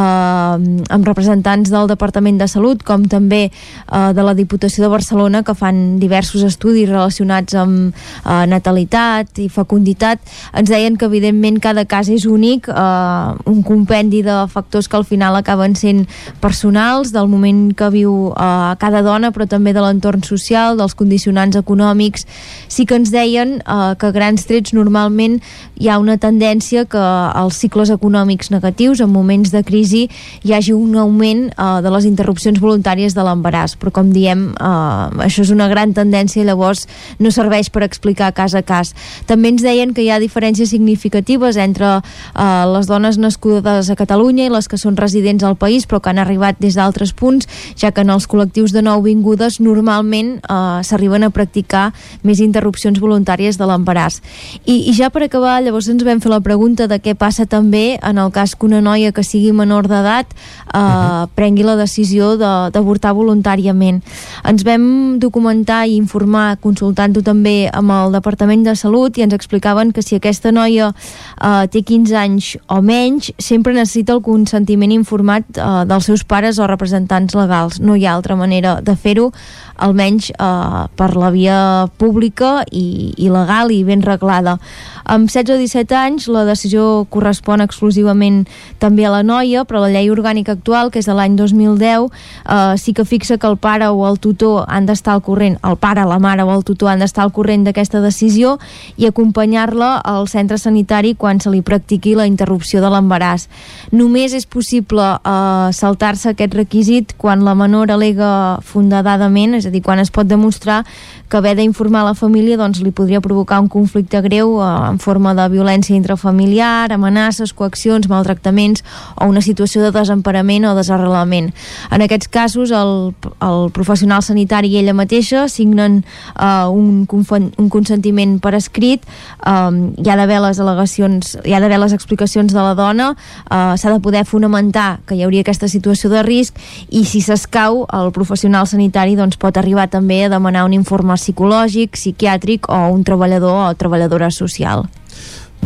amb representants del Departament de Salut com també eh, de la Diputació de Barcelona que fan diversos estudis relacionats amb eh, natalitat i fecunditat. Ens deien que evidentment cada cas és únic, eh, un compendi de factors que al final acaben sent personals, del moment que viu eh, cada dona, però també de l'entorn social, dels condicionants econòmics. Sí que ens deien eh, que que grans trets normalment hi ha una tendència que els cicles econòmics negatius, en moments de crisi, hi hagi un augment eh, de les interrupcions voluntàries de l'embaràs, però com diem, eh, això és una gran tendència i llavors no serveix per explicar cas a cas. També ens deien que hi ha diferències significatives entre eh, les dones nascudes a Catalunya i les que són residents al país però que han arribat des d'altres punts, ja que en els col·lectius de nou vingudes normalment eh, s'arriben a practicar més interrupcions voluntàries de l'embaràs embaràs. I, I ja per acabar, llavors ens vam fer la pregunta de què passa també en el cas que una noia que sigui menor d'edat eh, uh -huh. prengui la decisió d'avortar de, voluntàriament. Ens vam documentar i informar consultant-ho també amb el Departament de Salut i ens explicaven que si aquesta noia eh, té 15 anys o menys, sempre necessita el consentiment informat eh, dels seus pares o representants legals. No hi ha altra manera de fer-ho, almenys eh, per la via pública i, i legal i ben reglada. Amb 16 o 17 anys la decisió correspon exclusivament també a la noia, però la llei orgànica actual, que és de l'any 2010, eh, sí que fixa que el pare o el tutor han d'estar al corrent, el pare, la mare o el tutor han d'estar al corrent d'aquesta decisió i acompanyar-la al centre sanitari quan se li practiqui la interrupció de l'embaràs. Només és possible eh, saltar-se aquest requisit quan la menor alega fundadadament, és a dir, quan es pot demostrar que haver d'informar la família doncs, li podria provocar un conflicte greu eh, en forma de violència intrafamiliar, amenaces, coaccions, maltractaments o una situació de desemparament o desarrelament. En aquests casos, el, el professional sanitari i ella mateixa signen eh, un, un consentiment per escrit, eh, hi ha d'haver les al·legacions, hi ha d'haver les explicacions de la dona, eh, s'ha de poder fonamentar que hi hauria aquesta situació de risc i si s'escau, el professional sanitari doncs, pot arribar també a demanar un informe psicològic, psiquiàtric o un treballador o treballadora social.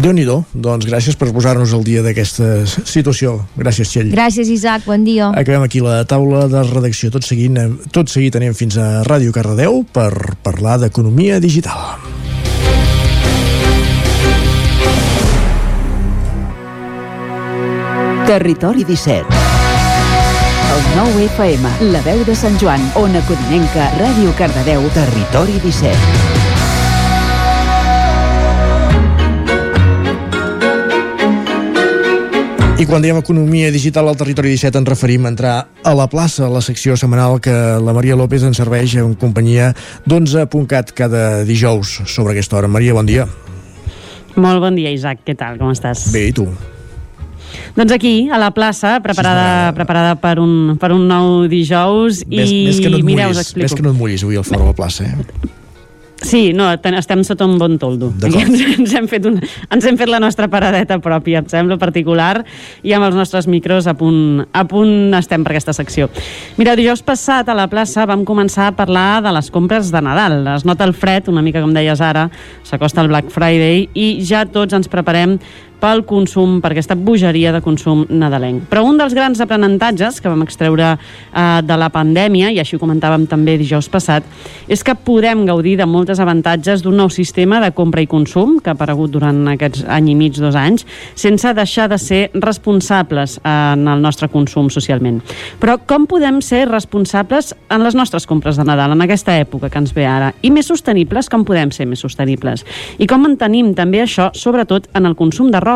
déu nhi doncs gràcies per posar-nos al dia d'aquesta situació. Gràcies, Txell. Gràcies, Isaac, bon dia. Acabem aquí la taula de redacció. Tot seguint, tot seguit anem fins a Ràdio Cardedeu per parlar d'economia digital. Territori 17 el 9 FM, La Veu de Sant Joan, Ona Codinenca, Ràdio Cardedeu, Territori 17. I quan diem economia digital al territori 17 ens referim a entrar a la plaça, a la secció setmanal que la Maria López ens serveix en companyia d'11.cat cada dijous sobre aquesta hora. Maria, bon dia. Molt bon dia, Isaac. Què tal? Com estàs? Bé, i tu? Doncs aquí, a la plaça, preparada, preparada per, un, per un nou dijous i Ves, ves que no mireu, us mullis, explico. ves que no et mullis avui al fora de la plaça, eh? Sí, no, ten- estem sota un bon toldo. Ens, ens, hem fet una, ens hem fet la nostra paradeta pròpia, em sembla particular, i amb els nostres micros a punt, a punt estem per aquesta secció. Mireu, dijous passat a la plaça vam començar a parlar de les compres de Nadal. Es nota el fred, una mica com deies ara, s'acosta el Black Friday i ja tots ens preparem pel consum, per aquesta bogeria de consum nadalenc. Però un dels grans aprenentatges que vam extreure eh, de la pandèmia, i així ho comentàvem també dijous passat, és que podem gaudir de moltes avantatges d'un nou sistema de compra i consum que ha aparegut durant aquests any i mig, dos anys, sense deixar de ser responsables en el nostre consum socialment. Però com podem ser responsables en les nostres compres de Nadal, en aquesta època que ens ve ara? I més sostenibles, com podem ser més sostenibles? I com mantenim també això, sobretot en el consum de roba,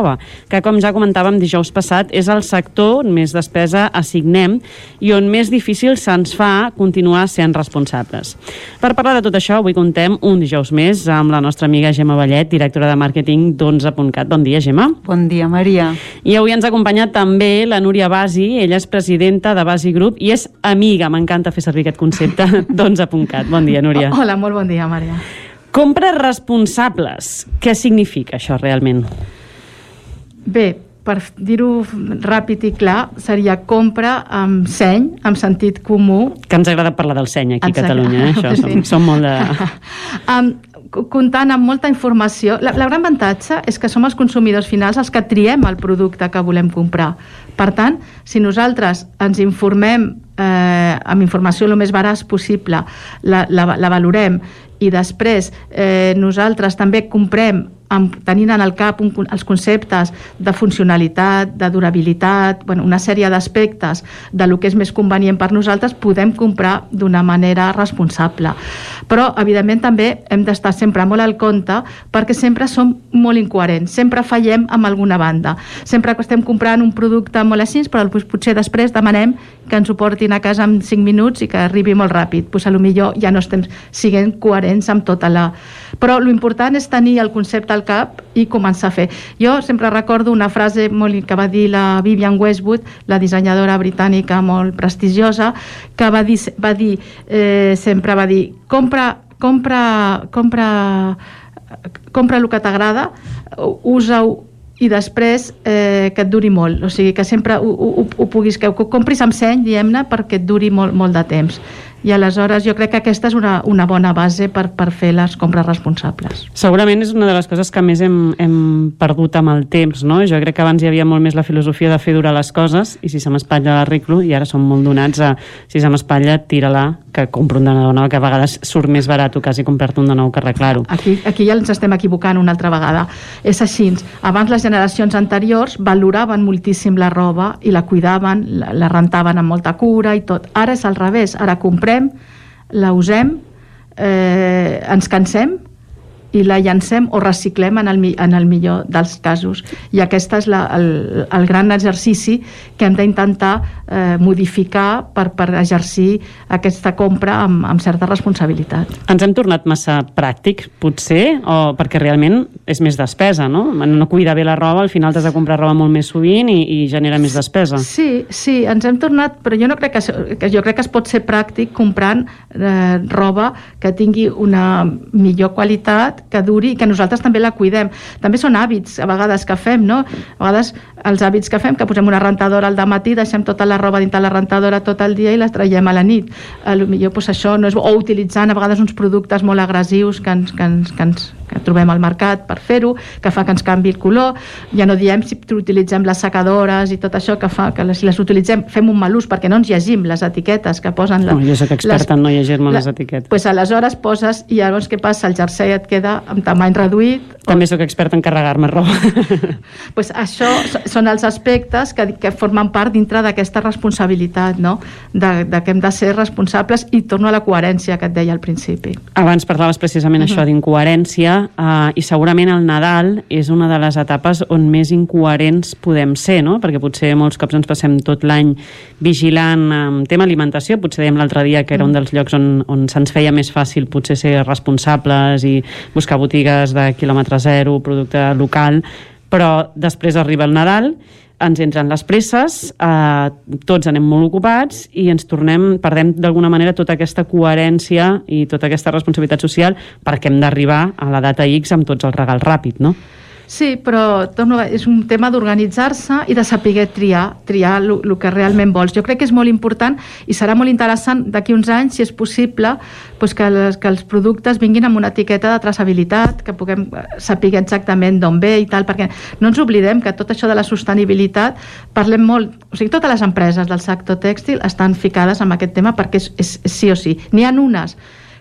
que com ja comentàvem dijous passat, és el sector on més despesa assignem i on més difícil se'ns fa continuar sent responsables. Per parlar de tot això, avui contem un dijous més amb la nostra amiga Gemma Vallet, directora de màrqueting d'11.cat. Bon dia, Gemma. Bon dia, Maria. I avui ens acompanya també la Núria Basi, ella és presidenta de Basi Group i és amiga, m'encanta fer servir aquest concepte, d'11.cat. Bon dia, Núria. Hola, molt bon dia, Maria. Compres responsables. Què significa això realment? Bé, per dir-ho ràpid i clar, seria compra amb seny, amb sentit comú, Que ens agrada parlar del seny aquí a. Catalunya, eh? Això, som, Sí. som molt de... c- comptant amb molta informació. La, la gran avantatge és que som els consumidors finals els que triem el producte que volem comprar. Per tant, si nosaltres ens informem eh, amb informació el més veraç possible, la, la, la valorem i després eh, nosaltres també comprem amb, tenint en el cap un, els conceptes de funcionalitat, de durabilitat, bueno, una sèrie d'aspectes de lo que és més convenient per nosaltres, podem comprar d'una manera responsable. Però, evidentment, també hem d'estar sempre molt al compte perquè sempre som molt incoherents, sempre fallem amb alguna banda. Sempre que estem comprant un producte molt així, però doncs, potser després demanem que ens ho portin a casa en 5 minuts i que arribi molt ràpid. Pues, a lo millor ja no estem siguent coherents amb tota la... Però l'important és tenir el concepte al cap i començar a fer. Jo sempre recordo una frase molt que va dir la Vivian Westwood, la dissenyadora britànica molt prestigiosa, que va dir, va dir eh, sempre va dir compra, compra, compra, compra el que t'agrada, usa-ho i després eh, que et duri molt, o sigui, que sempre ho, ho, ho puguis, que ho compris amb seny, diguem-ne, perquè et duri molt, molt de temps. I aleshores jo crec que aquesta és una, una bona base per, per fer les compres responsables. Segurament és una de les coses que més hem, hem perdut amb el temps, no? Jo crec que abans hi havia molt més la filosofia de fer durar les coses i si se m'espatlla l'arreglo i ara som molt donats a si se m'espatlla, tira-la, que compro un de nou, que a vegades surt més barat o quasi comprar-te un de nou que arreglar-ho. Aquí, aquí ja ens estem equivocant una altra vegada. És així. Abans les generacions anteriors valoraven moltíssim la roba i la cuidaven, la, la rentaven amb molta cura i tot. Ara és al revés. Ara comprem, la usem, eh, ens cansem i la llancem o reciclem en el, en el millor dels casos. I aquest és la, el, el gran exercici que hem d'intentar eh, modificar per, per exercir aquesta compra amb, amb certa responsabilitat. Ens hem tornat massa pràctic, potser, o perquè realment és més despesa, no? No cuidar bé la roba, al final t'has de comprar roba molt més sovint i, i genera més despesa. Sí, sí, ens hem tornat, però jo no crec que, jo crec que es pot ser pràctic comprant eh, roba que tingui una millor qualitat, que duri i que nosaltres també la cuidem. També són hàbits, a vegades, que fem, no? A vegades els hàbits que fem, que posem una rentadora al matí, deixem tota la roba dintre la rentadora tot el dia i la traiem a la nit. A lo millor pues, això no és bo. O utilitzant a vegades uns productes molt agressius que ens, que ens, que ens que trobem al mercat per fer-ho, que fa que ens canvi el color. Ja no diem si utilitzem les secadores i tot això que fa que les, si les utilitzem fem un mal ús perquè no ens llegim les etiquetes que posen... La, No, jo sóc experta en no llegir-me les etiquetes. Pues aleshores poses i llavors què passa? El jersei et queda amb tamany reduït. També sóc experta en carregar-me roba. Pues això són els aspectes que, que formen part dintre d'aquesta responsabilitat, no? de, de que hem de ser responsables i torno a la coherència que et deia al principi. Abans parlaves precisament uh -huh. això d'incoherència uh, i segurament el Nadal és una de les etapes on més incoherents podem ser, no? perquè potser molts cops ens passem tot l'any vigilant um, tema alimentació, potser dèiem l'altre dia que era un dels llocs on, on se'ns feia més fàcil potser ser responsables i buscar botigues de quilòmetre zero, producte local, però després arriba el Nadal ens entren les presses, eh, tots anem molt ocupats i ens tornem, perdem d'alguna manera tota aquesta coherència i tota aquesta responsabilitat social perquè hem d'arribar a la data X amb tots els regals ràpid, no? Sí, però torno, és un tema d'organitzar-se i de saber triar, triar el que realment vols. Jo crec que és molt important i serà molt interessant d'aquí uns anys, si és possible, doncs que, les, que els productes vinguin amb una etiqueta de traçabilitat, que puguem saber exactament d'on ve i tal, perquè no ens oblidem que tot això de la sostenibilitat parlem molt, o sigui, totes les empreses del sector tèxtil estan ficades en aquest tema perquè és, és, és sí o sí. N'hi ha unes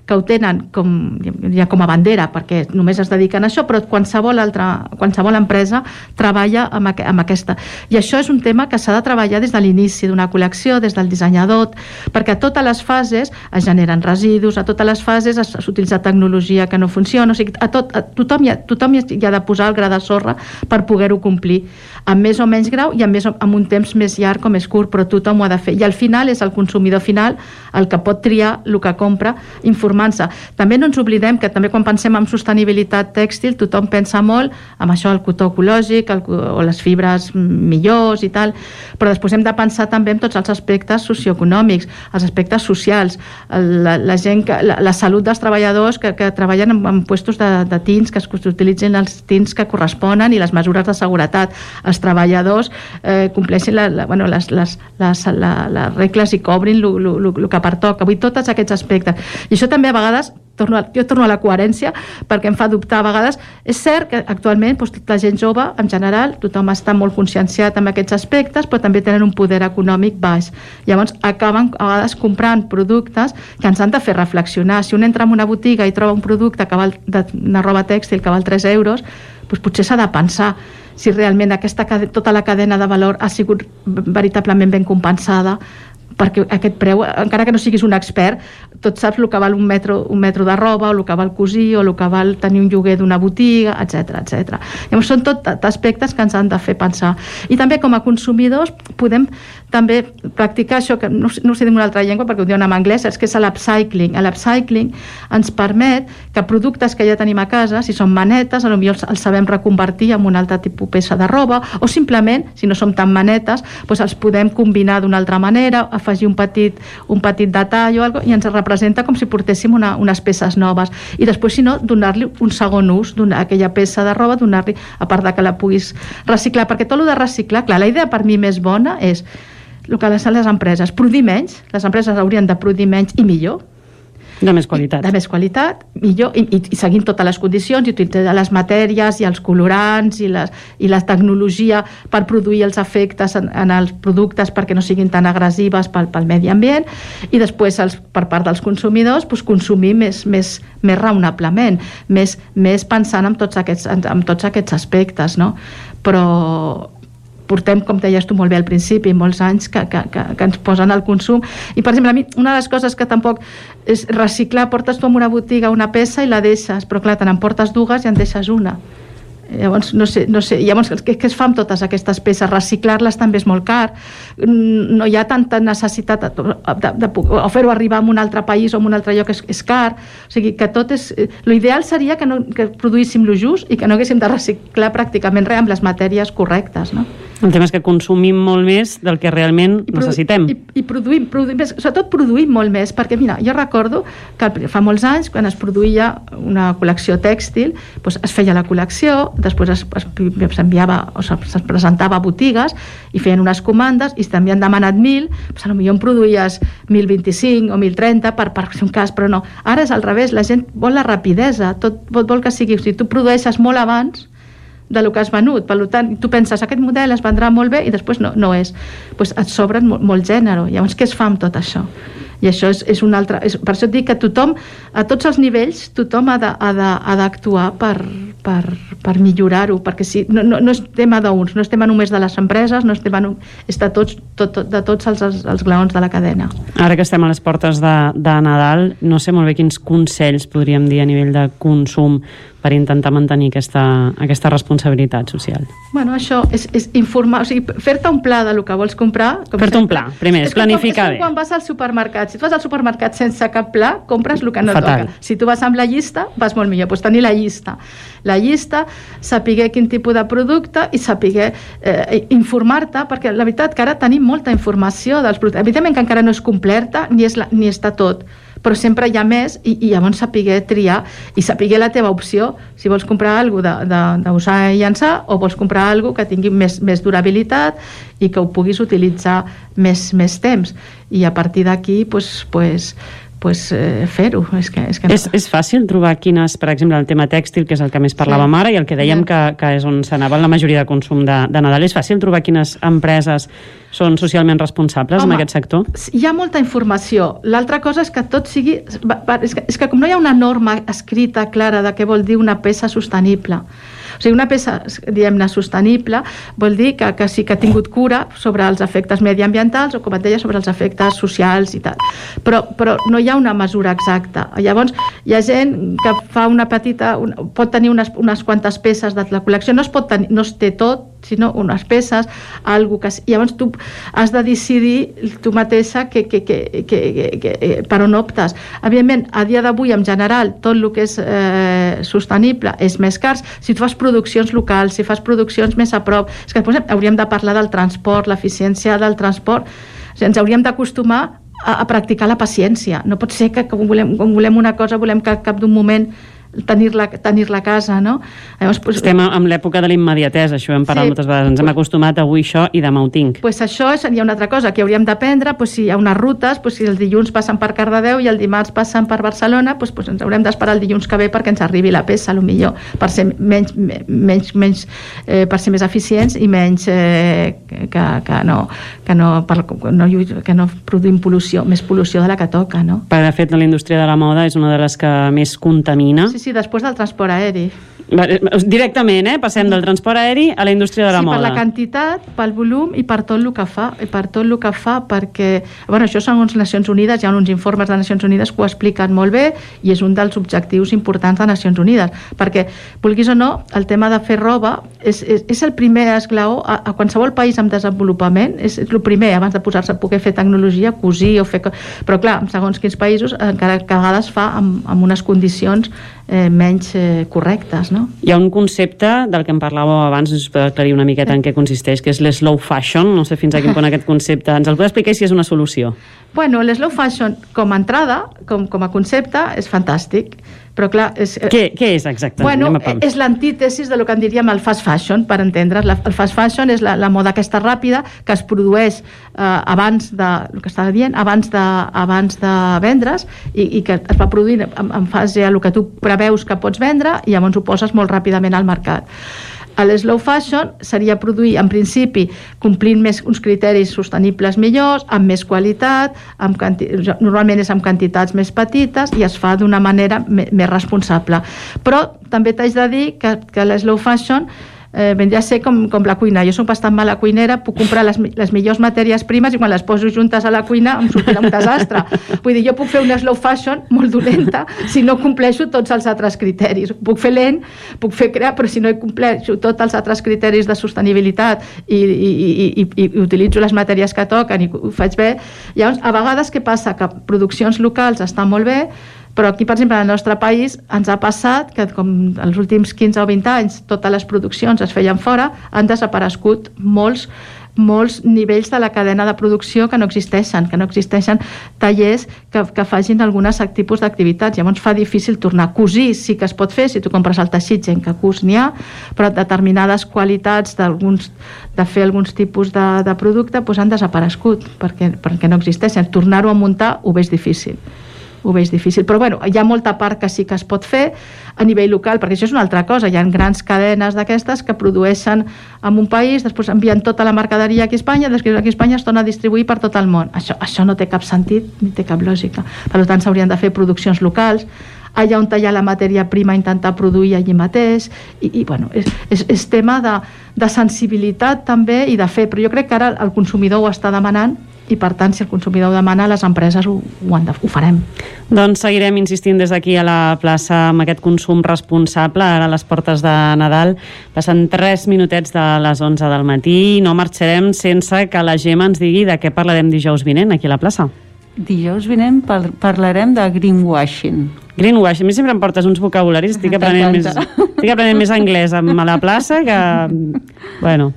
que ho tenen com, ja com a bandera perquè només es dediquen a això, però qualsevol, altra, qualsevol empresa treballa amb, aqu amb aquesta. I això és un tema que s'ha de treballar des de l'inici d'una col·lecció, des del dissenyador, perquè a totes les fases es generen residus, a totes les fases s'utilitza tecnologia que no funciona, o sigui, a, tot, a tothom, hi ha, tothom hi ha de posar el gra de sorra per poder-ho complir, amb més o menys grau i amb, més, amb un temps més llarg o més curt, però tothom ho ha de fer. I al final és el consumidor final el que pot triar el que compra, informar informant-se. També no ens oblidem que també quan pensem en sostenibilitat tèxtil tothom pensa molt en això, el cotó ecològic el, o les fibres millors i tal, però després hem de pensar també en tots els aspectes socioeconòmics, els aspectes socials, la, la gent que, la, la salut dels treballadors que, que treballen en, en puestos de, de tins, que es utilitzin els tins que corresponen i les mesures de seguretat. Els treballadors eh, compleixin la, la, bueno, les, les, les, la, les regles i cobrin el que pertoca. Vull tots aquests aspectes. I això també també a vegades torno a, jo torno a la coherència perquè em fa dubtar a vegades. És cert que actualment doncs, la gent jove, en general, tothom està molt conscienciat amb aquests aspectes, però també tenen un poder econòmic baix. Llavors acaben a vegades comprant productes que ens han de fer reflexionar. Si un entra en una botiga i troba un producte que val de, una roba tèxtil que val 3 euros, doncs potser s'ha de pensar si realment aquesta, tota la cadena de valor ha sigut veritablement ben compensada perquè aquest preu, encara que no siguis un expert, tot saps el que val un metro, un metro de roba, o el que val cosir, o el que val tenir un lloguer d'una botiga, etc etc. Llavors són tot aspectes que ens han de fer pensar. I també com a consumidors podem també practicar això, que no, no sé dir una altra llengua perquè ho diuen en anglès, és que és l'upcycling. L'upcycling ens permet que productes que ja tenim a casa, si són manetes, potser els, els sabem reconvertir en un altre tipus peça de roba, o simplement, si no som tan manetes, doncs els podem combinar d'una altra manera, afegir un petit, un petit detall o algo, i ens representa com si portéssim una, unes peces noves. I després, si no, donar-li un segon ús a aquella peça de roba, donar-li, a part de que la puguis reciclar, perquè tot el de reciclar, clar, la idea per mi més bona és el que les empreses, produir menys, les empreses haurien de produir menys i millor, de més qualitat. De més qualitat, millor, i, i seguint totes les condicions, i utilitzar les matèries i els colorants i, les, i la tecnologia per produir els efectes en, en els productes perquè no siguin tan agressives pel, pel medi ambient, i després els, per part dels consumidors doncs, consumir més, més, més raonablement, més, més pensant en tots aquests, en, en tots aquests aspectes, no? Però portem, com deies tu molt bé al principi, molts anys que, que, que, que ens posen al consum. I, per exemple, a mi, una de les coses que tampoc és reciclar, portes tu a una botiga una peça i la deixes, però clar, te n'emportes dues i en deixes una. Llavors, no sé, no sé. Llavors què, què es fa amb totes aquestes peces? Reciclar-les també és molt car. Mm, no hi ha tanta necessitat de, de, de, o fer-ho arribar a un altre país o a un altre lloc és, és car. O sigui, que tot és... L'ideal seria que, no, que produíssim lo just i que no haguéssim de reciclar pràcticament res amb les matèries correctes, no? El tema és que consumim molt més del que realment I necessitem. I, i produïm, produïm més, sobretot produïm molt més, perquè mira, jo recordo que fa molts anys, quan es produïa una col·lecció tèxtil, doncs es feia la col·lecció, després es, es, s'enviava o es presentava a botigues i feien unes comandes i també han demanat 1.000, doncs potser en produïes 1.025 o 1.030 per, per un cas, però no. Ara és al revés, la gent vol la rapidesa, tot vol que sigui, si tu produeixes molt abans, de lo que has venut. Per tant, tu penses, aquest model es vendrà molt bé i després no, no és. Pues et sobren molt, molt gènere. Llavors, què es fa amb tot això? I això és, és un altre... És, per això et dic que tothom, a tots els nivells, tothom ha d'actuar per, per, per millorar-ho, perquè si, no, no, no és tema d'uns, no és tema només de les empreses, no és tema... És de tots, tot, tot, de tots els, els, els glaons de la cadena. Ara que estem a les portes de, de Nadal, no sé molt bé quins consells podríem dir a nivell de consum per intentar mantenir aquesta, aquesta responsabilitat social. Bueno, això és, és informar, o sigui, fer-te un pla del que vols comprar. com Fer-te un pla, primer, és com- planificar és bé. com quan vas al supermercat. Si tu vas al supermercat sense cap pla, compres el que no Fatal. toca. Si tu vas amb la llista, vas molt millor. Doncs tenir la llista. La llista, saber quin tipus de producte i saber eh, informar-te, perquè la veritat que ara tenim molta informació dels productes. Evidentment que encara no és completa ni, és la, ni està tot, però sempre hi ha més i, i llavors saber triar i saber la teva opció, si vols comprar alguna cosa d'usar i llançar o vols comprar alguna que tingui més, més durabilitat i que ho puguis utilitzar més, més temps. I a partir d'aquí pues, pues, pues, eh, fer-ho és que, és que no. És, és fàcil trobar quines, per exemple, el tema tèxtil, que és el que més parlàvem ara, i el que dèiem que, que és on s'anava la majoria de consum de, de Nadal, és fàcil trobar quines empreses són socialment responsables Home, en aquest sector? hi ha molta informació. L'altra cosa és que tot sigui... És que, és que com no hi ha una norma escrita clara de què vol dir una peça sostenible, o sigui, una peça, diguem-ne, sostenible, vol dir que, que sí que ha tingut cura sobre els efectes mediambientals o, com et deia, sobre els efectes socials i tal. Però, però no hi ha una mesura exacta. Llavors, hi ha gent que fa una petita... Una, pot tenir unes, unes quantes peces de la col·lecció, no es, pot tenir, no es té tot, sinó unes peces, algo que... I llavors tu has de decidir tu mateixa que, que, que, que, que, que, per on optes. Evidentment, a dia d'avui, en general, tot el que és eh, sostenible és més car. Si tu fas produccions locals, si fas produccions més a prop... És que després hauríem de parlar del transport, l'eficiència del transport. O sigui, ens hauríem d'acostumar a, a practicar la paciència. No pot ser que quan, volem, quan volem una cosa volem que al cap d'un moment tenir-la tenir a casa, no? Llavors, pues, Estem amb l'època de l'immediatesa, això hem parlat Sí. moltes vegades. Ens hem acostumat avui això i demà ho tinc. pues això seria una altra cosa que hauríem d'aprendre, pues si hi ha unes rutes, pues si el dilluns passen per Cardedeu i el dimarts passen per Barcelona, pues, pues ens haurem d'esperar el dilluns que ve perquè ens arribi la peça, a lo millor, per ser menys, me- menys, menys eh, per ser més eficients i menys eh, que, que no, que no, per, no, que no produïm pol·lució, més pol·lució de la que toca, no? Perquè, de fet, la indústria de la moda és una de les que més contamina. Sí, sí, després del transport aeri. Eh, Directament, eh? Passem del transport aeri a la indústria de la sí, moda. per la quantitat, pel volum i per tot el que fa, i per tot el que fa, perquè, bueno, això les Nacions Unides, hi ha uns informes de Nacions Unides que ho expliquen molt bé i és un dels objectius importants de Nacions Unides, perquè, vulguis o no, el tema de fer roba és, és, és el primer esglaó a, a qualsevol país en desenvolupament, és, és el primer, abans de posar-se a poder fer tecnologia, cosir o fer... Però clar, segons quins països, encara que a vegades fa amb, amb unes condicions eh, menys eh, correctes, no? Hi ha un concepte del que em parlàveu abans, us podeu aclarir una miqueta en què consisteix, que és l'eslow fashion, no sé fins a quin punt aquest concepte. Ens el podeu explicar si és una solució? Bueno, l'slow fashion com a entrada, com, com a concepte, és fantàstic, però clar... És, Què, què és exactament? Bueno, és l'antítesis de lo que en diríem el fast fashion, per entendre's. La, el fast fashion és la, la moda aquesta ràpida que es produeix eh, abans de, el que estava dient, abans de, abans de vendre's i, i que es va produint en, en fase a el que tu preveus que pots vendre i llavors ho poses molt ràpidament al mercat. El slow fashion seria produir, en principi, complint més uns criteris sostenibles millors, amb més qualitat, amb quanti... normalment és amb quantitats més petites i es fa d'una manera més responsable. Però també t'haig de dir que, que la slow fashion eh, vendria a ser com, com la cuina. Jo soc bastant mala cuinera, puc comprar les, les millors matèries primes i quan les poso juntes a la cuina em sortirà un desastre. Vull dir, jo puc fer una slow fashion molt dolenta si no compleixo tots els altres criteris. Puc fer lent, puc fer crear, però si no compleixo tots els altres criteris de sostenibilitat i, i, i, i, i utilitzo les matèries que toquen i ho faig bé, llavors a vegades què passa? Que produccions locals estan molt bé, però aquí, per exemple, el nostre país ens ha passat que com els últims 15 o 20 anys totes les produccions es feien fora, han desaparegut molts molts nivells de la cadena de producció que no existeixen, que no existeixen tallers que, que facin algunes tipus d'activitats. Llavors fa difícil tornar a cosir, sí que es pot fer, si tu compres el teixit, gent que cus n'hi ha, però determinades qualitats d'alguns de fer alguns tipus de, de producte doncs han desaparegut perquè, perquè no existeixen. Tornar-ho a muntar ho veig difícil. Ho veig difícil. Però bueno, hi ha molta part que sí que es pot fer a nivell local, perquè això és una altra cosa. Hi ha grans cadenes d'aquestes que produeixen en un país, després envien tota la mercaderia aquí a Espanya, després aquí a Espanya es torna a distribuir per tot el món. Això, això no té cap sentit ni té cap lògica. Per tant, s'haurien de fer produccions locals, allà on ha la matèria prima intentar produir allí mateix i, i bueno, és, és, és tema de, de sensibilitat també i de fer, però jo crec que ara el consumidor ho està demanant i per tant si el consumidor ho demana les empreses ho, ho, han de, ho farem Doncs seguirem insistint des d'aquí a la plaça amb aquest consum responsable ara a les portes de Nadal passen 3 minutets de les 11 del matí i no marxarem sense que la Gemma ens digui de què parlarem dijous vinent aquí a la plaça Dijous vinent par parlarem de greenwashing. Greenwashing. A mi sempre em portes uns vocabularis, estic aprenent, més, estic aprenent més anglès a la plaça que... Bueno.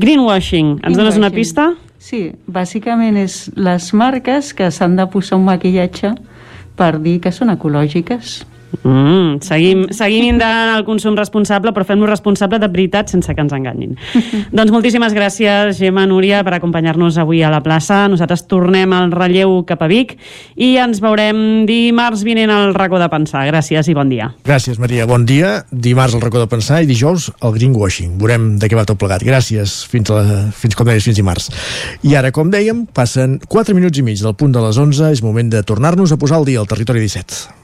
Greenwashing. Ens dones una pista? Sí, bàsicament és les marques que s'han de posar un maquillatge per dir que són ecològiques. Mm, seguim, seguim indagant el consum responsable, però fem-lo responsable de veritat sense que ens enganyin. doncs moltíssimes gràcies, Gemma, Núria, per acompanyar-nos avui a la plaça. Nosaltres tornem al relleu cap a Vic i ens veurem dimarts vinent al racó de pensar. Gràcies i bon dia. Gràcies, Maria. Bon dia. Dimarts al racó de pensar i dijous el greenwashing. Veurem de què va tot plegat. Gràcies. Fins, a la, fins com deies, fins dimarts. I ara, com dèiem, passen 4 minuts i mig del punt de les 11. És moment de tornar-nos a posar al dia al territori 17.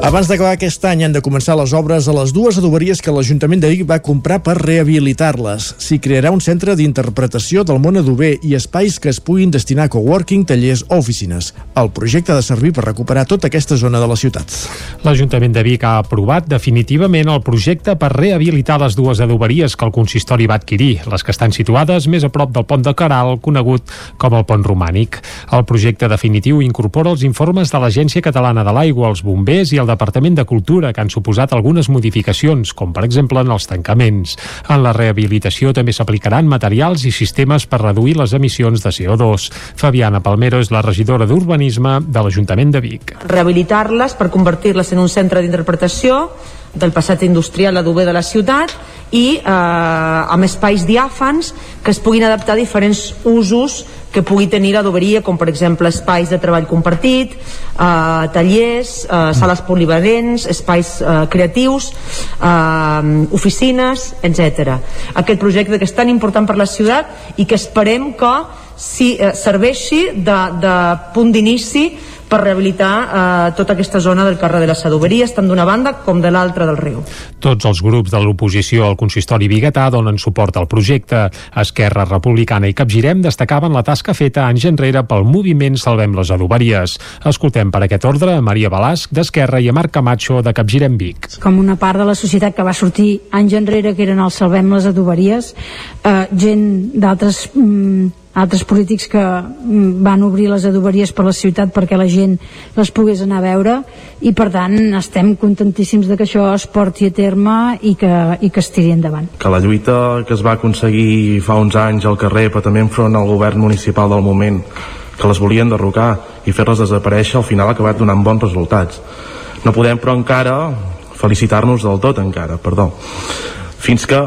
Abans d'acabar aquest any han de començar les obres a les dues adoberies que l'Ajuntament de Vic va comprar per rehabilitar-les. S'hi crearà un centre d'interpretació del món adober i espais que es puguin destinar a coworking, tallers o oficines. El projecte ha de servir per recuperar tota aquesta zona de la ciutat. L'Ajuntament de Vic ha aprovat definitivament el projecte per rehabilitar les dues adoberies que el consistori va adquirir, les que estan situades més a prop del pont de Caral, conegut com el pont romànic. El projecte definitiu incorpora els informes de l'Agència Catalana de l'Aigua, els bombers i el Departament de Cultura, que han suposat algunes modificacions, com per exemple en els tancaments. En la rehabilitació també s'aplicaran materials i sistemes per reduir les emissions de CO2. Fabiana Palmero és la regidora d'Urbanisme de l'Ajuntament de Vic. Rehabilitar-les per convertir-les en un centre d'interpretació del passat industrial adober de la ciutat i eh, amb espais diàfans que es puguin adaptar a diferents usos que pugui tenir l'adoberia, com per exemple espais de treball compartit, eh, tallers, eh, sales polivalents, espais eh, creatius, eh, oficines, etc. Aquest projecte que és tan important per la ciutat i que esperem que si, eh, serveixi de, de punt d'inici per rehabilitar eh, tota aquesta zona del carrer de les Sadoveries, tant d'una banda com de l'altra del riu. Tots els grups de l'oposició al consistori biguetà donen suport al projecte. Esquerra Republicana i Capgirem destacaven la tasca feta anys enrere pel moviment Salvem les adoberies. Escoltem per aquest ordre a Maria Balasc d'Esquerra i a Marc Camacho de Capgirem Vic. Com una part de la societat que va sortir anys enrere, que eren els Salvem les adoberies, eh, gent d'altres mm, altres polítics que mm, van obrir les adoberies per la ciutat perquè la gent les pogués anar a veure i per tant estem contentíssims de que això es porti a terme i que, i que es tiri endavant. Que la lluita que es va aconseguir fa uns anys al carrer però també enfront al govern municipal del moment que les volien derrocar i fer-les desaparèixer al final ha acabat donant bons resultats. No podem però encara felicitar-nos del tot encara, perdó. Fins que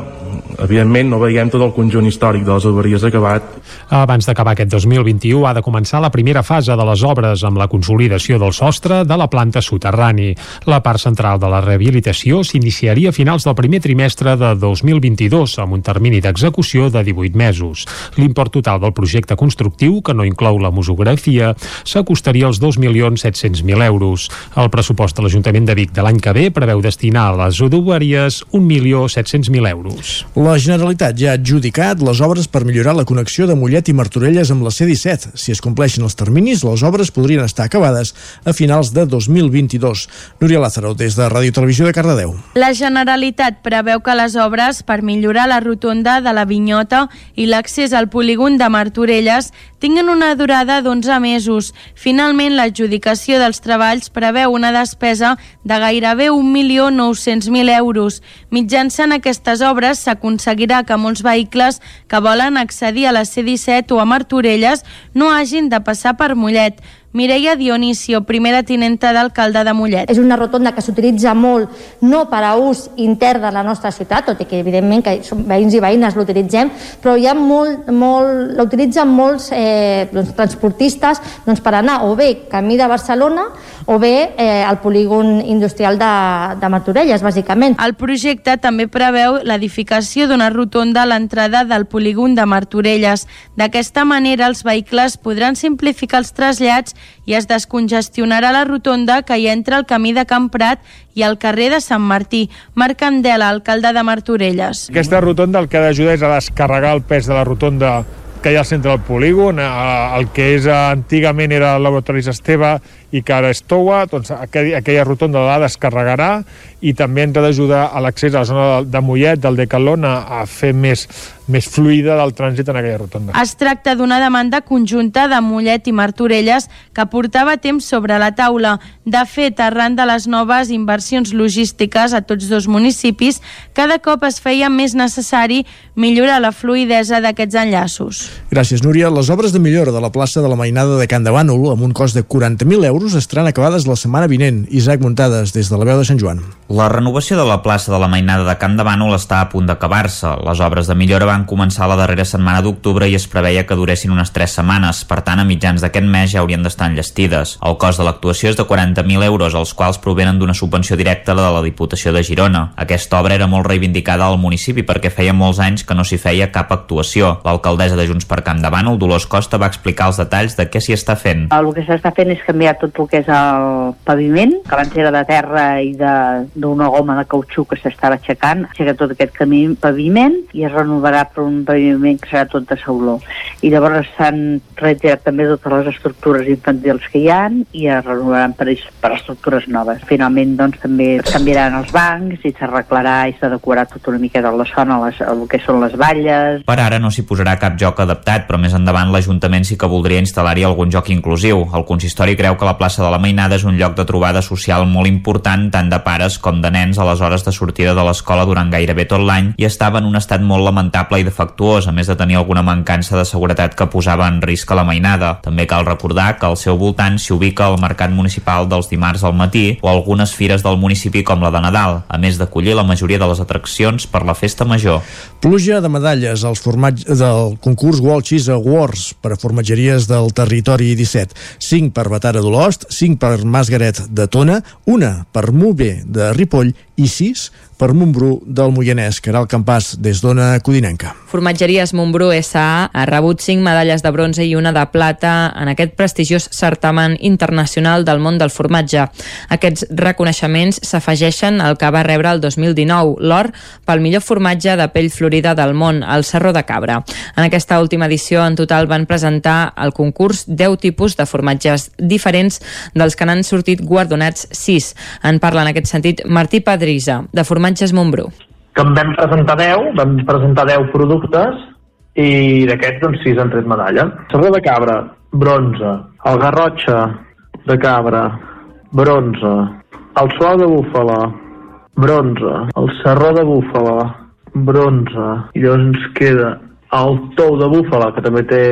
evidentment no veiem tot el conjunt històric de les adoberies acabat. Abans d'acabar aquest 2021 ha de començar la primera fase de les obres amb la consolidació del sostre de la planta soterrani. La part central de la rehabilitació s'iniciaria a finals del primer trimestre de 2022 amb un termini d'execució de 18 mesos. L'import total del projecte constructiu, que no inclou la musografia, s'acostaria als 2.700.000 euros. El pressupost de l'Ajuntament de Vic de l'any que ve preveu destinar a les adoberies 1.700.000 euros. La Generalitat ja ha adjudicat les obres per millorar la connexió de Mollet i Martorelles amb la C-17. Si es compleixen els terminis, les obres podrien estar acabades a finals de 2022. Núria Lázaro, des de Ràdio Televisió de Cardedeu. La Generalitat preveu que les obres per millorar la rotonda de la Vinyota i l'accés al polígon de Martorelles tinguen una durada d'11 mesos. Finalment, l'adjudicació dels treballs preveu una despesa de gairebé 1.900.000 euros. Mitjançant aquestes obres s'aconseguirà que molts vehicles que volen accedir a la C-17 o a Martorelles no hagin de passar per Mollet. Mireia Dionisio, primera tinenta d'alcalde de Mollet. És una rotonda que s'utilitza molt no per a ús intern de la nostra ciutat, tot i que evidentment que som veïns i veïnes l'utilitzem, però hi ha molt, molt, l'utilitzen molts eh, doncs, transportistes doncs, per anar o bé camí de Barcelona o bé eh, al polígon industrial de, de Martorelles, bàsicament. El projecte també preveu l'edificació d'una rotonda a l'entrada del polígon de Martorelles. D'aquesta manera, els vehicles podran simplificar els trasllats i es descongestionarà la rotonda que hi entra al camí de Camprat i al carrer de Sant Martí. Marc Candela, alcalde de Martorelles. Aquesta rotonda el que ha d'ajudar és a descarregar el pes de la rotonda que hi ha al centre del polígon, eh, el que és antigament era el laboratori Esteve i que ara és Toua, doncs aquella, aquella rotonda la descarregarà i també ens ha d'ajudar a l'accés a la zona de, de Mollet, del Decalón, a, a fer més, més fluida del trànsit en aquella rotonda. Es tracta d'una demanda conjunta de Mollet i Martorelles que portava temps sobre la taula. De fet, arran de les noves inversions logístiques a tots dos municipis, cada cop es feia més necessari millorar la fluidesa d'aquests enllaços. Gràcies, Núria. Les obres de millora de la plaça de la Mainada de Can de Bànol, amb un cost de 40.000 euros, estaran acabades la setmana vinent. Isaac Muntades, des de la veu de Sant Joan. La renovació de la plaça de la Mainada de Can de Bànol està a punt d'acabar-se. Les obres de millora van començar la darrera setmana d'octubre i es preveia que duressin unes 3 setmanes. Per tant, a mitjans d'aquest mes ja haurien d'estar enllestides. El cost de l'actuació és de 40.000 euros, els quals provenen d'una subvenció directa de la Diputació de Girona. Aquesta obra era molt reivindicada al municipi perquè feia molts anys que no s'hi feia cap actuació. L'alcaldessa de Junts per Camp de Bànol, Dolors Costa, va explicar els detalls de què s'hi està fent. El que s'està fent és canviar tot el que és el paviment, que abans era de terra i d'una goma de cautxú que s'estava aixecant, aixeca tot aquest camí paviment i es renovarà per un paviment que serà tot de sauló. I llavors s'han retirat també totes les estructures infantils que hi han i es renovaran per, per estructures noves. Finalment, doncs, també es canviaran els bancs i s'arreglarà i s'adequarà tot una mica de la zona, les, el que són les valles. Per ara no s'hi posarà cap joc adaptat, però més endavant l'Ajuntament sí que voldria instal·lar-hi algun joc inclusiu. El consistori creu que la plaça de la Mainada és un lloc de trobada social molt important tant de pares com de nens a les hores de sortida de l'escola durant gairebé tot l'any i estava en un estat molt lamentable i defectuós, a més de tenir alguna mancança de seguretat que posava en risc a la mainada. També cal recordar que al seu voltant s'hi ubica el mercat municipal dels dimarts al matí o algunes fires del municipi com la de Nadal, a més d'acollir la majoria de les atraccions per la festa major. Pluja de medalles als formatges del concurs World Cheese Awards per a formatgeries del territori 17. 5 per Batara d'Olost, 5 per Masgaret de Tona, una per Mube de Ripoll i 6 per Montbrú del Moianès, que era el campàs des d'Ona Codinenca. Formatgeries Montbrú S.A. ha rebut 5 medalles de bronze i una de plata en aquest prestigiós certamen internacional del món del formatge. Aquests reconeixements s'afegeixen al que va rebre el 2019, l'or pel millor formatge de pell florida del món, el Serró de Cabra. En aquesta última edició, en total, van presentar al concurs 10 tipus de formatges diferents dels que n'han sortit guardonats 6. En parla en aquest sentit Martí Padrisa, de Formatges Montbrú. Que vam presentar 10, vam presentar 10 productes i d'aquests doncs 6 han tret medalla. Serró de cabra, bronze. El garrotxa de cabra, bronze. El suau de búfala, bronze. El serró de búfala, bronze. I llavors ens queda el tou de búfala, que també té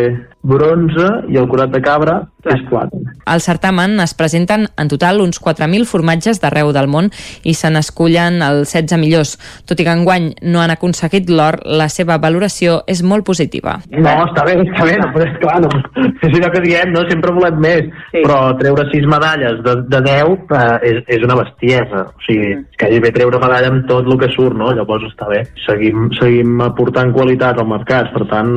bronze, i el curat de cabra, és plata. Al certamen es presenten en total uns 4.000 formatges d'arreu del món i se n'escullen els 16 millors. Tot i que enguany no han aconseguit l'or, la seva valoració és molt positiva. No, està bé, està bé, no, però és clar, no, és allò que diem, no? sempre volem més, sí. però treure 6 medalles de, de 10 eh, és, és una bestiesa, o sigui, mm. gairebé treure medalla amb tot el que surt, no? llavors està bé. Seguim, seguim aportant qualitat al mercat, per tant,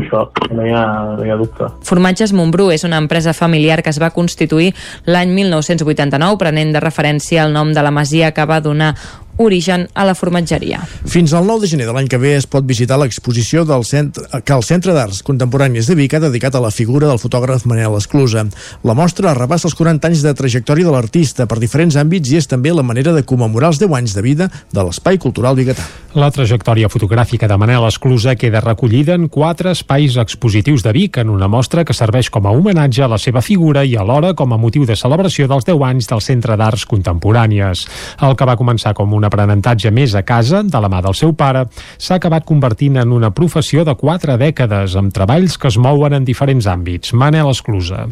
això no hi ha, no hi ha dubte. Formatges Montbrú és una empresa familiar que es va constituir l'any 1989, prenent de referència el nom de la masia que va donar origen a la formatgeria. Fins al 9 de gener de l'any que ve es pot visitar l'exposició del centre, que el Centre d'Arts Contemporanis de Vic ha dedicat a la figura del fotògraf Manel Esclusa. La mostra rebassa els 40 anys de trajectòria de l'artista per diferents àmbits i és també la manera de commemorar els 10 anys de vida de l'Espai Cultural Biguetà. La trajectòria fotogràfica de Manel Esclusa queda recollida en quatre espais expositius de Vic en una mostra que serveix com a homenatge a la seva figura i alhora com a motiu de celebració dels 10 anys del Centre d'Arts Contemporànies. El que va començar com un aprenentatge més a casa, de la mà del seu pare, s'ha acabat convertint en una professió de quatre dècades, amb treballs que es mouen en diferents àmbits. Manel Esclusa.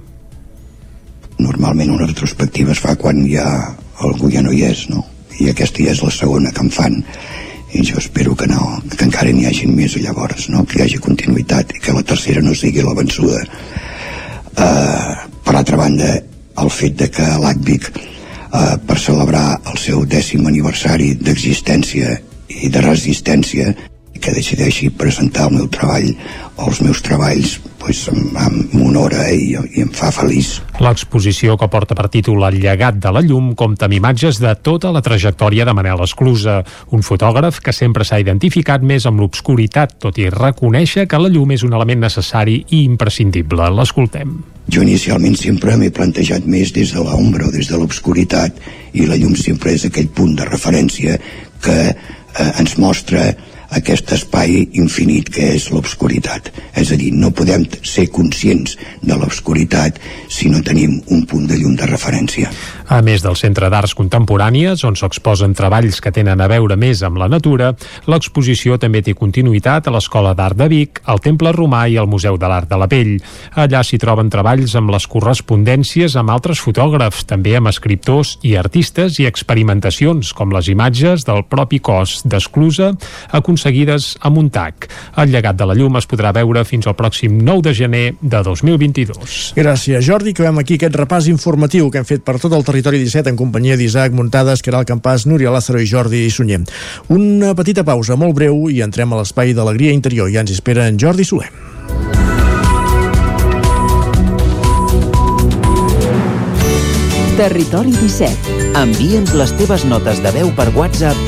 normalment una retrospectiva es fa quan ja algú ja no hi és, no? I aquesta ja és la segona que em fan i jo espero que no, que encara n'hi hagin més llavors, no? que hi hagi continuïtat i que la tercera no sigui la vençuda. Uh, per altra banda, el fet de que l'ACVIC uh, per celebrar el seu dècim aniversari d'existència i de resistència que decideixi presentar el meu treball o els meus treballs pues, m'honora i, i em fa feliç. L'exposició que porta per títol El llegat de la llum compta amb imatges de tota la trajectòria de Manel Esclusa, un fotògraf que sempre s'ha identificat més amb l'obscuritat, tot i reconèixer que la llum és un element necessari i imprescindible. L'escoltem. Jo inicialment sempre m'he plantejat més des de l'ombra o des de l'obscuritat i la llum sempre és aquell punt de referència que eh, ens mostra aquest espai infinit que és l'obscuritat. És a dir, no podem ser conscients de l'obscuritat si no tenim un punt de llum de referència. A més del Centre d'Arts Contemporànies, on s'exposen treballs que tenen a veure més amb la natura, l'exposició també té continuïtat a l'Escola d'Art de Vic, al Temple Romà i al Museu de l'Art de la Pell. Allà s'hi troben treballs amb les correspondències amb altres fotògrafs, també amb escriptors i artistes i experimentacions, com les imatges del propi cos d'esclusa aconseguides a Montac. El llegat de la llum es podrà veure fins al pròxim 9 de gener de 2022. Gràcies, Jordi. Acabem aquí aquest repàs informatiu que hem fet per tot el territori Territori 17 en companyia d'Isaac Muntades, Caral Campàs, Núria Lázaro i Jordi Sunyer. Una petita pausa molt breu i entrem a l'espai d'alegria interior. Ja ens espera en Jordi Soler. Territori 17. Envia'ns les teves notes de veu per WhatsApp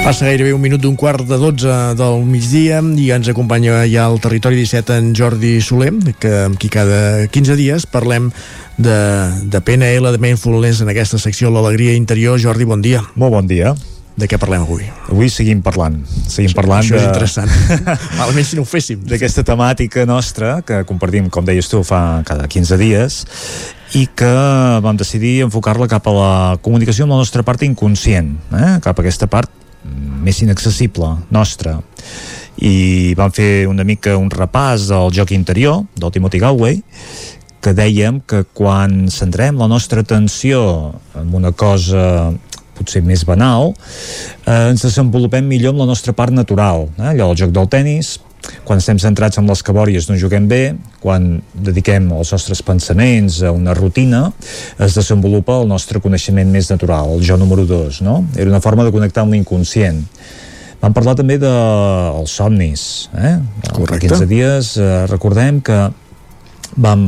Passa gairebé un minut d'un quart de 12 del migdia i ens acompanya ja al Territori 17 en Jordi Soler, que amb qui cada 15 dies parlem de, de PNL, de Mindfulness en aquesta secció L'Alegria Interior. Jordi, bon dia. Molt bon dia. De què parlem avui? Avui seguim parlant. Seguim parlant Això de... és interessant. Malament si no ho féssim. D'aquesta temàtica nostra, que compartim, com deies tu, fa cada 15 dies, i que vam decidir enfocar-la cap a la comunicació amb la nostra part inconscient, eh? cap a aquesta part més inaccessible nostra i vam fer una mica un repàs del joc interior del Timothy Galway que dèiem que quan centrem la nostra atenció en una cosa potser més banal, eh, ens desenvolupem millor amb la nostra part natural. Eh? Allò del joc del tennis, quan estem centrats en les cabòries no juguem bé, quan dediquem els nostres pensaments a una rutina, es desenvolupa el nostre coneixement més natural, el jo número 2, no? Era una forma de connectar amb l'inconscient. Vam parlar també dels de somnis, eh? Correcte. Fa 15 dies eh, recordem que vam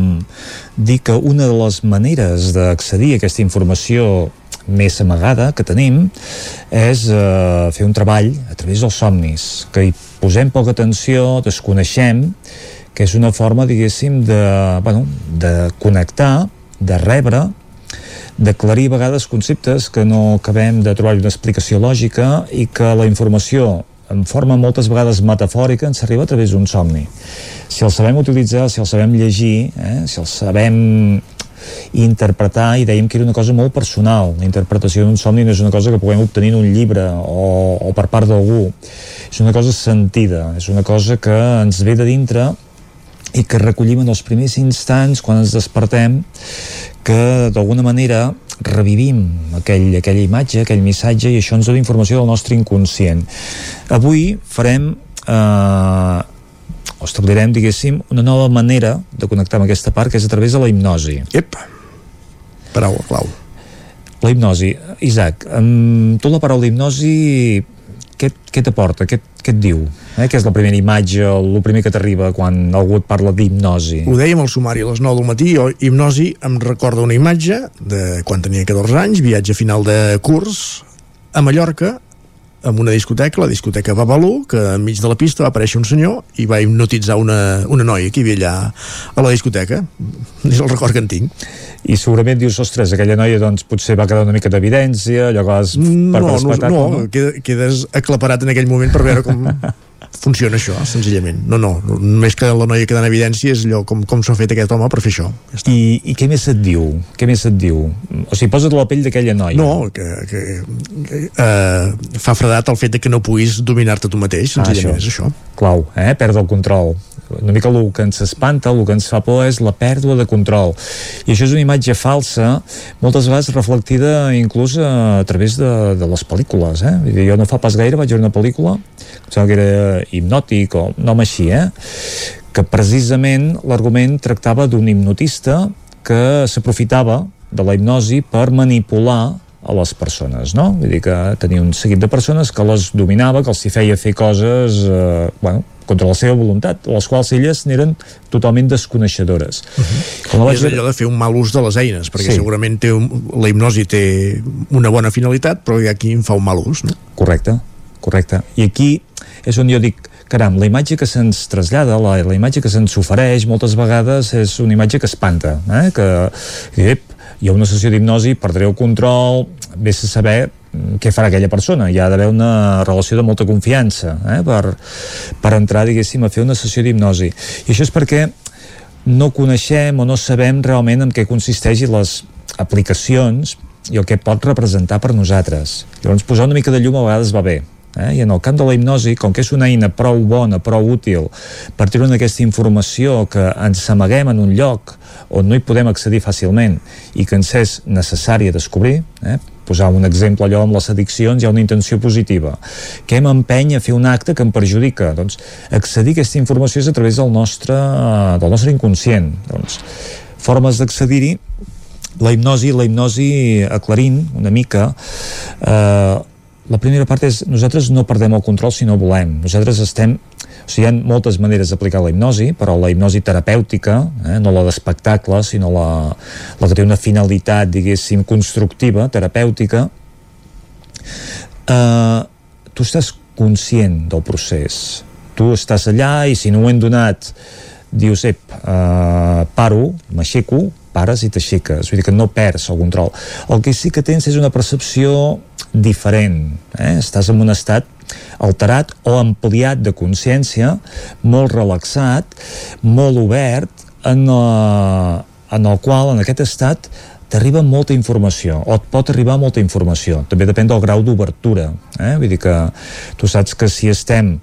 dir que una de les maneres d'accedir a aquesta informació més amagada que tenim és eh, fer un treball a través dels somnis, que hi posem poca atenció, desconeixem, que és una forma, diguéssim, de, bueno, de connectar, de rebre, d'aclarir a vegades conceptes que no acabem de trobar una explicació lògica i que la informació en forma moltes vegades metafòrica ens arriba a través d'un somni. Si el sabem utilitzar, si el sabem llegir, eh, si el sabem interpretar i dèiem que era una cosa molt personal. La interpretació d'un somni no és una cosa que puguem obtenir en un llibre o, o per part d'algú. És una cosa sentida és una cosa que ens ve de dintre i que recollim en els primers instants quan ens despertem que d'alguna manera revivim aquell, aquella imatge, aquell missatge i això ens dona informació del nostre inconscient. Avui farem eh, o establirem, diguéssim, una nova manera de connectar amb aquesta part, que és a través de la hipnosi. Ep, paraula clau. La hipnosi. Isaac, amb tu la paraula hipnosi què, què t'aporta? Què, què et diu? Eh? Què és la primera imatge, el primer que t'arriba quan algú et parla d'hipnosi? Ho dèiem al sumari a les 9 del matí, jo, hipnosi em recorda una imatge de quan tenia 14 anys, viatge final de curs a Mallorca, en una discoteca, la discoteca Babalú, que enmig de la pista va aparèixer un senyor i va hipnotitzar una, una noia que hi havia allà a la discoteca. És el record que en tinc. I segurament dius, ostres, aquella noia doncs potser va quedar una mica d'evidència, allò que vas No, per no, despetat, no, no, quedes aclaparat en aquell moment per veure com funciona això, senzillament. No, no, només que la noia queda en evidència és allò com, com s'ha fet aquest home per fer això. I, I què més et diu? Què més et diu? O sigui, posa't la pell d'aquella noia. No, que, que, que eh, fa fredat el fet de que no puguis dominar-te tu mateix, senzillament Ah, és això. Clau, eh? perdre el control una mica el que ens espanta, el que ens fa por és la pèrdua de control i això és una imatge falsa moltes vegades reflectida inclús a, través de, de les pel·lícules eh? Vull dir, jo no fa pas gaire vaig veure una pel·lícula em sembla que era hipnòtic o nom així eh? que precisament l'argument tractava d'un hipnotista que s'aprofitava de la hipnosi per manipular a les persones, no? Vull dir que tenia un seguit de persones que les dominava, que els hi feia fer coses, eh, bueno, contra la seva voluntat, les quals elles n'eren totalment desconeixedores. Uh -huh. Com és allò de fer un mal ús de les eines, perquè Sí. sí. segurament té un, la hipnosi té una bona finalitat, però hi ha qui en fa un mal ús, no? Correcte, correcte. I aquí és on jo dic, caram, la imatge que se'ns trasllada, la, la imatge que se'ns ofereix, moltes vegades és una imatge que espanta, eh? que ep, hi ha una sessió d'hipnosi, perdré el control, vés a saber mm, què farà aquella persona. Hi ha d'haver una relació de molta confiança eh? per, per entrar, diguéssim, a fer una sessió d'hipnosi. I això és perquè no coneixem o no sabem realment en què consisteix les aplicacions i el que pot representar per nosaltres. Llavors, posar una mica de llum a vegades va bé. Eh? I en el camp de la hipnosi, com que és una eina prou bona, prou útil, per treure aquesta informació que ens amaguem en un lloc on no hi podem accedir fàcilment i que ens és necessària descobrir, eh? posar un exemple allò amb les addiccions hi ha una intenció positiva què m'empeny a fer un acte que em perjudica doncs accedir a aquesta informació és a través del nostre, del nostre inconscient doncs, formes d'accedir-hi la hipnosi, la hipnosi aclarint una mica eh, la primera part és nosaltres no perdem el control si no volem nosaltres estem o sigui, hi ha moltes maneres d'aplicar la hipnosi, però la hipnosi terapèutica, eh, no la d'espectacle, sinó la, la que té una finalitat, diguéssim, constructiva, terapèutica, eh, tu estàs conscient del procés. Tu estàs allà i si no ho hem donat, dius, ep, eh, paro, m'aixeco, pares i t'aixeques, vull dir que no perds el control. El que sí que tens és una percepció diferent, eh? estàs en un estat alterat o ampliat de consciència, molt relaxat, molt obert, en, uh, en el qual, en aquest estat, t'arriba molta informació, o et pot arribar molta informació. També depèn del grau d'obertura. Eh? Vull dir que tu saps que si estem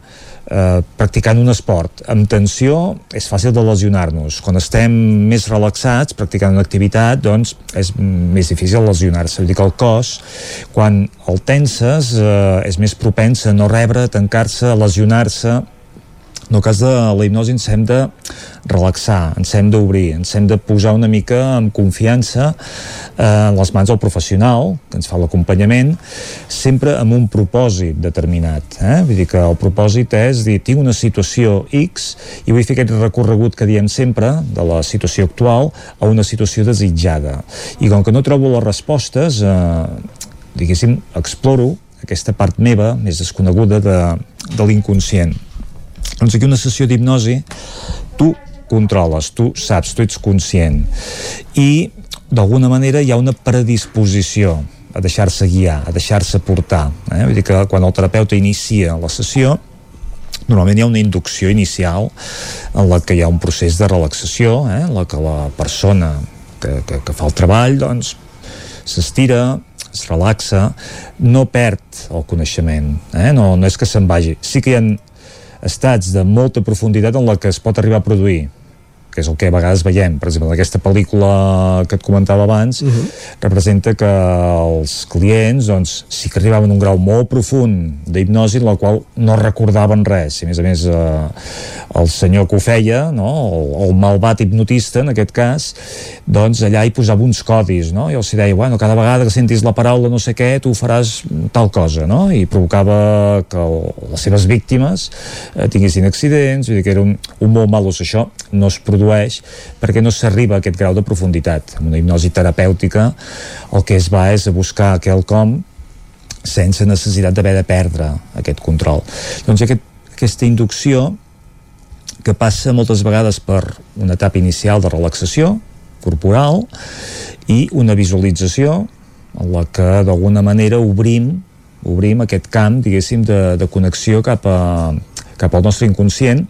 eh, practicant un esport amb tensió és fàcil de lesionar-nos. Quan estem més relaxats practicant una activitat doncs és més difícil lesionar-se, dir que el cos quan el tenses eh, és més propens a no rebre, tancar-se, lesionar-se en el cas de la hipnosi ens hem de relaxar, ens hem d'obrir, ens hem de posar una mica amb confiança eh, en les mans del professional que ens fa l'acompanyament, sempre amb un propòsit determinat. Eh? Vull dir que el propòsit és dir, tinc una situació X i vull fer aquest recorregut que diem sempre de la situació actual a una situació desitjada. I com que no trobo les respostes, eh, diguéssim, exploro aquesta part meva més desconeguda de, de l'inconscient doncs aquí una sessió d'hipnosi tu controles, tu saps, tu ets conscient i d'alguna manera hi ha una predisposició a deixar-se guiar, a deixar-se portar eh? vull dir que quan el terapeuta inicia la sessió normalment hi ha una inducció inicial en la que hi ha un procés de relaxació eh? en la que la persona que, que, que fa el treball doncs s'estira, es relaxa no perd el coneixement eh? no, no és que se'n vagi sí que hi ha estats de molta profunditat en la que es pot arribar a produir que és el que a vegades veiem. Per exemple, aquesta pel·lícula que et comentava abans uh Mhm. -huh. representa que els clients doncs, sí que arribaven a un grau molt profund d'hipnosi en la qual no recordaven res. I a més a més, eh, el senyor que ho feia, no? el, el malvat hipnotista, en aquest cas, doncs allà hi posava uns codis, no? i els deia, bueno, cada vegada que sentis la paraula no sé què, tu faràs tal cosa, no? i provocava que el, les seves víctimes eh, tinguessin accidents, vull dir que era un, un molt mal ús. Això no es produeix perquè no s'arriba a aquest grau de profunditat. Amb una hipnosi terapèutica el que es va és a buscar quelcom sense necessitat d'haver de perdre aquest control. Doncs aquest, aquesta inducció que passa moltes vegades per una etapa inicial de relaxació corporal i una visualització en la que d'alguna manera obrim obrim aquest camp, diguéssim, de, de connexió cap, a, cap al nostre inconscient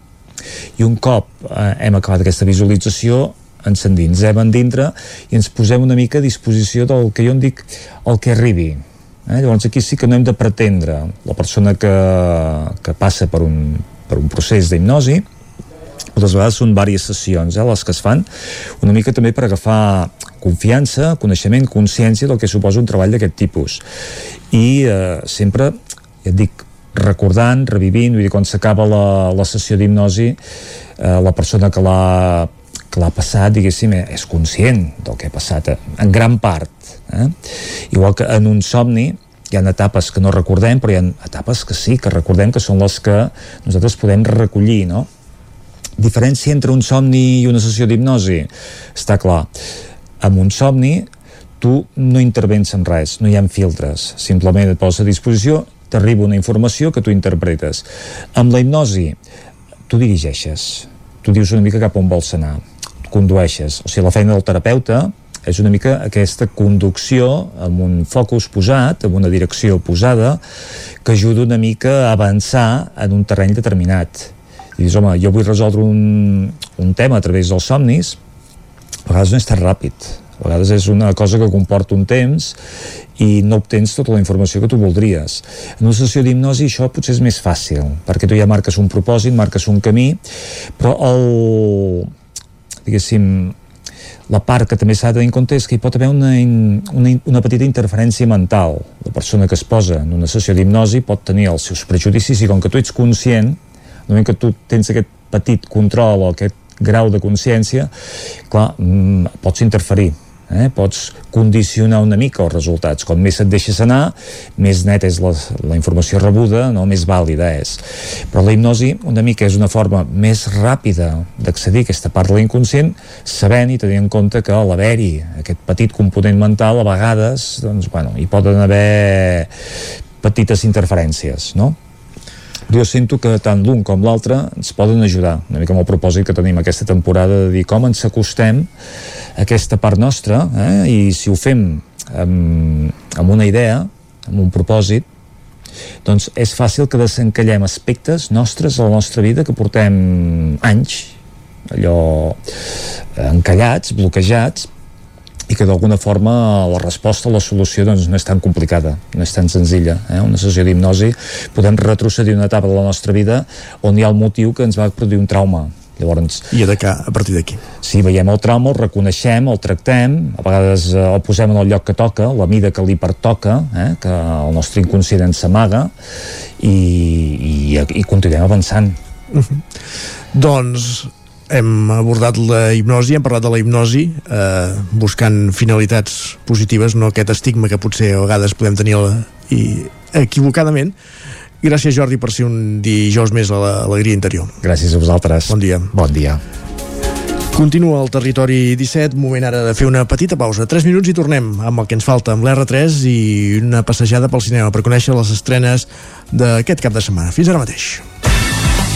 i un cop eh, hem acabat aquesta visualització ens endinsem en dintre i ens posem una mica a disposició del que jo en dic el que arribi eh? llavors aquí sí que no hem de pretendre la persona que, que passa per un, per un procés d'hipnosi moltes vegades són diverses sessions eh, les que es fan, una mica també per agafar confiança, coneixement, consciència del que suposa un treball d'aquest tipus. I eh, sempre, ja et dic, recordant, revivint, vull dir, quan s'acaba la, la sessió d'hipnosi, eh, la persona que l'ha que l'ha passat, diguéssim, eh, és conscient del que ha passat, eh, en gran part. Eh? Igual que en un somni, hi ha etapes que no recordem, però hi ha etapes que sí, que recordem que són les que nosaltres podem recollir, no? Diferència entre un somni i una sessió d'hipnosi? Està clar. Amb un somni, tu no intervens en res, no hi ha filtres. Simplement et poses a disposició, t'arriba una informació que tu interpretes. Amb la hipnosi, tu dirigeixes. Tu dius una mica cap on vols anar. Condueixes. O sigui, la feina del terapeuta és una mica aquesta conducció amb un focus posat, amb una direcció posada, que ajuda una mica a avançar en un terreny determinat. I dius, home, jo vull resoldre un, un tema a través dels somnis, a vegades no és tan ràpid. A vegades és una cosa que comporta un temps i no obtens tota la informació que tu voldries. En una sessió d'hipnosi això potser és més fàcil, perquè tu ja marques un propòsit, marques un camí, però el, diguéssim, la part que també s'ha de tenir en compte és que hi pot haver una, in, una, una petita interferència mental. La persona que es posa en una sessió d'hipnosi pot tenir els seus prejudicis i com que tu ets conscient, no que tu tens aquest petit control o aquest grau de consciència, clar, mm, pots interferir eh? pots condicionar una mica els resultats. Com més et deixes anar, més net és la, la informació rebuda, no? més vàlida és. Però la hipnosi una mica és una forma més ràpida d'accedir a aquesta part de l'inconscient, sabent i tenint en compte que l'haver-hi aquest petit component mental, a vegades doncs, bueno, hi poden haver petites interferències, no? Jo sento que tant l'un com l'altre ens poden ajudar, una mica amb el propòsit que tenim aquesta temporada de dir com ens acostem a aquesta part nostra eh? i si ho fem amb, amb una idea, amb un propòsit doncs és fàcil que desencallem aspectes nostres a la nostra vida que portem anys allò encallats, bloquejats i que d'alguna forma la resposta, la solució doncs, no és tan complicada, no és tan senzilla. Eh? Una sessió d'hipnosi podem retrocedir una etapa de la nostra vida on hi ha el motiu que ens va produir un trauma. Llavors, I atacar a partir d'aquí. Si veiem el trauma, el reconeixem, el tractem, a vegades eh, el posem en el lloc que toca, la mida que li pertoca, eh? que el nostre inconscient ens s'amaga, i, i, i continuem avançant. Uh -huh. Doncs hem abordat la hipnosi, hem parlat de la hipnosi eh, buscant finalitats positives, no aquest estigma que potser a vegades podem tenir la, i equivocadament gràcies Jordi per ser un dijous més a l'alegria interior gràcies a vosaltres bon dia, bon dia. Continua el territori 17, moment ara de fer una petita pausa. 3 minuts i tornem amb el que ens falta, amb l'R3 i una passejada pel cinema per conèixer les estrenes d'aquest cap de setmana. Fins ara mateix.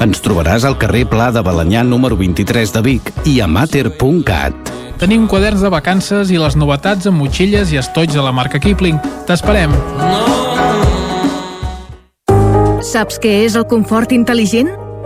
Ens trobaràs al carrer Pla de Balanyà número 23 de Vic i a mater.cat. Tenim quaderns de vacances i les novetats amb motxilles i estoig de la marca Kipling. T'esperem. Saps què és el confort intel·ligent?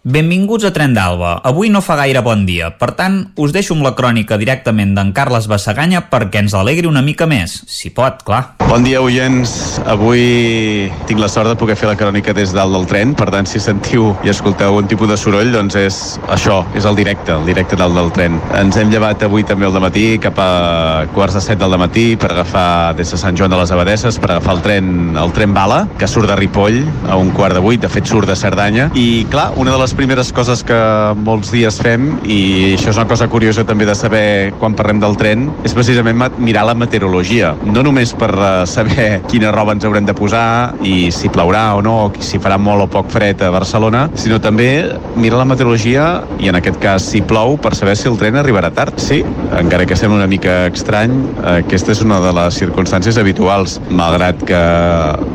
Benvinguts a Tren d'Alba. Avui no fa gaire bon dia, per tant, us deixo amb la crònica directament d'en Carles Bassaganya perquè ens alegri una mica més, si pot, clar. Bon dia, oients. Avui tinc la sort de poder fer la crònica des dalt del tren, per tant, si sentiu i escolteu un tipus de soroll, doncs és això, és el directe, el directe dalt del tren. Ens hem llevat avui també al matí cap a quarts de set del matí per agafar des de Sant Joan de les Abadesses, per agafar el tren, el tren Bala, que surt de Ripoll a un quart de vuit, de fet surt de Cerdanya, i clar, una de les primeres coses que molts dies fem, i això és una cosa curiosa també de saber quan parlem del tren, és precisament mirar la meteorologia. No només per eh, saber quina roba ens haurem de posar i si plaurà o no, o si farà molt o poc fred a Barcelona, sinó també mirar la meteorologia i en aquest cas si plou per saber si el tren arribarà tard. Sí, encara que sembla una mica estrany, aquesta és una de les circumstàncies habituals, malgrat que,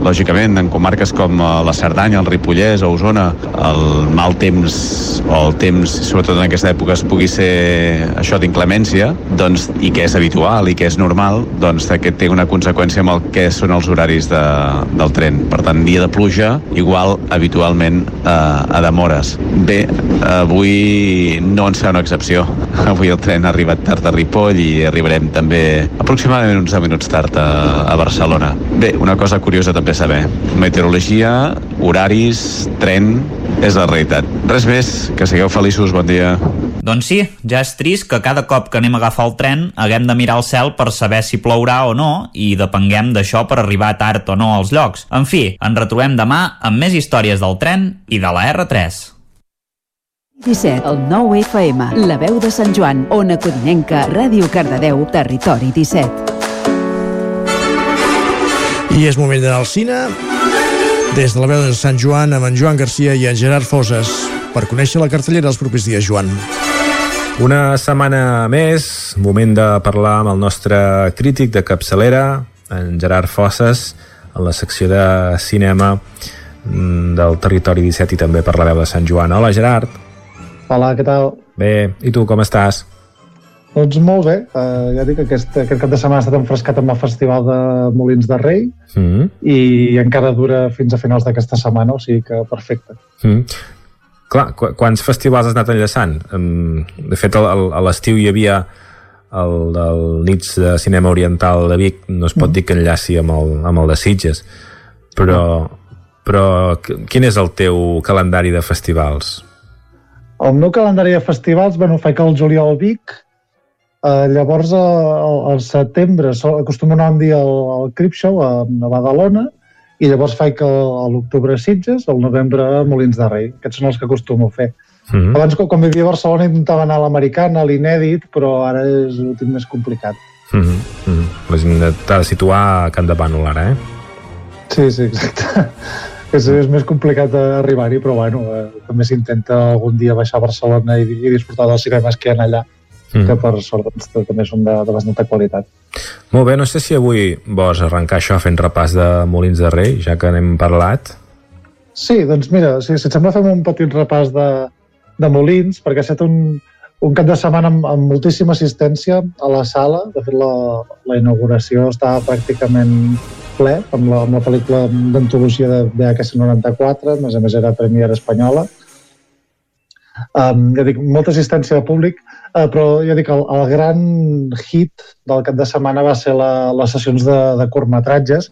lògicament, en comarques com eh, la Cerdanya, el Ripollès o Osona, el mal temps o el temps, sobretot en aquesta època, es pugui ser això d'inclemència, doncs, i que és habitual i que és normal, doncs que té una conseqüència amb el que són els horaris de, del tren. Per tant, dia de pluja, igual habitualment eh, a demores. Bé, avui no en serà una excepció. Avui el tren ha arribat tard a Ripoll i arribarem també aproximadament uns 10 minuts tard a, a Barcelona. Bé, una cosa curiosa també saber. Meteorologia, horaris, tren, és la realitat. Res més, que sigueu feliços, bon dia. Doncs sí, ja és trist que cada cop que anem a agafar el tren haguem de mirar al cel per saber si plourà o no i depenguem d'això per arribar tard o no als llocs. En fi, ens retrobem demà amb més històries del tren i de la R3. 17, el 9 FM, la veu de Sant Joan, Ona Codinenca, Ràdio Cardedeu, Territori 17. I és moment d'anar al cine des de la veu de Sant Joan amb en Joan Garcia i en Gerard Foses per conèixer la cartellera els propers dies, Joan. Una setmana més, moment de parlar amb el nostre crític de capçalera, en Gerard Fosses, en la secció de cinema mm, del Territori 17 i també per la veu de Sant Joan. Hola, Gerard. Hola, què tal? Bé, i tu com estàs? Doncs molt bé, uh, ja dic que aquest, aquest cap de setmana ha estat enfrescat amb el Festival de Molins de Rei Mm. i encara dura fins a finals d'aquesta setmana, o sigui que perfecte. Mm. Clar, qu quants festivals has anat enllaçant? Um, de fet, al- al- a l'estiu hi havia el del Nits de Cinema Oriental de Vic, no es pot dir que enllaci amb el, amb el de Sitges, però, però qu- quin és el teu calendari de festivals? El meu calendari de festivals, bueno, faig el juliol Vic, eh, llavors eh, al, al setembre so, acostumo a anar un dia al, al Crip Show a, a Badalona i llavors faig el, a l'octubre a Sitges, al novembre a Molins de Rei. Aquests són els que acostumo a fer. Mm. Abans, quan, quan vivia a Barcelona, intentava anar a l'americana, a l'inèdit, però ara és ho tinc més complicat. Mm -hmm. Mm -hmm. La gent t'ha de situar a Can de Bànol ara, eh? Sí, sí, exacte. és, és més complicat arribar-hi, però bueno, eh, també s'intenta algun dia baixar a Barcelona i, i disfrutar dels cinemes que hi ha allà, Mm. que per sort doncs, també són de, de bastanta qualitat. Molt bé, no sé si avui vols arrencar això fent repàs de Molins de Rei, ja que n'hem parlat. Sí, doncs mira, si, si et sembla fem un petit repàs de, de Molins, perquè ha estat un, un cap de setmana amb, amb moltíssima assistència a la sala. De fet, la, la inauguració estava pràcticament ple, amb la, amb la pel·lícula d'antologia de VHS 94, a més a més era Premier Espanyola. Um, ja dic, molta assistència de públic, uh, però ja dic, el, el gran hit del cap de setmana va ser la, les sessions de, de curtmetratges,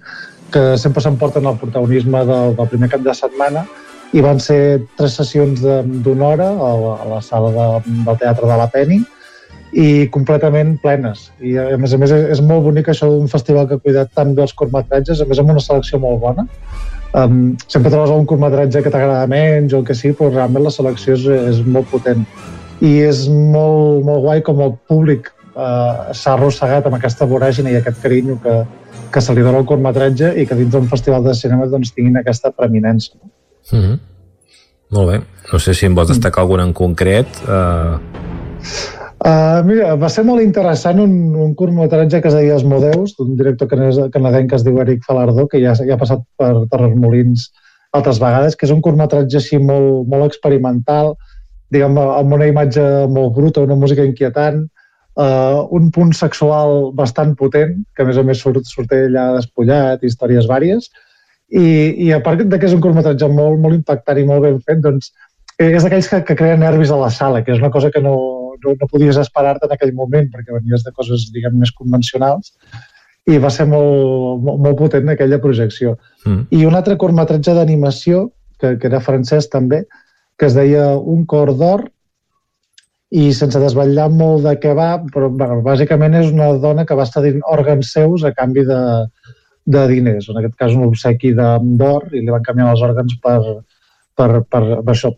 que sempre s'emporten el protagonisme del, del primer cap de setmana, i van ser tres sessions d'una hora a la, a la sala de, del Teatre de la Peni, i completament plenes. I a més a més és, molt bonic això d'un festival que ha cuidat tan bé els curtmetratges, a més amb una selecció molt bona. Um, sempre trobes un curtmetratge que t'agrada menys o el que sí, però realment la selecció és, és molt potent. I és molt, molt guai com el públic uh, s'ha arrossegat amb aquesta voràgina i aquest carinyo que, que se li dona al curtmetratge i que dins d'un festival de cinema doncs, tinguin aquesta preeminència. Mm -hmm. Molt bé. No sé si en vols destacar algun en concret. Uh... Uh, mira, va ser molt interessant un, un curtmetratge que es deia Esmodeus, d'un director canadenc que es diu Eric Falardó, que ja, ja ha passat per Torremolins altres vegades, que és un curtmetratge així molt, molt experimental, diguem, amb una imatge molt bruta, una música inquietant, uh, un punt sexual bastant potent, que a més a més surt, surt allà despullat, històries vàries, i, i a part de que és un curtmetratge molt, molt impactant i molt ben fet, doncs és d'aquells que, que creen nervis a la sala, que és una cosa que no, no, no podies esperar-te en aquell moment, perquè venies de coses, diguem, més convencionals, i va ser molt, molt, molt potent aquella projecció. Mm. I un altre curtmetratge d'animació, que, que era francès també, que es deia Un cor d'or, i sense desvetllar molt de què va, però bueno, bàsicament és una dona que va estar dint òrgans seus a canvi de, de diners, en aquest cas un obsequi d'or, i li van canviar els òrgans per, per, per, per això,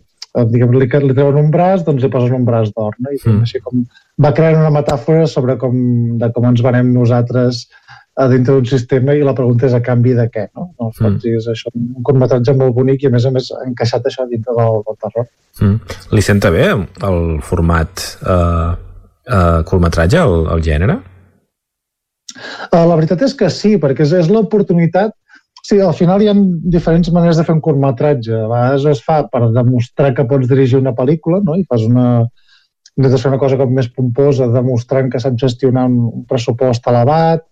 diguem, li, li treuen un braç, doncs li posen un braç d'or, no? I mm. així com va crear una metàfora sobre com, de com ens venem nosaltres a dintre d'un sistema i la pregunta és a canvi de què, no? no mm. és això, un curtmetratge molt bonic i a més a més encaixat això dintre del, del terror. Mm. Li senta bé el format uh, uh, curtmetratge, el, el gènere? Uh, la veritat és que sí, perquè és, és l'oportunitat Sí, al final hi ha diferents maneres de fer un curtmetratge. A vegades es fa per demostrar que pots dirigir una pel·lícula, no? i fas una, intentes fer una cosa com més pomposa, demostrant que saps gestionar un pressupost elevat,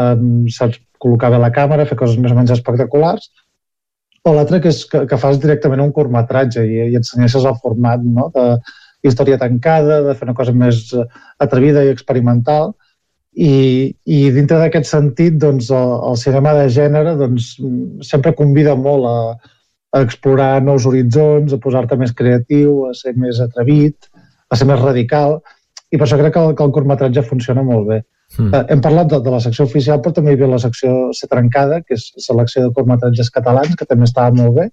um, saps col·locar bé la càmera, fer coses més o menys espectaculars, o l'altre que és que, que fas directament un curtmetratge i, i ensenyesses el format no? de història tancada, de fer una cosa més atrevida i experimental, i, i dintre d'aquest sentit doncs, el, el cinema de gènere doncs, sempre convida molt a, a explorar nous horitzons, a posar-te més creatiu, a ser més atrevit, a ser més radical, i per això crec que el, que el curtmetratge funciona molt bé. Mm. Hem parlat de, de la secció oficial, però també hi havia la secció Ser Trencada, que és selecció de curtmetratges catalans, que també estava molt bé,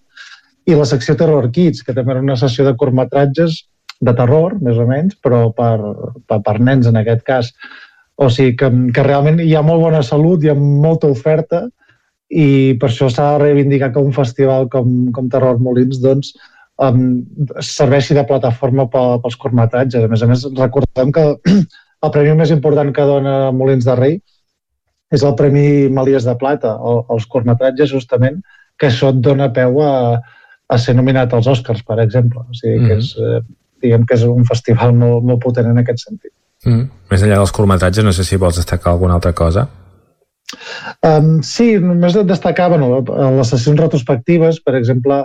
i la secció Terror Kids, que també era una sessió de curtmetratges de terror, més o menys, però per, per, per nens en aquest cas. O sigui que, que realment hi ha molt bona salut, hi ha molta oferta i per això s'ha de reivindicar que un festival com, com Terror Molins doncs, um, serveixi de plataforma pels curtmetratges. A més a més, recordem que el premi més important que dona Molins de Rei és el Premi Malies de Plata, els curtmetratges justament que això et dona peu a, a ser nominat als Oscars, per exemple. O sigui, mm. que és, eh, diguem que és un festival molt, molt potent en aquest sentit. Mm. Més enllà dels curtmetratges, no sé si vols destacar alguna altra cosa. Um, sí, només destacar bueno, les sessions retrospectives, per exemple,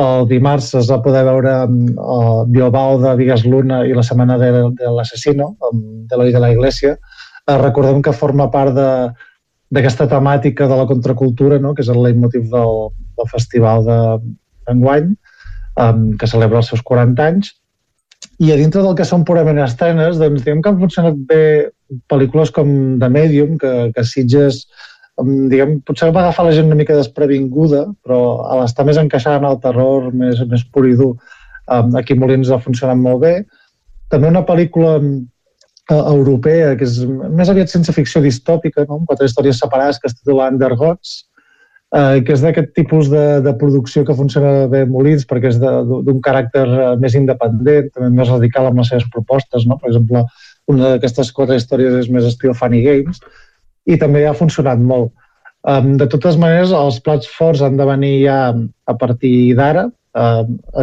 el dimarts es va poder veure uh, Bilbao de Vigas Luna i la setmana de, de l'assassino, de l'Oi de la Iglesia. Uh, recordem que forma part de, d'aquesta temàtica de la contracultura, no? que és el leitmotiv del, del festival d'enguany, de, um, que celebra els seus 40 anys, i a dintre del que són purament estrenes, doncs diguem que han funcionat bé pel·lícules com The Medium, que, que Sitges diguem, potser va agafar la gent una mica desprevinguda, però a l'estar més encaixada en el terror, més, més pur i dur, aquí Molins ha funcionat molt bé. També una pel·lícula europea, que és més aviat ciència ficció distòpica, no? amb quatre històries separades, que es titula Undergods, eh, que és d'aquest tipus de, de producció que funciona bé Molins perquè és d'un caràcter eh, més independent, també més radical amb les seves propostes. No? Per exemple, una d'aquestes quatre històries és més estil Funny Games i també ha funcionat molt. De totes maneres, els plats forts han de venir ja a partir d'ara.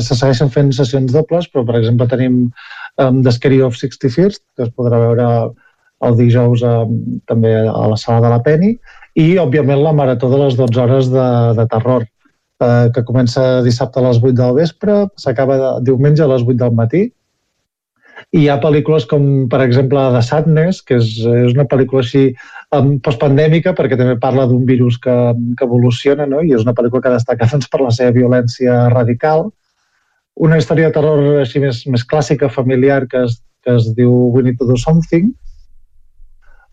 Se segueixen fent sessions dobles, però, per exemple, tenim The Scary of 61st, que es podrà veure el dijous també a la sala de la Penny, i, òbviament, la marató de les 12 hores de, de terror, eh, que comença dissabte a les 8 del vespre, s'acaba diumenge a les 8 del matí, i hi ha pel·lícules com, per exemple, The Sadness, que és, és una pel·lícula així postpandèmica, perquè també parla d'un virus que, que evoluciona, no? i és una pel·lícula que destaca doncs, per la seva violència radical. Una història de terror així més, més clàssica, familiar, que es, que es diu We Need to Do Something,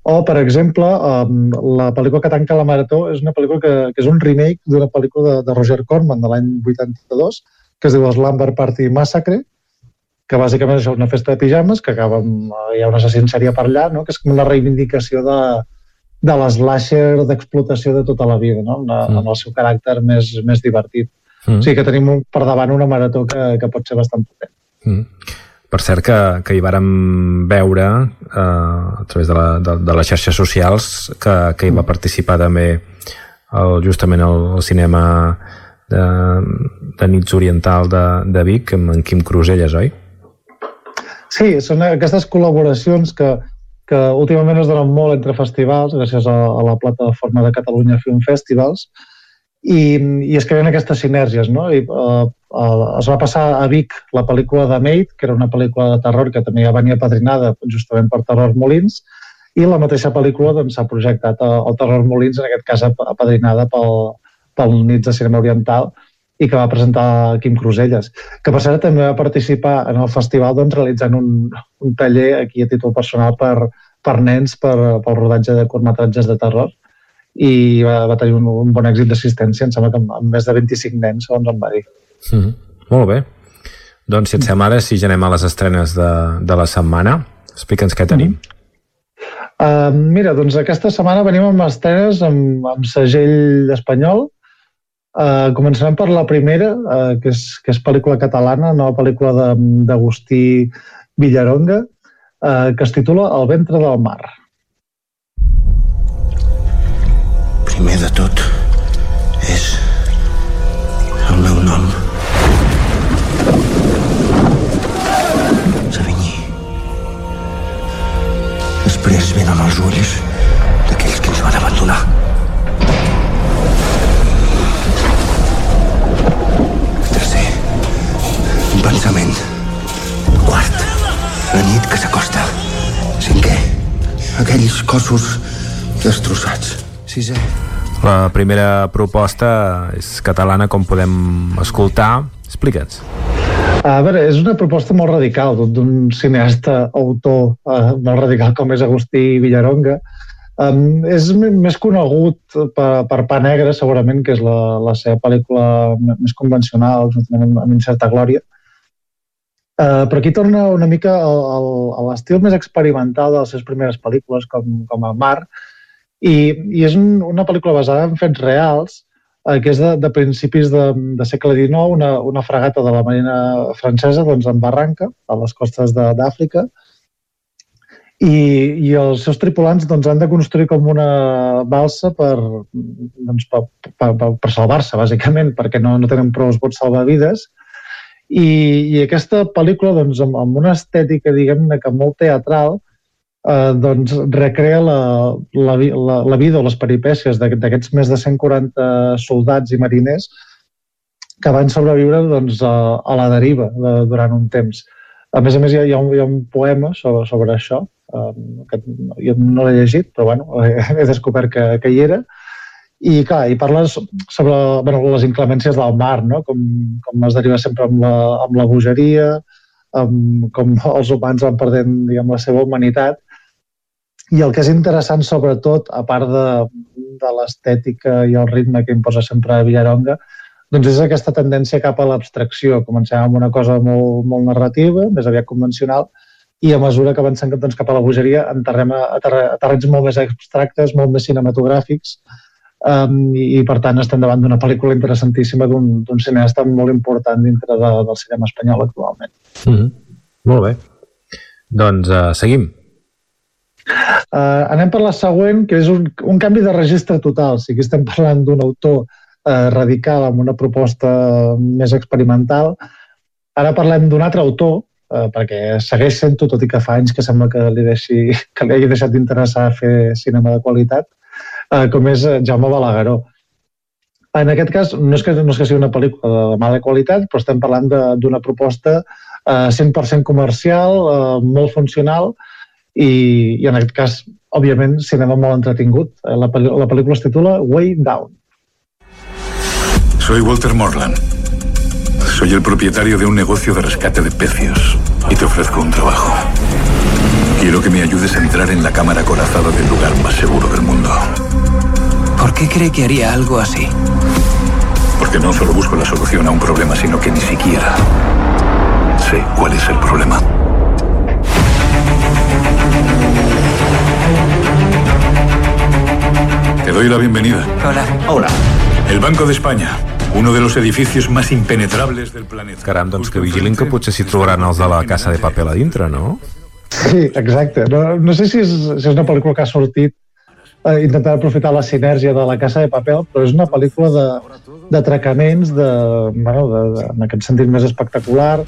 o, per exemple, um, la pel·lícula que tanca la marató és una pel·lícula que, que és un remake d'una pel·lícula de, de Roger Corman de l'any 82, que es diu Slumber Party Massacre, que bàsicament és una festa de pijames que acaba amb, hi ha una sèrie per allà, no? que és com una reivindicació de, de l'eslasher d'explotació de tota la vida, no? Una, mm. amb el seu caràcter més, més divertit. Mm. O sigui que tenim per davant una marató que, que pot ser bastant potent. Mm. Per cert, que, que hi vàrem veure eh, a través de, la, de, de les xarxes socials que, que hi va participar també el, justament el, el cinema de, de nits oriental de, de Vic amb en Quim Cruselles, oi? Sí, són aquestes col·laboracions que, que últimament es donen molt entre festivals, gràcies a, a la plataforma de Catalunya Film Festivals, i, i es creen aquestes sinergies. No? I, uh, es va passar a Vic la pel·lícula de Maid, que era una pel·lícula de terror que també ja venia padrinada justament per Terror Molins, i la mateixa pel·lícula doncs, s'ha doncs, projectat al Terror Molins, en aquest cas apadrinada pel, pel Nits de Cinema Oriental, i que va presentar Quim Cruselles, que per cert també va participar en el festival doncs, realitzant un, un taller aquí a títol personal per, per nens per, pel rodatge de curtmetratges de terror i va, va tenir un, un bon èxit d'assistència, em sembla que amb, amb més de 25 nens, segons em va dir. Mm -hmm. Molt bé. Doncs, si et sembla, ara si ja anem a les estrenes de, de la setmana, explica'ns què tenim. Mm -hmm. Uh, mira, doncs aquesta setmana venim amb estrenes amb, amb segell espanyol. Uh, començarem per la primera, uh, que, és, que és pel·lícula catalana, nova pel·lícula d'Agustí Villaronga, uh, que es titula El ventre del mar. primer de tot Després venen els ulls d'aquells que ens van abandonar. Tercer, un pensament. Quart, la nit que s'acosta. Cinquè, aquells cossos destrossats. Sisè, la primera proposta és catalana, com podem escoltar. Explica'ns. A veure, és una proposta molt radical d'un cineasta, autor eh, molt radical com és Agustí Villaronga. Um, és més conegut per, per Pa Negre, segurament, que és la, la seva pel·lícula més convencional, juntament amb, amb Incerta Glòria. Uh, però aquí torna una mica a l'estil més experimental de les seves primeres pel·lícules, com, com a Mar, i, i és un, una pel·lícula basada en fets reals, eh, que és de, de principis de, de segle XIX, una, una fregata de la marina francesa doncs, en barranca, a les costes d'Àfrica, i, i els seus tripulants doncs, han de construir com una balsa per, doncs, per, per, per, salvar-se, bàsicament, perquè no, no tenen prou bots salvavides. I, I aquesta pel·lícula, doncs, amb, amb una estètica, diguem-ne, que molt teatral, eh, doncs recrea la, la, la, la vida o les peripècies d'aquests més de 140 soldats i mariners que van sobreviure doncs, a, a la deriva de, durant un temps. A més a més, hi ha, hi ha, un, hi ha un poema sobre, sobre això, um, que jo no l'he llegit, però bueno, he descobert que, que hi era, i clar, i parles sobre bueno, les inclemències del mar, no? com, com es deriva sempre amb la, amb la bogeria, amb, com els humans van perdent diguem, la seva humanitat, i el que és interessant, sobretot, a part de, de l'estètica i el ritme que imposa sempre Villaronga, doncs és aquesta tendència cap a l'abstracció. Comencem amb una cosa molt, molt narrativa, més aviat convencional, i a mesura que avancem doncs, cap a la bogeria enterrem a, a, a terrenys molt més abstractes, molt més cinematogràfics, um, i, i per tant estem davant d'una pel·lícula interessantíssima d'un cineasta molt important dintre de, del cinema espanyol actualment. Mm -hmm. Molt bé. Doncs uh, seguim. Uh, anem per la següent, que és un, un canvi de registre total. O sigui, estem parlant d'un autor eh, radical amb una proposta més experimental. Ara parlem d'un altre autor, eh, perquè segueix sent-ho, tot i que fa anys que sembla que li, deixi, que li hagi deixat d'interessar fer cinema de qualitat, eh, com és Jaume Balagueró. En aquest cas, no és que, no és que sigui una pel·lícula de mala qualitat, però estem parlant d'una proposta eh, 100% comercial, eh, molt funcional, i, i en aquest cas, òbviament, cinema molt entretingut. Eh, la, la pel·lícula es titula Way Down. Soy Walter Morland. Soy el propietario de un negocio de rescate de pecios y te ofrezco un trabajo. Quiero que me ayudes a entrar en la cámara acorazada del lugar más seguro del mundo. ¿Por qué cree que haría algo así? Porque no solo busco la solución a un problema, sino que ni siquiera sé cuál es el problema. Te doy la bienvenida. Hola. Hola. El Banco de España, uno de los edificios más impenetrables del planeta. Caram, doncs que vigilin que potser s'hi trobaran els de la Casa de Paper a dintre, no? Sí, exacte. No, no sé si és, si és una pel·lícula que ha sortit eh, intentant aprofitar la sinergia de la Casa de Paper, però és una pel·lícula de, d'atracaments, de, bueno, de, de, en aquest sentit més espectacular,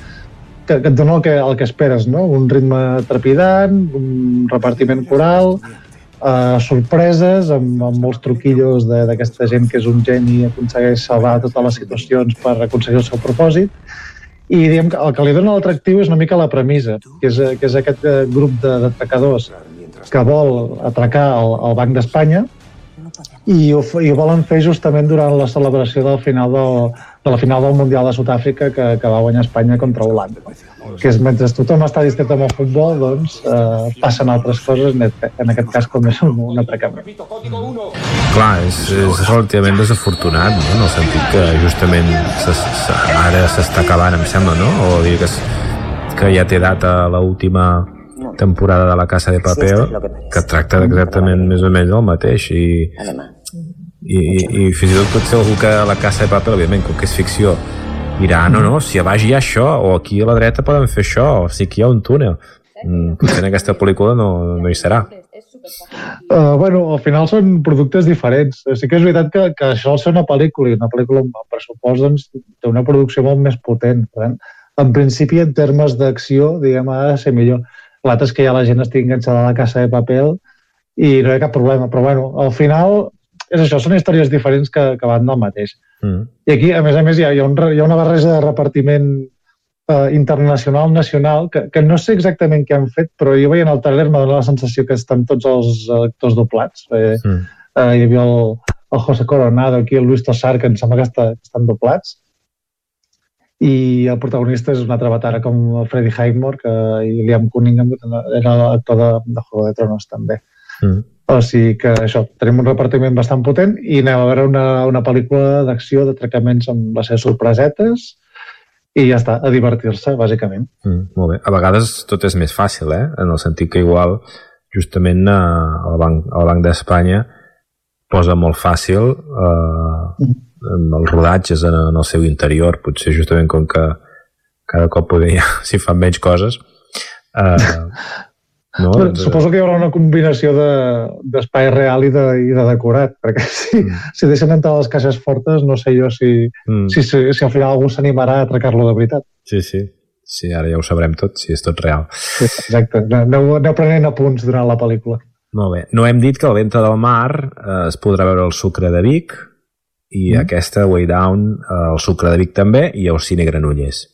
que, que et dona el que, el que esperes, no? Un ritme trepidant, un repartiment coral, uh, sorpreses, amb, amb molts truquillos d'aquesta gent que és un geni i aconsegueix salvar totes les situacions per aconseguir el seu propòsit. I diguem que el que li dona l'atractiu és una mica la premissa, que és, que és aquest eh, grup d'atracadors que vol atracar el, el Banc d'Espanya i ho, i ho volen fer justament durant la celebració del final del, de la final del Mundial de Sud-àfrica que, que va guanyar Espanya contra Holanda que és mentre tothom està distret amb el futbol, doncs eh, passen altres coses, en aquest cas com és un, un atracament. Clar, és, és relativament desafortunat, no? en el sentit que justament ara s'està acabant, em sembla, no? O dir que, que ja té data l'última temporada de la Casa de Paper que tracta exactament més o menys el mateix i, i, i, i fins i tot pot ser algú que la Casa de Paper, òbviament, com que és ficció, dirà, no, no, si a baix hi ha això, o aquí a la dreta poden fer això, o si aquí hi ha un túnel. Mm, potser en aquesta pel·lícula no, no hi serà. Uh, bueno, al final són productes diferents. Sí que és veritat que, que això al ser una pel·lícula i una pel·lícula amb pressupost doncs, té una producció molt més potent. Eh? En principi, en termes d'acció, diguem, ha de ser millor. L'altre és que ja la gent estigui enganxada a la casa de paper i no hi ha cap problema. Però bueno, al final és això, són històries diferents que, que van del mateix. Mm. I aquí, a més a més, hi ha, hi ha, un, hi ha una barreja de repartiment eh, internacional, nacional, que, que no sé exactament què han fet, però jo veient el trailer m'ha donat la sensació que estan tots els actors doblats. Eh, mm. eh, hi havia el, el José Coronado, aquí el Luis Tossar, que em sembla que està, estan doblats. I el protagonista és un altre batara com Freddie Highmore, que, i Liam Cunningham, que era l'actor de, de Juego de Tronos també. Mm. O sigui que això, tenim un repartiment bastant potent i anem a veure una, una pel·lícula d'acció, d'atracaments amb les seves sorpresetes i ja està, a divertir-se, bàsicament. Mm, molt bé. A vegades tot és més fàcil, eh? En el sentit que igual justament eh, el Banc, el Banc d'Espanya posa molt fàcil eh, mm. els rodatges en, en el seu interior, potser justament com que cada cop poder s'hi fan menys coses eh, No? Però, suposo que hi haurà una combinació d'espai de, real i de, i de decorat, perquè si, mm. si deixen entrar les caixes fortes no sé jo si, mm. si, si, si al final algú s'animarà a atracar-lo de veritat. Sí, sí. Sí, ara ja ho sabrem tot, si és tot real. Sí, exacte. Aneu, aneu prenent apunts durant la pel·lícula. Molt bé. No hem dit que al ventre del mar eh, es podrà veure el sucre de Vic i mm. aquesta Way Down, eh, el sucre de Vic també, i el cine Granollers.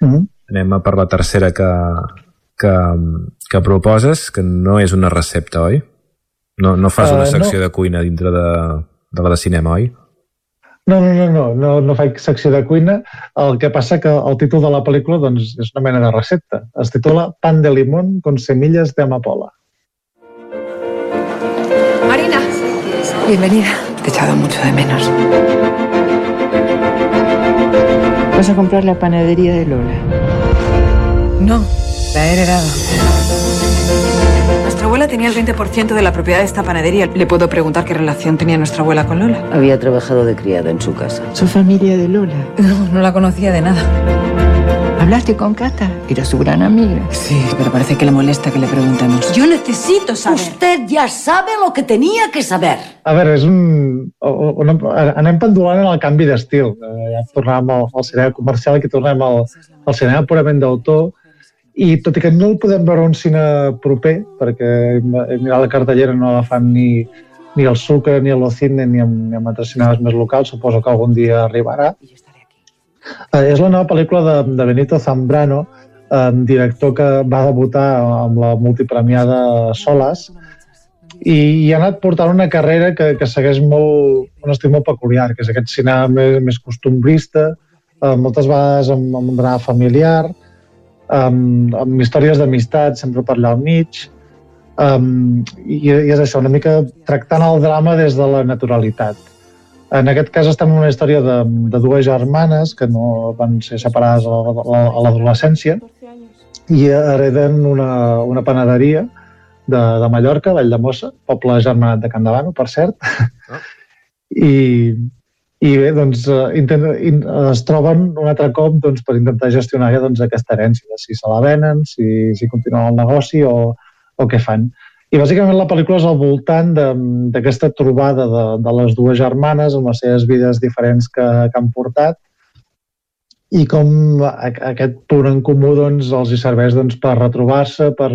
Mm. Anem a per la tercera que, que, que proposes, que no és una recepta, oi? No, no fas una uh, secció no. de cuina dintre de, de la de cinema, oi? No, no, no, no, no, no faig secció de cuina. El que passa que el títol de la pel·lícula doncs, és una mena de recepta. Es titula Pan de limón con semillas de amapola. Marina, bienvenida. Te he echado mucho de menos. ¿Vas a comprar la panadería de Lola? No, la he heredado. Nuestra abuela tenía el 20% de la propiedad de esta panadería. ¿Le puedo preguntar qué relación tenía nuestra abuela con Lola? Había trabajado de criada en su casa. ¿Su familia de Lola? No, no la conocía de nada. ¿Hablaste con Cata? Era su gran amiga. Sí, pero parece que le molesta que le preguntemos. Yo necesito saber. Usted ya sabe lo que tenía que saber. A veure, és un... un anem pendulant en el canvi d'estil. Eh, ja tornàvem al, al cinema comercial, aquí tornem al, al cinema purament d'autor i tot i que no el podem veure un cine proper, perquè mirar la cartellera no la fan ni, ni el Sucre, ni l'Ocine, ni, amb, ni amb altres cinemes més locals, suposo que algun dia arribarà. Eh, és la nova pel·lícula de, de Benito Zambrano, eh, director que va debutar amb la multipremiada Solas, i, i ha anat portant una carrera que, que segueix molt, un estil molt peculiar, que és aquest cinema més, més costumbrista, eh, moltes vegades amb, amb un drama familiar, amb, amb històries d'amistat sempre allà al mig, um, i, i és això, una mica tractant el drama des de la naturalitat. En aquest cas estem en una història de, de dues germanes que no van ser separades a, l'adolescència i hereden una, una panaderia de, de Mallorca, Vall de Mossa, poble germanat de Can Davano, per cert, oh. I, i bé, doncs, eh, intent, in, es troben un altre cop doncs, per intentar gestionar ja, doncs, aquesta herència, si se la venen, si, si continuen el negoci o, o què fan. I bàsicament la pel·lícula és al voltant d'aquesta trobada de, de les dues germanes amb les seves vides diferents que, que han portat i com aquest punt en comú doncs, els hi serveix doncs, per retrobar-se, per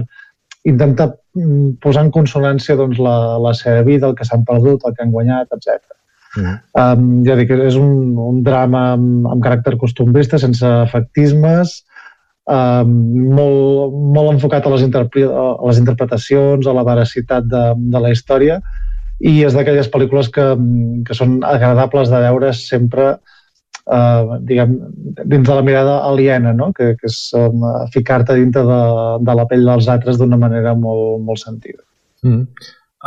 intentar mm, posar en consonància doncs, la, la seva vida, el que s'han perdut, el que han guanyat, etc. Mm. Um, ja dic, és un, un drama amb, amb caràcter costumbrista, sense efectismes, um, molt, molt enfocat a les, a les interpretacions, a la veracitat de, de la història, i és d'aquelles pel·lícules que, que són agradables de veure sempre uh, diguem, dins de la mirada aliena, no? que, que és um, ficar-te dintre de, de la pell dels altres d'una manera molt, molt sentida. Mm.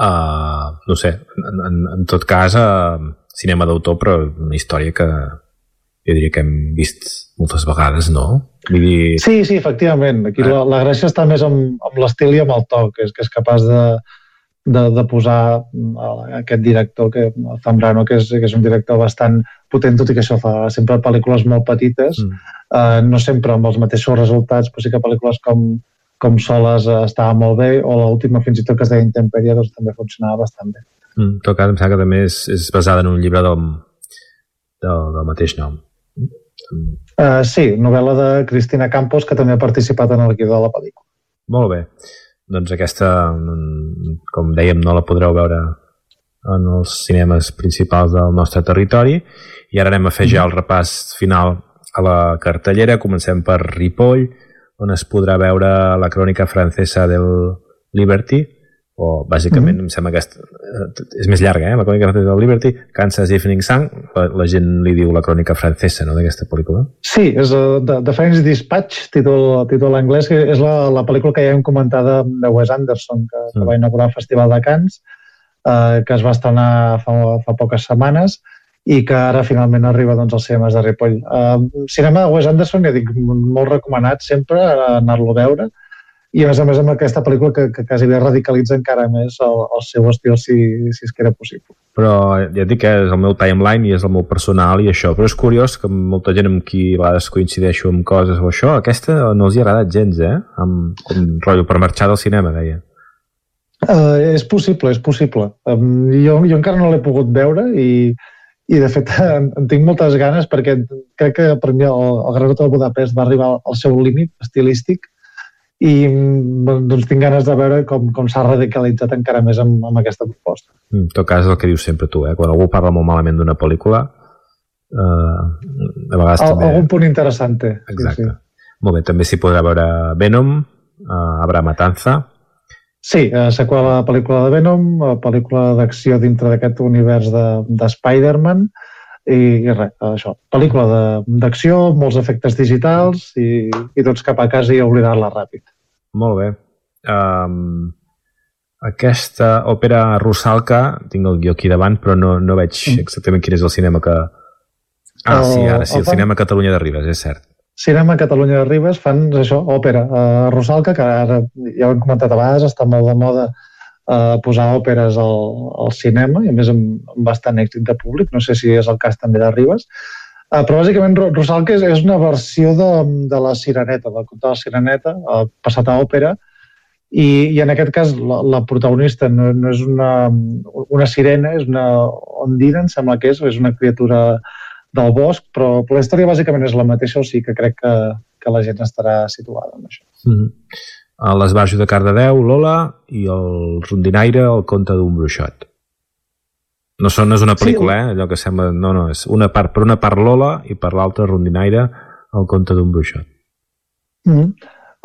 Uh, no sé, en, en, en tot cas, uh, cinema d'autor, però una història que jo diria que hem vist moltes vegades, no? Vull dir... Sí, sí, efectivament. Aquí eh? la, la gràcia està més amb, amb l'estil i amb el to, que és, que és capaç de, de, de posar aquest director, que, Zambrano, que és, que és un director bastant potent, tot i que això fa sempre pel·lícules molt petites, mm. uh, no sempre amb els mateixos resultats, però sí que pel·lícules com, com soles uh, estava molt bé, o l'última fins i tot que es deia Intemperia doncs, també funcionava bastant bé. Mm, en tot cas, em sembla que també és, és basada en un llibre del, del, del mateix nom. Uh, sí, novel·la de Cristina Campos, que també ha participat en el guió de la pel·lícula. Molt bé. Doncs aquesta, com dèiem, no la podreu veure en els cinemes principals del nostre territori i ara anem a fer ja el repàs final a la cartellera. Comencem per Ripoll, on es podrà veure la crònica francesa del Liberty, o bàsicament mm -hmm. em sembla que és, és més llarga, eh? la crònica francesa del Liberty, Kansas Evening Sun, la, la gent li diu la crònica francesa no, d'aquesta pel·lícula. Sí, és uh, The, The French Dispatch, títol, títol anglès, que és la, la pel·lícula que ja hem comentat de Wes Anderson, que, mm. que va inaugurar el Festival de Cannes, uh, que es va estrenar fa, fa poques setmanes, i que ara finalment arriba doncs, als cinemes de Ripoll. Uh, cinema de Wes Anderson, ja dic, molt recomanat sempre anar-lo a veure, i a més a més amb aquesta pel·lícula que, que quasi bé radicalitza encara més el, el seu estil si, si és que era possible. Però ja et dic que és el meu timeline i és el meu personal i això, però és curiós que molta gent amb qui a vegades coincideixo amb coses o això, aquesta no els hi ha agradat gens, eh? Amb, com rotllo per marxar del cinema, deia. Uh, és possible, és possible. Um, jo, jo encara no l'he pogut veure i, i de fet en, en tinc moltes ganes perquè crec que per mi el, el Gran Hotel Budapest va arribar al seu límit estilístic i doncs tinc ganes de veure com, com s'ha radicalitzat encara més amb, amb aquesta proposta. En tot cas, el que dius sempre tu, eh? quan algú parla molt malament d'una pel·lícula, eh, a vegades Al, també... Algun punt interessant té. Exacte. Sí, sí. Molt bé, també s'hi podrà veure Venom, eh, Abra Matanza, Sí, eh, seqüela de la pel·lícula de Venom, pel·lícula d'acció dintre d'aquest univers de, de Spider-Man, i, i res, això, pel·lícula d'acció, molts efectes digitals i, i tots cap a casa i oblidar-la ràpid. Molt bé. Um, aquesta òpera Rusalka, tinc el guió aquí davant, però no, no veig Mm. exactament quin és el cinema que... Ah, sí, ara sí, el- cinema Catalunya de Ribes, és cert. Cinema Catalunya de Ribes fan això, òpera. Uh, Rosalca, que ara ja ho hem comentat a vegades, està molt de moda uh, posar òperes al, al cinema, i a més amb, amb bastant èxit de públic, no sé si és el cas també de Ribes. Uh, però bàsicament Ro- Rosalca és, és una versió de, de la Sireneta, del conte de la Sireneta, uh, passat a òpera, i, i en aquest cas la, la protagonista no, no és una, una sirena, és una ondina, em sembla que és, és una criatura del bosc, però, però la història bàsicament és la mateixa, o sigui que crec que, que la gent estarà situada en això. Mm -hmm. L'esbarjo de Cardedeu, Lola, i el rondinaire, el conte d'un bruixot. No, són, no és una pel·lícula, eh? Allò que sembla... No, no, és una part, per una part Lola i per l'altra rondinaire, el conte d'un bruixot. Mm -hmm.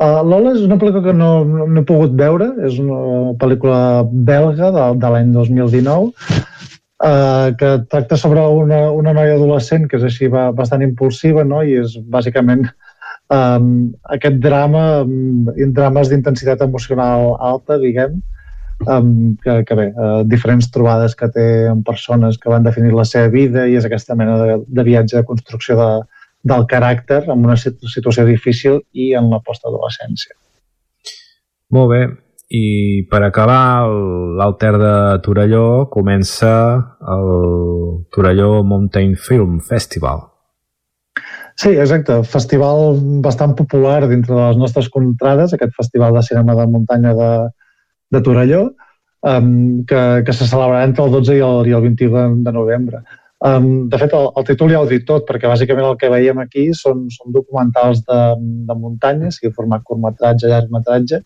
uh, Lola és una pel·lícula que no, no, no he pogut veure, és una pel·lícula belga de, de l'any 2019, uh, que tracta sobre una, una noia adolescent que és així ba- bastant impulsiva no? i és bàsicament um, aquest drama, um, drames d'intensitat emocional alta, diguem, um, que, que bé, uh, diferents trobades que té amb persones que van definir la seva vida i és aquesta mena de, de viatge de construcció de, del caràcter en una situ- situació difícil i en la postadolescència. Molt bé. I per acabar, l'Alter de Torelló comença el Torelló Mountain Film Festival. Sí, exacte. Festival bastant popular dintre de les nostres contrades, aquest festival de cinema de muntanya de, de Torelló, um, que, que se celebrarà entre el 12 i el, i el 21 de, novembre. Um, de fet, el, el títol ja ho dic tot, perquè bàsicament el que veiem aquí són, són documentals de, de muntanya, sigui format curtmetratge, llargmetratge,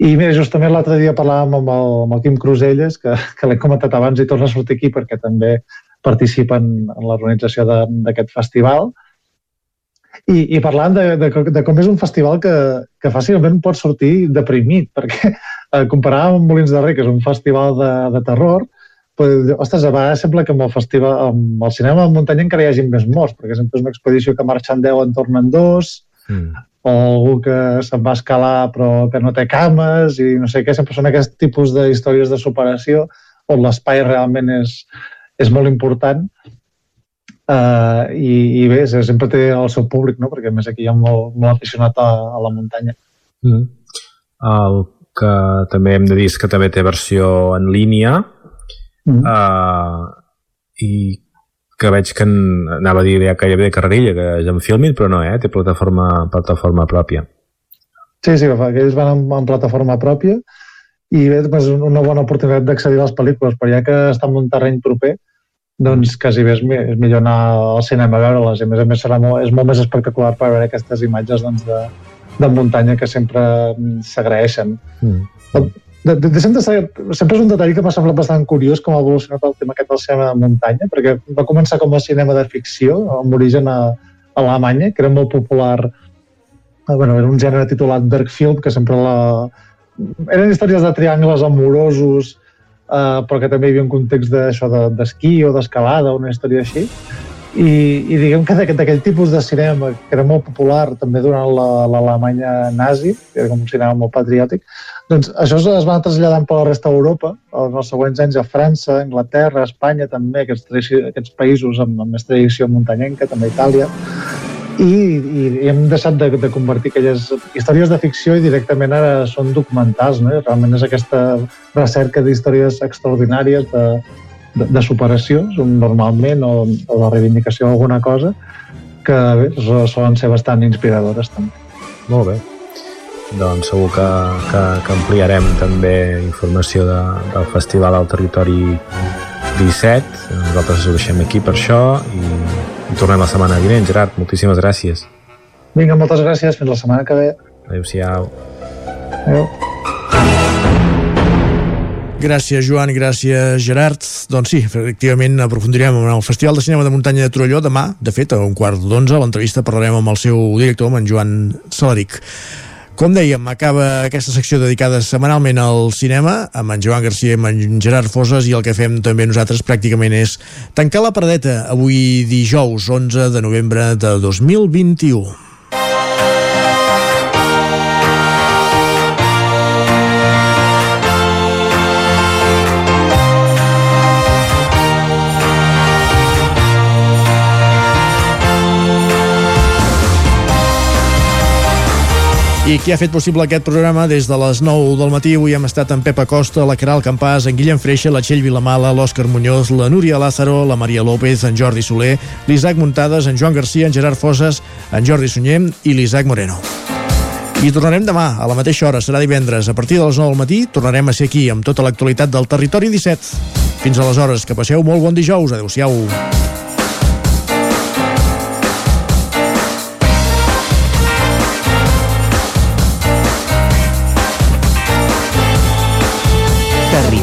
i mira, justament l'altre dia parlàvem amb el, amb el Quim Cruselles, que, que l'he comentat abans i torna a sortir aquí perquè també participa en, l'organització d'aquest festival. I, i parlant de, de, de com és un festival que, que fàcilment pot sortir deprimit, perquè eh, comparàvem amb Molins de Rei, que és un festival de, de terror, però, ostres, a vegades sembla que amb el festival, amb el cinema de muntanya encara hi hagi més morts, perquè sempre és una expedició que marxen 10 en tornen dos, Mm. O algú que se'n va escalar però que no té cames i no sé què, sempre són aquest tipus de històries de superació on l'espai realment és, és molt important uh, i, i bé, se- sempre té el seu públic, no? perquè més aquí hi ha molt, molt aficionat a, a la muntanya. Mm. El que també hem de dir que també té versió en línia Mm. uh, i que veig que en, anava a dir ja que hi havia carrerilla, que és en Filmin, però no, eh? té plataforma, plataforma pròpia. Sí, sí, que ells van en, en plataforma pròpia i bé, és una bona oportunitat d'accedir a les pel·lícules, però ja que està en un terreny proper, doncs quasi bé és, mi- és millor anar al cinema a veure-les i a més a més serà molt, és molt més espectacular per veure aquestes imatges doncs, de, de muntanya que sempre mm, s'agraeixen. Mm. De, de, de ser, sempre és un detall que m'ha semblat bastant curiós com ha evolucionat el tema aquest del cinema de muntanya, perquè va començar com a cinema de ficció, amb origen a, a Alemanya, que era molt popular, eh, bueno, era un gènere titulat Bergfilm, que sempre la... Eren històries de triangles amorosos, eh, però que també hi havia un context d'això de- d'esquí o d'escalada, una història així. I, i diguem que d'aquell tipus de cinema que era molt popular també durant la- l'Alemanya nazi, que era com un cinema molt patriòtic, doncs això es, va traslladant per la resta d'Europa, en els següents anys a França, Anglaterra, Espanya també, aquests, aquests països amb, amb més tradició muntanyenca, també Itàlia, i, i hem deixat de, de convertir aquelles històries de ficció i directament ara són documentals, no? realment és aquesta recerca d'històries extraordinàries de, de, de superació, normalment, o, o de reivindicació d'alguna cosa, que bé, solen ser bastant inspiradores també. Molt bé. Doncs segur que, que, que ampliarem també informació de, del Festival al Territori 17. Nosaltres us deixem aquí per això i, i tornem la setmana vinent. Gerard, moltíssimes gràcies. Vinga, moltes gràcies. Fins la setmana que ve. Adéu-siau. Adéu. Gràcies, Joan, gràcies, Gerard. Doncs sí, efectivament, aprofundirem en el Festival de Cinema de Muntanya de Torelló demà, de fet, a un quart d'onze. A l'entrevista parlarem amb el seu director, amb en Joan Salaric. Com dèiem, acaba aquesta secció dedicada setmanalment al cinema amb en Joan Garcia amb en Gerard Foses i el que fem també nosaltres pràcticament és tancar la paradeta avui dijous 11 de novembre de 2021. I qui ha fet possible aquest programa des de les 9 del matí? Avui hem estat en Pepa Costa, la Caral Campàs, en Guillem Freixa, la Txell Vilamala, l'Òscar Muñoz, la Núria Lázaro, la Maria López, en Jordi Soler, l'Isaac Muntades, en Joan Garcia, en Gerard Foses, en Jordi Sunyer i l'Isaac Moreno. I tornarem demà, a la mateixa hora, serà divendres. A partir de les 9 del matí tornarem a ser aquí amb tota l'actualitat del Territori 17. Fins aleshores, que passeu molt bon dijous. Adéu-siau.